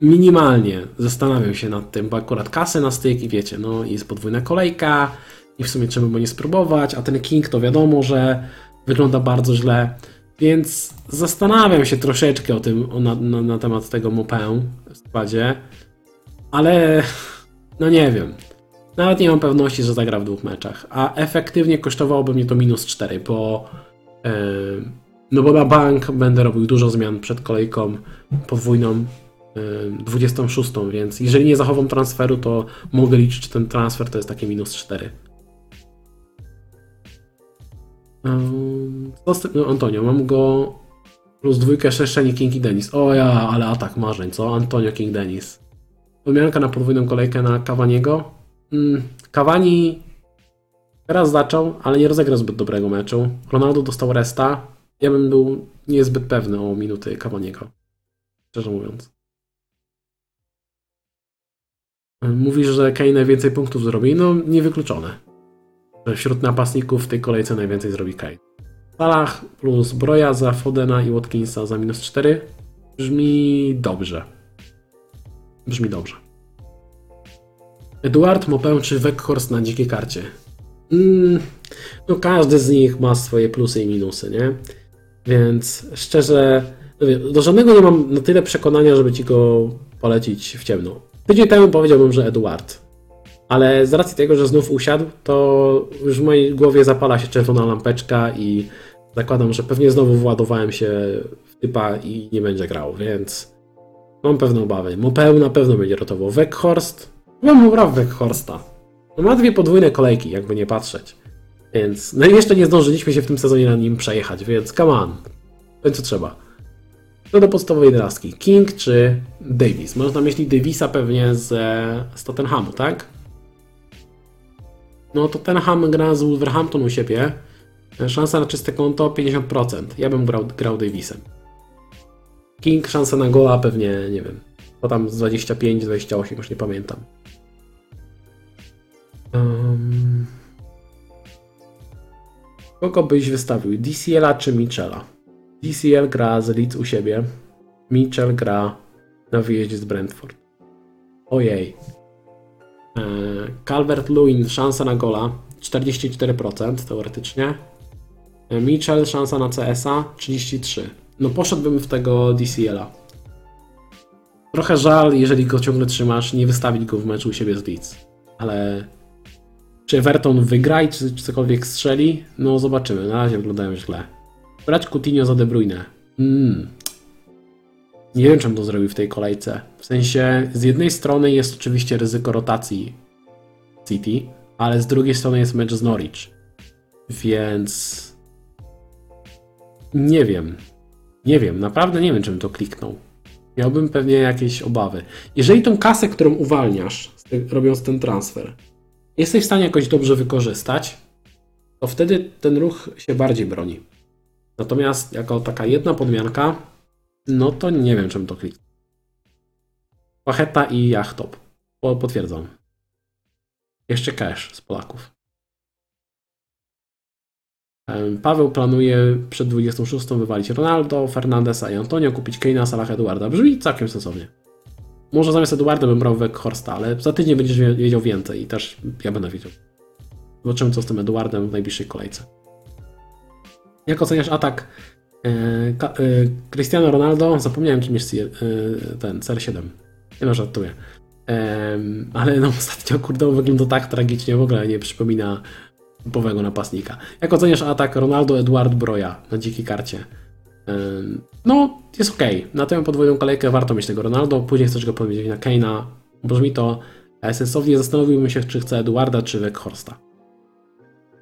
Minimalnie zastanawiam się nad tym, bo akurat kasę na styk i wiecie, no jest podwójna kolejka i w sumie trzeba by nie spróbować, a ten King to wiadomo, że wygląda bardzo źle, więc zastanawiam się troszeczkę o tym, o, na, na, na temat tego Mopę w składzie, ale no nie wiem. Nawet nie mam pewności, że zagra w dwóch meczach. A efektywnie kosztowałoby mnie to minus 4, bo yy, no bo na bank będę robił dużo zmian przed kolejką podwójną yy, 26, więc jeżeli nie zachowam transferu, to mogę liczyć, że ten transfer to jest takie minus 4. Yy, no Antonio, mam go plus dwójkę, Szczeszczenie, King i Denis. O ja, ale atak marzeń, co? Antonio, King, Denis. Wymianka na podwójną kolejkę na Kawaniego. Kawani mm, teraz zaczął, ale nie rozegrał zbyt dobrego meczu. Ronaldo dostał resta. Ja bym był niezbyt pewny o minuty Kawaniego. Szczerze mówiąc. Mówisz, że Kane najwięcej punktów zrobi? No, niewykluczone. Że wśród napastników w tej kolejce najwięcej zrobi Kane. Salah plus Broja za Fodena i Watkinsa za minus 4 brzmi dobrze. Brzmi dobrze. Eduard Mopę czy Weghorst na dzikiej karcie? Mm, no każdy z nich ma swoje plusy i minusy, nie? Więc szczerze, no do żadnego nie mam na tyle przekonania, żeby ci go polecić w ciemno. Tydzień temu powiedziałbym, że Eduard. Ale z racji tego, że znów usiadł, to już w mojej głowie zapala się czerwona lampeczka i zakładam, że pewnie znowu władowałem się w typa i nie będzie grał, więc mam pewne obawy. Mopę na pewno będzie rotował. Weghorst Mam grał w ma dwie podwójne kolejki, jakby nie patrzeć. Więc no jeszcze nie zdążyliśmy się w tym sezonie na nim przejechać, więc come on. Będzie trzeba. No do podstawowej jedenastki. King czy Davis? Można na myśli Davisa pewnie z, z Tottenhamu, tak? No Tottenham gra z Wolverhampton u siebie. Szansa na czyste konto 50%. Ja bym grał, grał Davisem. King szansa na gola pewnie, nie wiem, bo tam z 25, 28, już nie pamiętam. Um, kogo byś wystawił? DCL-a czy Michela? DCL gra z Leeds u siebie. Mitchell gra na wyjeździe z Brentford. Ojej. E, Calvert-Lewin szansa na gola 44% teoretycznie. E, Mitchell szansa na CS-a 33%. No poszedłbym w tego DCL-a. Trochę żal, jeżeli go ciągle trzymasz, nie wystawić go w meczu u siebie z Leeds. Ale czy Everton wygra i czy, czy cokolwiek strzeli? No zobaczymy, na razie wyglądają źle. Brać Coutinho za De Bruyne. Mm. Nie wiem, czym to zrobił w tej kolejce. W sensie, z jednej strony jest oczywiście ryzyko rotacji City, ale z drugiej strony jest mecz z Norwich. Więc. Nie wiem. Nie wiem, naprawdę nie wiem, czym to kliknął. Miałbym pewnie jakieś obawy. Jeżeli tą kasę, którą uwalniasz, robiąc ten transfer, jesteś w stanie jakoś dobrze wykorzystać, to wtedy ten ruch się bardziej broni. Natomiast jako taka jedna podmianka, no to nie wiem, czym to kliknął. Pacheta i Yachtop. Potwierdzam. Jeszcze cash z Polaków. Paweł planuje przed 26 wywalić Ronaldo, Fernandesa i Antonio, kupić Keina, Salah, Eduarda. Brzmi całkiem sensownie. Może zamiast Eduarda bym brał Weghorsta, ale za tydzień będziesz wiedział więcej i też ja będę wiedział. Zobaczymy co z tym Eduardem w najbliższej kolejce. Jak oceniasz atak e, e, Cristiano Ronaldo? Zapomniałem kim jest e, ten CR7. Nie no, żartuję. ale no ostatnio kurde wygląda tak tragicznie, w ogóle nie przypomina typowego napastnika. Jak oceniasz atak Ronaldo Eduard Broja na dzikiej karcie? No, jest ok. Na tę podwójną kolejkę warto mieć tego Ronaldo, później chcesz go powiedzieć na Keina. Brzmi to sensownie, zastanowiłbym się, czy chcę Eduarda, czy Weghorsta.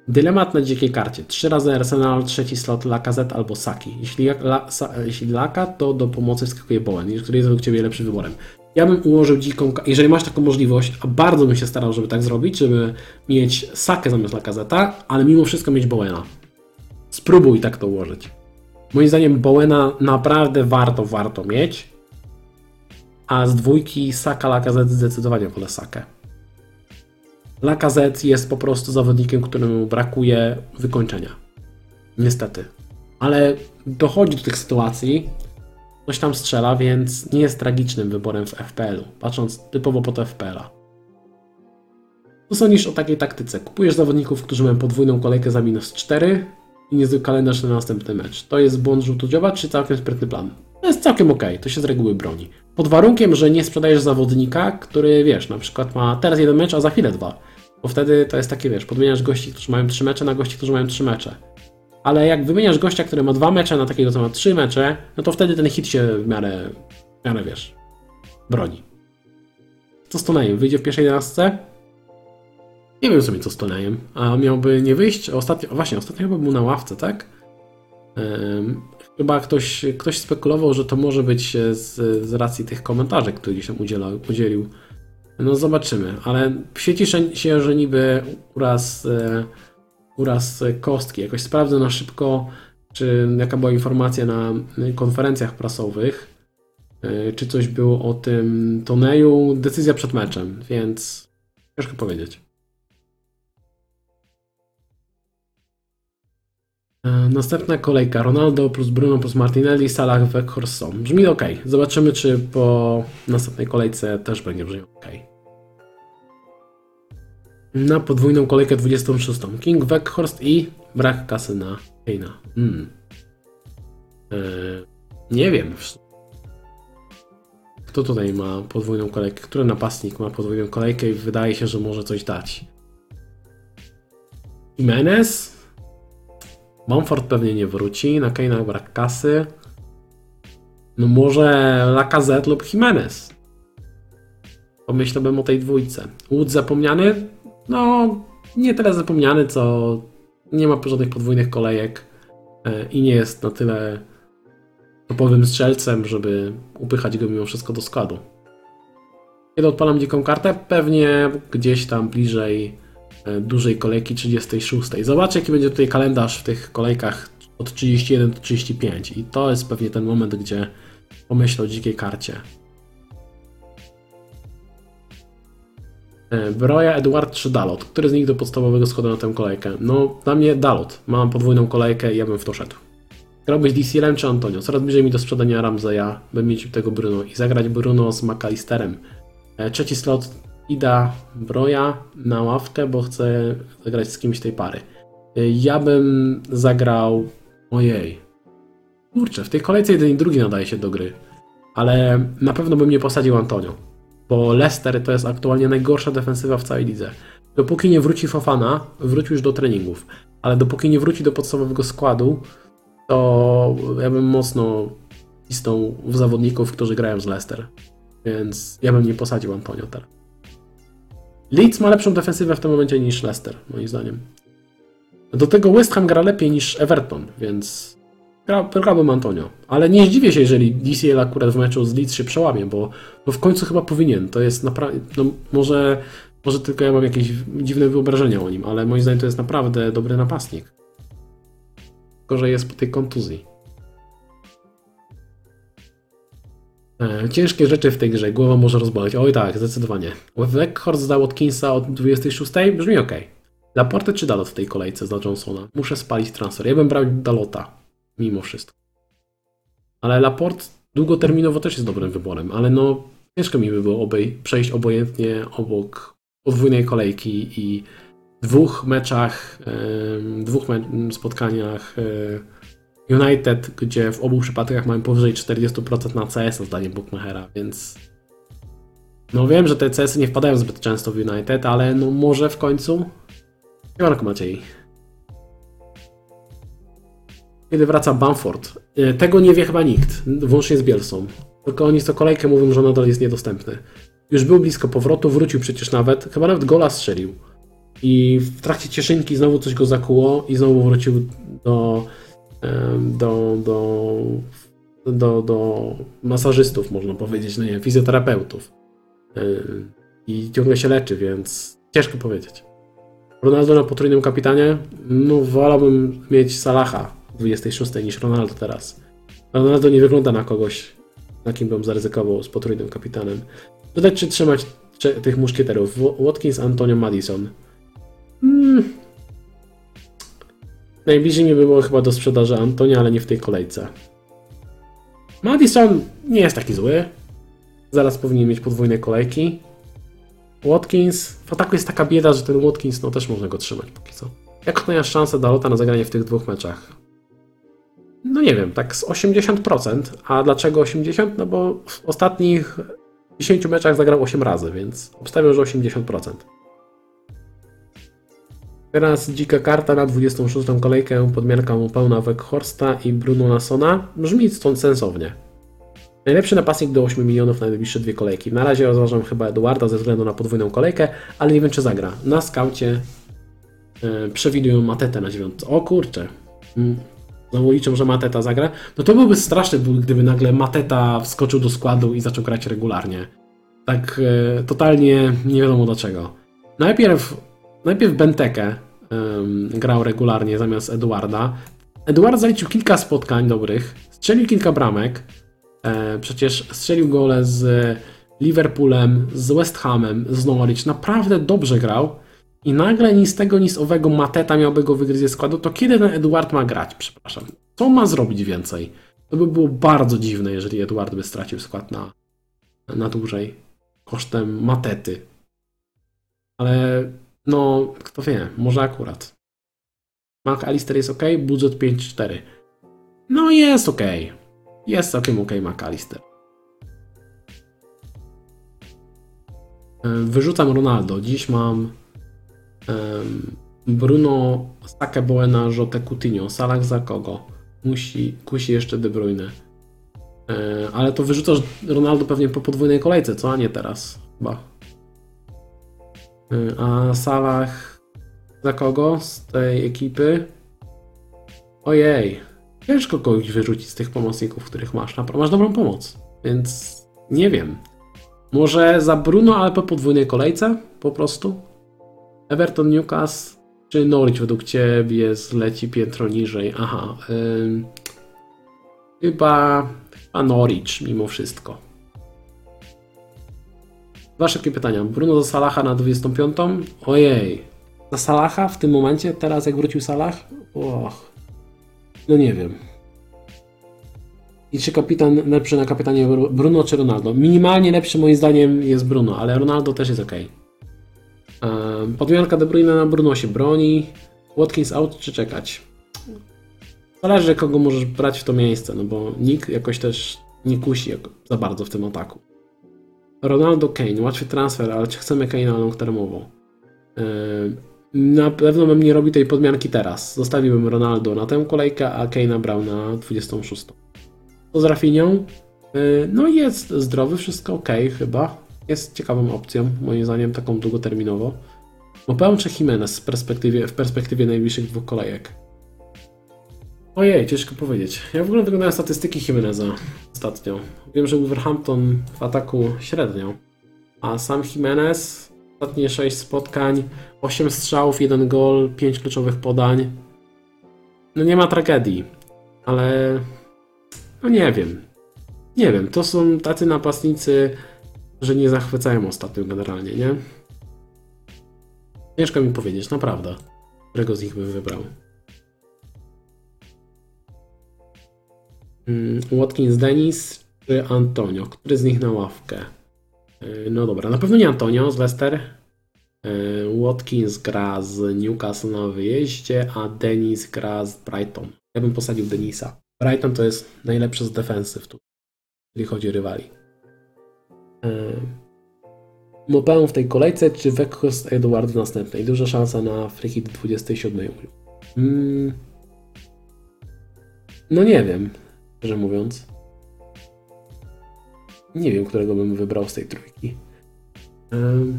Dylemat na dzikiej karcie. Trzy razy Arsenal, trzeci slot Lacazette albo Saki. Jeśli, la, sa, jeśli Laka, to do pomocy wskakuje Bowen, który jest według Ciebie lepszym wyborem. Ja bym ułożył dziką, jeżeli masz taką możliwość, a bardzo bym się starał, żeby tak zrobić, żeby mieć Sakę zamiast Lacazeta, ale mimo wszystko mieć Bowena. Spróbuj tak to ułożyć. Moim zdaniem Bowena naprawdę warto, warto mieć, a z dwójki Saka Lacazette zdecydowanie wolę Sakę. Lacazette jest po prostu zawodnikiem, któremu brakuje wykończenia. Niestety. Ale dochodzi do tych sytuacji, coś tam strzela, więc nie jest tragicznym wyborem w FPL-u, patrząc typowo pod FPL-a. Co sądzisz o takiej taktyce? Kupujesz zawodników, którzy mają podwójną kolejkę za minus 4 i niezły kalendarz na następny mecz. To jest błąd żółtodzioba, czy całkiem sprytny plan? To jest całkiem ok, to się z reguły broni. Pod warunkiem, że nie sprzedajesz zawodnika, który wiesz, na przykład ma teraz jeden mecz, a za chwilę dwa. Bo wtedy to jest takie, wiesz, podmieniasz gości, którzy mają trzy mecze na gości, którzy mają trzy mecze ale jak wymieniasz gościa, który ma dwa mecze na takiego, co ma trzy mecze, no to wtedy ten hit się w miarę, w miarę wiesz, broni. Co z Tonejem? Wyjdzie w pierwszej jedenastce? Nie wiem sobie co z Tonejem. A miałby nie wyjść? Ostatnio, właśnie, ostatnio chyba był na ławce, tak? Um, chyba ktoś, ktoś spekulował, że to może być z, z racji tych komentarzy, które tam udzielał, udzielił. No zobaczymy, ale świeci się, że niby uraz... E, uraz kostki. Jakoś sprawdzę na szybko, czy jaka była informacja na konferencjach prasowych, e, czy coś było o tym Toneju. Decyzja przed meczem, więc ciężko powiedzieć. Następna kolejka. Ronaldo plus Bruno plus Martinelli, Salah, Weghorst Brzmi ok. Zobaczymy, czy po następnej kolejce też będzie brzmiał ok na podwójną kolejkę 26. King, Weghorst i brak kasy na Kane'a. Hmm. Eee, nie wiem. Kto tutaj ma podwójną kolejkę? Który napastnik ma podwójną kolejkę i wydaje się, że może coś dać? Jimenez? Momford pewnie nie wróci. Na Kane'a brak kasy. No może Lacazette lub Jimenez. Pomyślałbym o tej dwójce. Łódź zapomniany? no, nie tyle zapomniany, co nie ma żadnych podwójnych kolejek e, i nie jest na tyle topowym strzelcem, żeby upychać go mimo wszystko do składu. Kiedy odpalam dziką kartę? Pewnie gdzieś tam bliżej dużej kolejki 36. Zobaczę, jaki będzie tutaj kalendarz w tych kolejkach od 31 do 35 i to jest pewnie ten moment, gdzie pomyślę o dzikiej karcie. E, Broja, Eduard czy Dalot? Który z nich do podstawowego składu na tę kolejkę? No, dla mnie Dalot. Mam podwójną kolejkę i ja bym w to szedł. Grałbyś DCL czy Antonio? Coraz bliżej mi do sprzedania Ramzeja, by mieć tego Bruno i zagrać Bruno z McAllisterem. E, trzeci slot Ida Broja na ławkę, bo chcę zagrać z kimś tej pary. E, ja bym zagrał... Ojej. Kurczę, w tej kolejce jeden i drugi nadaje się do gry. Ale na pewno bym nie posadził Antonio bo Leicester to jest aktualnie najgorsza defensywa w całej lidze. Dopóki nie wróci Fofana, wróci już do treningów, ale dopóki nie wróci do podstawowego składu, to ja bym mocno listą zawodników, którzy grają z Leicester. Więc ja bym nie posadził Antonio teraz. Leeds ma lepszą defensywę w tym momencie niż Leicester, moim zdaniem. Do tego West Ham gra lepiej niż Everton, więc gra, grałbym Antonio. Ale nie zdziwię się, jeżeli DCL akurat w meczu z Leeds się przełamie, bo, bo w końcu chyba powinien. To jest naprawdę, no może, może tylko ja mam jakieś dziwne wyobrażenia o nim, ale moim zdaniem to jest naprawdę dobry napastnik. Tylko, że jest po tej kontuzji. Ciężkie rzeczy w tej grze, głowa może rozboleć. Oj tak, zdecydowanie. Weghorst zdał Watkinsa od 26, brzmi ok. Laporte czy Dalot w tej kolejce za Johnsona? Muszę spalić transfer. Ja bym brał Dalota, mimo wszystko. Ale Laport długoterminowo też jest dobrym wyborem, ale no ciężko mi by było obej przejść obojętnie obok podwójnej kolejki i dwóch meczach, dwóch me spotkaniach e, United, gdzie w obu przypadkach mamy powyżej 40% na CS, zdaniem Bookmachera, więc no wiem, że te CS-y nie wpadają zbyt często w United, ale no może w końcu Siemanko Maciej. Kiedy wraca Bamford? E, tego nie wie chyba nikt, włącznie z Bielsą. Tylko oni co kolejkę mówią, że nadal jest niedostępny. Już był blisko powrotu, wrócił przecież nawet, chyba nawet gola strzelił. I w trakcie cieszynki znowu coś go zakuło i znowu wrócił do, do, do, do, do masażystów, można powiedzieć, no nie, fizjoterapeutów. I ciągle się leczy, więc ciężko powiedzieć. Ronaldo na potrójnym kapitanie? No, wolałbym mieć Salaha w 26 niż Ronaldo teraz. Ronaldo nie wygląda na kogoś, na kim bym zaryzykował z potrójnym kapitanem. Dodać czy trzymać tych muszkieterów? Watkins, Antonio, Madison. Hmm. Najbliżej mi było chyba do sprzedaży Antonia, ale nie w tej kolejce. Madison nie jest taki zły. Zaraz powinien mieć podwójne kolejki. Watkins, w ataku jest taka bieda, że ten Watkins, no też można go trzymać póki co. Jak oceniasz szansę Dalota na zagranie w tych dwóch meczach? No nie wiem, tak z 80%. A dlaczego 80%? No bo w ostatnich 10 meczach zagrał 8 razy, więc obstawiam, że 80%. Teraz dzika karta na 26. kolejkę, podmiarka mu pełna Weghorsta i Bruno Nasona. Brzmi stąd sensownie. Najlepszy napastnik do 8 milionów na najbliższe dwie kolejki. Na razie rozważam chyba Eduarda ze względu na podwójną kolejkę, ale nie wiem czy zagra. Na skaucie yy, przewidują Matetę na dziewiątce. O kurczę. Mm. Znowu liczą, że Mateta zagra. No to byłby straszny ból, gdyby nagle Mateta wskoczył do składu i zaczął grać regularnie. Tak yy, totalnie nie wiadomo dlaczego. Najpierw, najpierw Benteke yy, grał regularnie zamiast Eduarda. Eduard zaliczył kilka spotkań dobrych, strzelił kilka bramek, E, przecież strzelił gole z Liverpoolem, z West Hamem, z Norwich. Naprawdę dobrze grał. I nagle ni z tego, ni z owego Mateta miałby go wygryźć ze składu. To kiedy ten Eduard ma grać? Przepraszam. Co ma zrobić więcej? To by było bardzo dziwne, jeżeli Eduard by stracił skład na, na dłużej. Kosztem Matety. Ale no, kto wie, może akurat. Mark Alister jest ok, budżet 5-4. No jest ok. Jest całkiem ok McAllister. E, wyrzucam Ronaldo. Dziś mam Bruno, Saka, Boena, Jota, Coutinho. Salah za kogo? Musi, kusi jeszcze De Bruyne. E, ale to wyrzucasz Ronaldo pewnie po podwójnej kolejce, co? A nie teraz. Chyba. E, a Salah za kogo z tej ekipy? Ojej. Ciężko kogoś wyrzucić z tych pomocników, których masz. Masz dobrą pomoc, więc nie wiem. Może za Bruno, ale po podwójnej kolejce po prostu? Everton, Newcastle czy Norwich według Ciebie zleci piętro niżej? Aha. Yy, chyba, chyba Norwich mimo wszystko. Dwa szybkie pytania. Bruno za Salaha na 25? Ojej. Za Salaha w tym momencie, teraz jak wrócił Salah? Och. No nie wiem. I czy kapitan lepszy na kapitanie Bruno czy Ronaldo? Minimalnie lepszy moim zdaniem jest Bruno, ale Ronaldo też jest ok. Podmianka De Bruyne na Bruno się broni. Watkins out czy czekać? Zależy kogo możesz brać w to miejsce, no bo nikt jakoś też nie kusi za bardzo w tym ataku. Ronaldo Kane, łatwy transfer, ale czy chcemy Kane'a long termowo? Na pewno bym nie robił tej podmianki teraz. Zostawiłbym Ronaldo na tę kolejkę, a Kane'a brał na 26. Co z Rafinią? Yy, No jest zdrowy, wszystko ok chyba. Jest ciekawą opcją, moim zdaniem taką długoterminowo. Mopę czy Jimenez w perspektywie, w perspektywie najbliższych dwóch kolejek? Ojej, ciężko powiedzieć. Ja w ogóle wyglądałem statystyki Jimeneza ostatnio. Wiem, że Wolverhampton w ataku średnio, a sam Jimenez ostatnie 6 spotkań, 8 strzałów, 1 gol, 5 kluczowych podań. No nie ma tragedii, ale no nie wiem. Nie wiem, to są tacy napastnicy, że nie zachwycają ostatnio generalnie, nie? Ciężko mi powiedzieć, naprawdę, którego z nich bym wybrał. Watkins Dennis czy Antonio? Który z nich na ławkę? Yy, No dobra, na pewno nie Antonio z Leicester. Yy, Watkins gra z Newcastle na wyjeździe, a Dennis gra z Brighton. Ja bym posadził Denisa. Brighton to jest najlepszy z defensyw tu, jeżeli chodzi o rywali. Yy, Mopę w tej kolejce, czy Weghorst Edward w następnej? Duża szansa na free hit 27. Mm. No nie wiem, szczerze mówiąc. Nie wiem, którego bym wybrał z tej trójki. Ym.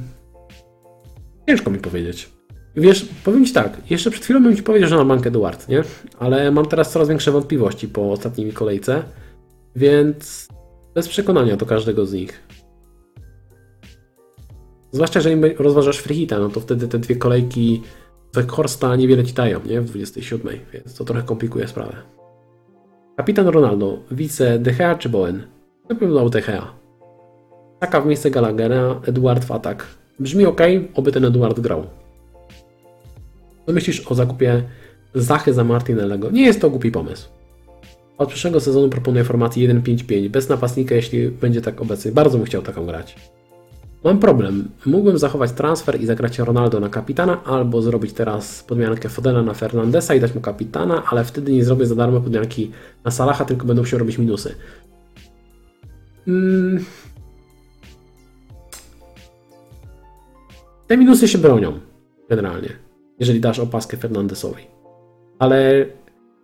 Ciężko mi powiedzieć. Wiesz, powiem Ci tak, jeszcze przed chwilą bym Ci powiedział, że na bank Eduard, nie? Ale mam teraz coraz większe wątpliwości po ostatniej kolejce, więc bez przekonania do każdego z nich. Zwłaszcza jeżeli rozważasz freehita, no to wtedy te dwie kolejki Weghorsta niewiele Ci dają, nie? W 27, więc to trochę komplikuje sprawę. Kapitan Ronaldo, wice Gea czy Bowen? Na pewno Gea. Taka w miejsce Gallaghera, Eduard w atak. Brzmi ok, oby ten Eduard grał. Co myślisz o zakupie Zachy za Martinellego? Nie jest to głupi pomysł. Od przyszłego sezonu proponuję formację 1-5-5, bez napastnika, jeśli będzie tak obecny. Bardzo bym chciał taką grać. Mam problem. Mógłbym zachować transfer i zagrać Ronaldo na kapitana, albo zrobić teraz podmiankę Fodena na Fernandesa i dać mu kapitana, ale wtedy nie zrobię za darmo podmianki na Salaha, tylko będą się robić minusy. Mm. Te minusy się bronią, generalnie, jeżeli dasz opaskę Fernandesowi. Ale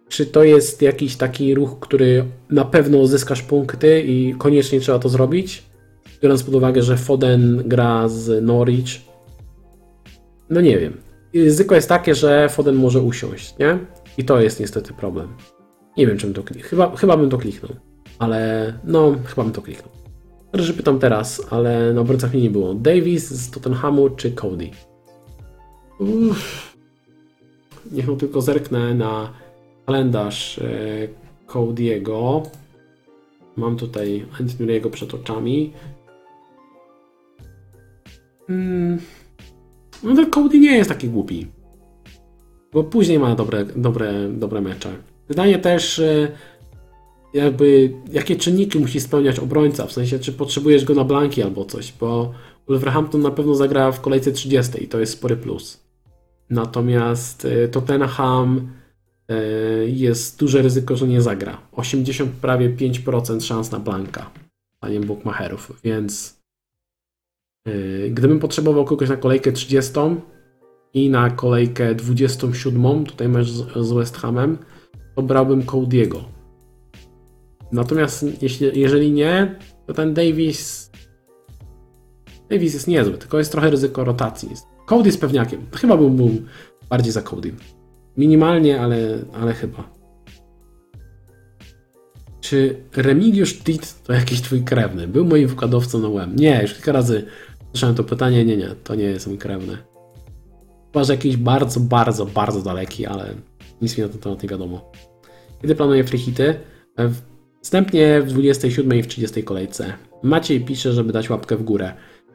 czy to jest jakiś taki ruch, który na pewno uzyskasz punkty i koniecznie trzeba to zrobić? Biorąc pod uwagę, że Foden gra z Norwich. No nie wiem. Ryzyko jest takie, że Foden może usiąść, nie? I to jest niestety problem. Nie wiem, czym to kliknął. Chyba, chyba bym to kliknął. Ale no, chyba bym to kliknął. Dobrze, że pytam teraz, ale na obrońcach mnie nie było. Davis z Tottenhamu czy Cody? Uff. Niech no tylko zerknę na kalendarz e, Cody'ego. Mam tutaj Antinuriego przed oczami. Mm. No ten Cody nie jest taki głupi. Bo później ma dobre, dobre, dobre mecze. Pytanie też, e, jakby, jakie czynniki musi spełniać obrońca, w sensie, czy potrzebujesz go na blanki albo coś, bo Wolverhampton na pewno zagra w kolejce 30 i to jest spory plus. Natomiast e, Tottenham e, jest duże ryzyko, że nie zagra. 80 prawie 5% szans na blanka, zdaniem bookmacherów, więc Gdybym potrzebował kogoś na kolejkę 30 i na kolejkę 27, tutaj mecz z, z West Hamem, to brałbym Cody'ego. Natomiast jeśli, jeżeli nie, to ten Davis Davis jest niezły, tylko jest trochę ryzyko rotacji. Cody jest pewniakiem. Chyba bym był bardziej za Cody. Minimalnie, ale, ale chyba. Czy Remigiusz Tit to jakiś twój krewny? Był moim wykładowcą na UM. Nie, już kilka razy słyszałem to pytanie. Nie, nie, to nie jest mój krewny. Chyba, że jakiś bardzo, bardzo, bardzo daleki, ale nic mi na ten temat nie wiadomo. Kiedy planuję free hity? Wstępnie w 27 i w 30 kolejce. Maciej pisze, żeby dać łapkę w górę.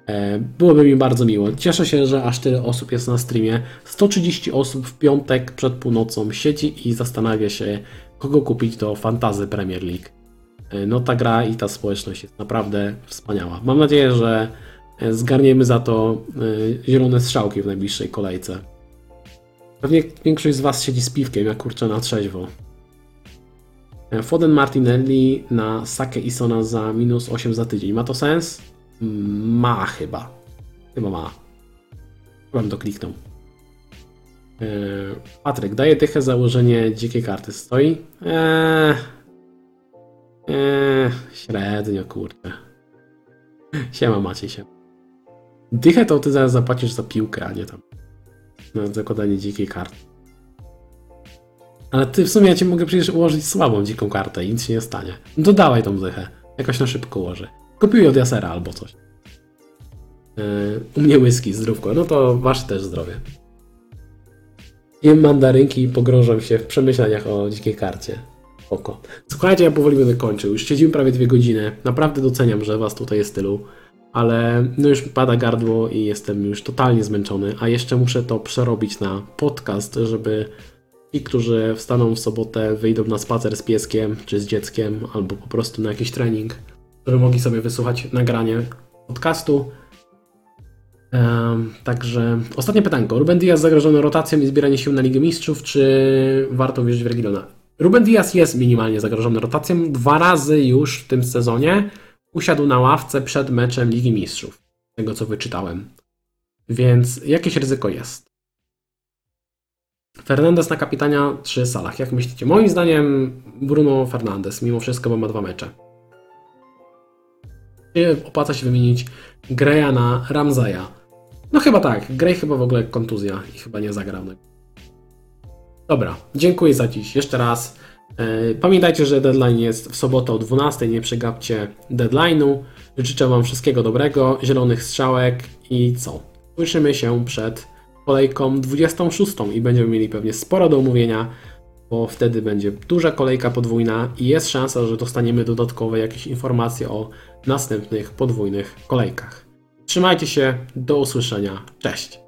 E, Byłoby mi bardzo miło. Cieszę się, że aż tyle osób jest na streamie. 130 osób w piątek przed północą siedzi i zastanawia się, kogo kupić do Fantazy Premier League. E, No ta gra i ta społeczność jest naprawdę wspaniała. Mam nadzieję, że e, zgarniemy za to e, zielone strzałki w najbliższej kolejce. Pewnie większość z Was siedzi z piwkiem, jak kurczę na trzeźwo. E, Foden Martinelli na Sakę i Sona za minus 8 za tydzień. Ma to sens? Ma chyba. Chyba ma. Chyba bym to kliknął. Patryk, daje dychę założenie dzikiej karty. Stoi? Eee, Eee, średnio, kurde. Siema Maciej się. Dychę to ty zaraz zapłacisz za piłkę, a nie tam na zakładanie dzikiej karty. Ale ty w sumie ja ci mogę przecież ułożyć słabą dziką kartę i nic się nie stanie. No to dawaj tą dychę. Jakoś na szybko ułożę. Kupiuj od Jasera albo coś. Yy, u mnie whisky, zdrówko. No to wasze też zdrowie. Jem mandarynki i pogrążam się w przemyśleniach o dzikiej karcie. Oko. Słuchajcie, ja powoli będę kończył. Już siedzimy prawie dwie godziny. Naprawdę doceniam, że was tutaj jest tylu. Ale no już pada gardło i jestem już totalnie zmęczony. A jeszcze muszę to przerobić na podcast, żeby ci, którzy wstaną w sobotę, wyjdą na spacer z pieskiem czy z dzieckiem, albo po prostu na jakiś trening, żeby mogli sobie wysłuchać nagranie podcastu. Em, także ostatnie pytanko. Ruben Diaz zagrożony rotacją i zbieranie sił na Ligę Mistrzów, czy warto wierzyć w Regilona? Ruben Diaz jest minimalnie zagrożony rotacją. Dwa razy już w tym sezonie usiadł na ławce przed meczem Ligi Mistrzów. Tego co wyczytałem. Więc jakieś ryzyko jest. Fernandez na kapitania czy Salah? Jak myślicie? Moim zdaniem Bruno Fernandes, mimo wszystko, bo ma dwa mecze. Opłaca się wymienić Greya na Ramzaya? No chyba tak. Grey chyba w ogóle kontuzja i chyba nie zagrał. Dobra, dziękuję za dziś. Jeszcze raz. E, Pamiętajcie, że deadline jest w sobotę o 12. Nie przegapcie deadline'u. Życzę Wam wszystkiego dobrego, zielonych strzałek i co? Słyszymy się przed kolejką 26 i będziemy mieli pewnie sporo do omówienia, bo wtedy będzie duża kolejka podwójna i jest szansa, że dostaniemy dodatkowe jakieś informacje o następnych podwójnych kolejkach. Trzymajcie się, do usłyszenia, cześć!